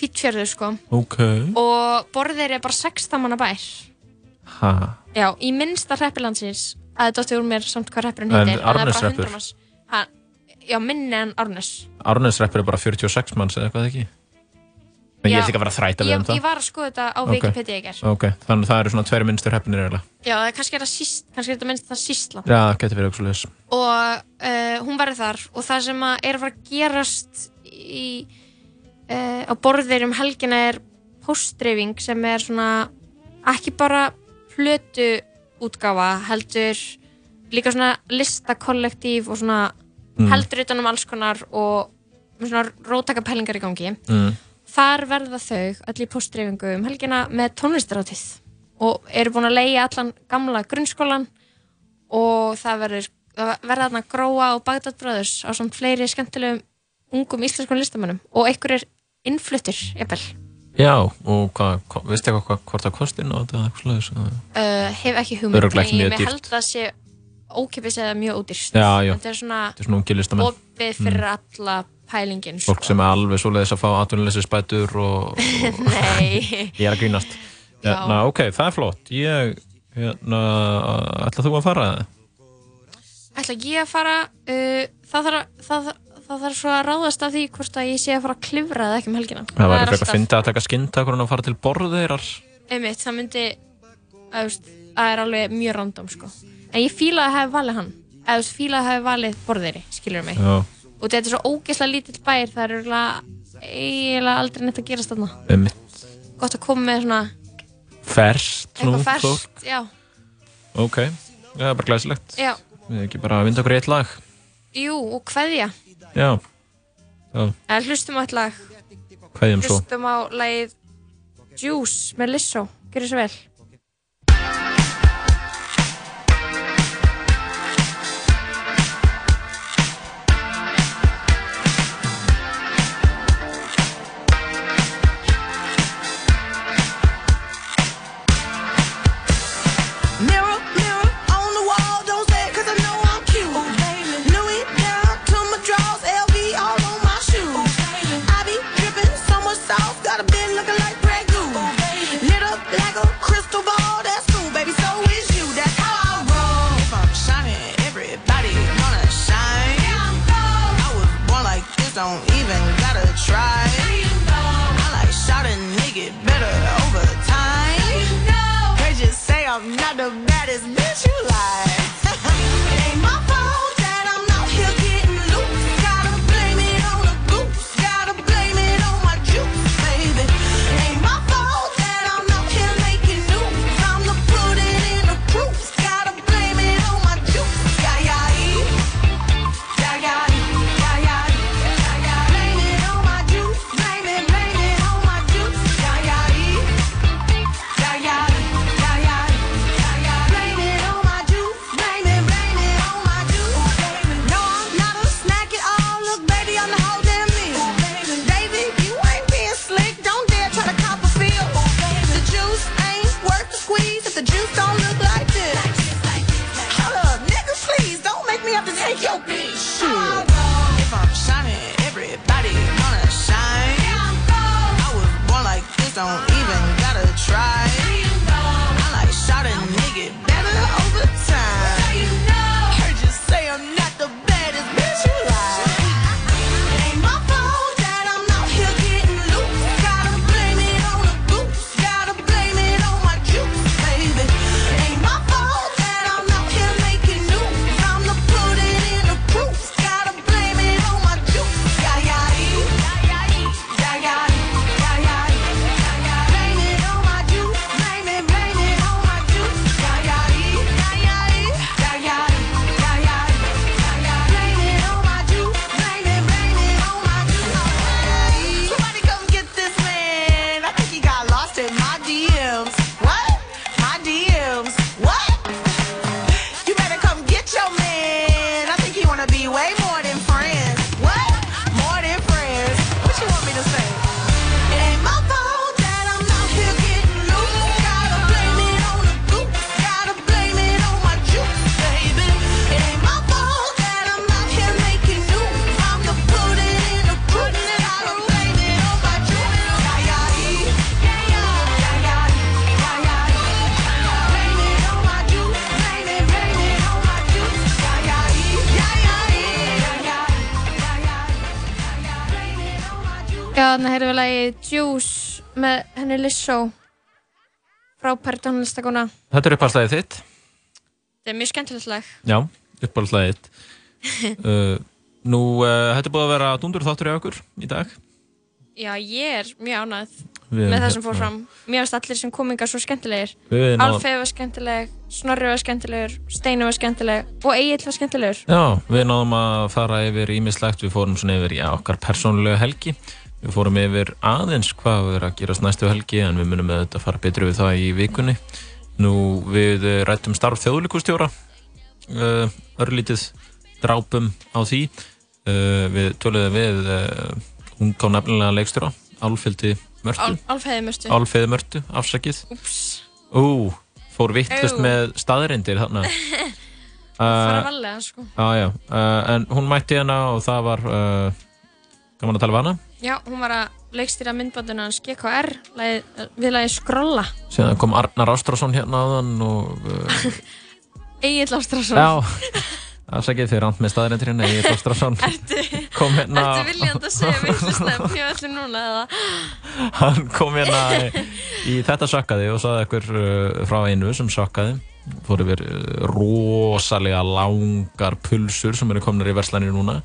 fýtt fjörður sko. Ok. og Borðeyri er bara 16 manna bær. Ha, Já, í minnsta hreppilandsins að það dótti úr mér samt hvað hreppurinn En heitir það bara Árneshreppur? 100 manns. Ha, Já, minni en Árnes Árnesreppur er bara 46 manns eða eitthvað ekki? En ég Já, ætla ekki að vera þræta við ég, um það ég var að skoða þetta á Ok. Wikipedia í gerð ok, þannig að það eru svona tveir minnstur heppinir eiginlega. Já, kannski er þetta minnst það sístla já, það getur verið eitthvað svo og uh, hún verður þar og það sem er að fara að gerast í, uh, á borðir um helgina er postdreifing sem er svona ekki bara plötu útgáfa heldur líka svona listakollektív og svona Mm. heldur utan um alls konar og svona rótaka pælingar í gangi mm. þar verða þau öll í postdreifingu um helgina með tónlistarátíð og eru búin að leia allan gamla grunnskólan og það verður verða þarna gróa og Bagdad Brothers á svona fleiri skemmtilegum ungum íslenskum listamönnum og einhver er innfluttir, jafnvel já, og hvað, hva, veistu eitthvað hva, hvort það kosti ná þetta eða eitthvað eða? uh, hef ekki hugmynd en ég held að það sé ókipis eða mjög ódýrst Já, já. þetta er svona svona listamenn. opið fyrir alla pælingin sko. fólk sem er alveg svoleiðis að fá atvinnuleysi spætur og, [LAUGHS] og Nei. ég er að grínast Já. hérna, ok, það er flott ég, hérna, ætla þú að fara það? ætla ég að fara uh, það þarf að- það, þarf svo að ráðast af því hvort að ég sé að fara að klifra eða ekki um helgina. Það væri alltaf- að finna að taka skynntakurinn og fara til borðeirar einmitt, það myndi það er alveg mjög random sko. en ég fíla að hafa valið hann. Eða þú veist, fíla að hafa valið borðeiri skilur mig. Já. og þetta er svo ógeðslega lítill bær það er eiginlega aldrei neitt að gerast þarna. Einmitt. gott að koma með svona eitthvað nú, fólk. já, ok, það er bara glæsilegt. Já, við ekki bara að vinda okkur í eitt lag. Jú og kveðja já, já. eða hlustum á eitt lag. Hlustum á lagið Juice með Lizzo, gerðu svo vel don't even gotta try. I like shot a nigga better over time. They just say I'm not the baddest bitch you like. Juice með henni Lizzo frábær tónlistakona Þetta er uppáhaldslæðið þitt. Þetta er mjög skemmtilegt lag. Já, uppáhaldslæðið þitt. [LAUGHS] Uh, Nú, uh, þetta er búið að vera dundur þáttur í okkur í dag. Já, ég er mjög ánægð Við með það sem hérna- fór fram. Mér finnst allir sem komingar svo skemmtilegir. Alfeð var skemmtileg, Snorri var skemmtilegur Steini var skemmtileg og Egil var skemmtilegur. Já, við náðum að fara yfir ímislegt, við fórum svona yfir já, okkar persónulega helgi við fórum yfir aðeins hvað er að gerast næstu helgi en við munum auðvitað að fara betri við það í vikunni. Nú, við eh, rættum starf þjóðlikustjóra uh, örlítið drápum á því. Uh, við töluðum við unga og nefnilega leikstjóra Álfildi Mörtu. Al Alfeði mörstu Álfeði Mörtu, afsakið. Úps. Ú, fór vittlust með staðrindir þarna. [LAUGHS] Fara varlega sko. Já, já, uh, en hún mætti hérna og það var gaman að tala við hana Já, hún var að leikstýra myndbanduna hans GKR lagið, við lagið Skrolla. Síðan kom Arnar Ástrásson hérna áðan og [LAUGHS] uh, Egil Ástrásson já, afsakið þið rand með staðrindir hérna Egil Ástrásson [LAUGHS] kom hérna Ertu viljandi að segja vitlusnefn hjá allir núna eða? hann kom hérna í, í þetta sökkaði og saði ekkur uh, frá einu sem sökkaði. Fór yfir uh, rosalega langar pulsur sem eru komnar í verslanir núna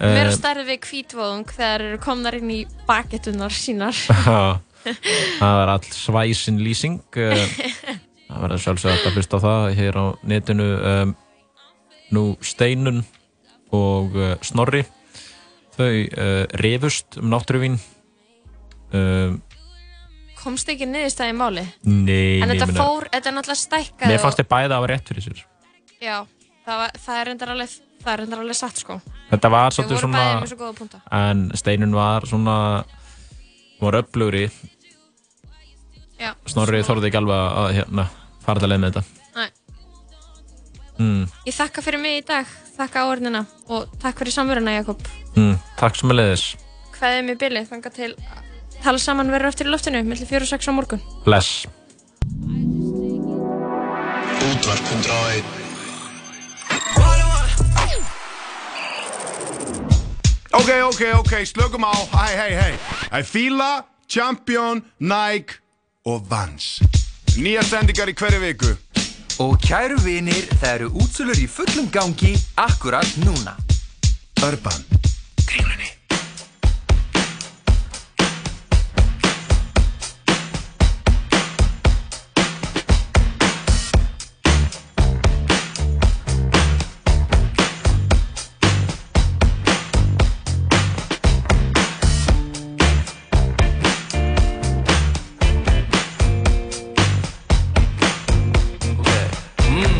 Mér Eh, stærði við kvítvóðung þegar eru komnar inn í bakettunar sínar. [LAUGHS] Það var all svæsin lýsing eh, [LAUGHS] það verður sjálfsögð að hlusta á það hér á netinu nú Steinun og uh, Snorri. Þau reyfust um náttúruvín Komst ekki niðurstæði í máli? Nei, En þetta fór, þetta er náttúrulega stækkað mér fannst þið bæði að hafa rétt fyrir sér. Já, það, var, það er reyndar alveg það er reyndar alveg satt sko. Þetta var svolítið svona svo en Steinun var svona var upplugri Já, Snorri þorði ekki alveg að hérna, fara til leið með þetta. Nei. mm, Ég þakka fyrir mig í dag, þakka áörnina og takk fyrir samveruna Jakob. Mm, takk sem að leiðis Hvaðið mér bilið, þanga til að tala saman verður eftir í loftinu millir 4 og 6 á morgun. Bless. Útvarp Ok, ok, ok, slökum á, hei, hei, hei Það er Fila, Champion, Nike og Vans. Nýja sendingar í hverju viku. Og kæru vinir, það eru útsölur í fullum gangi akkurat núna. Urban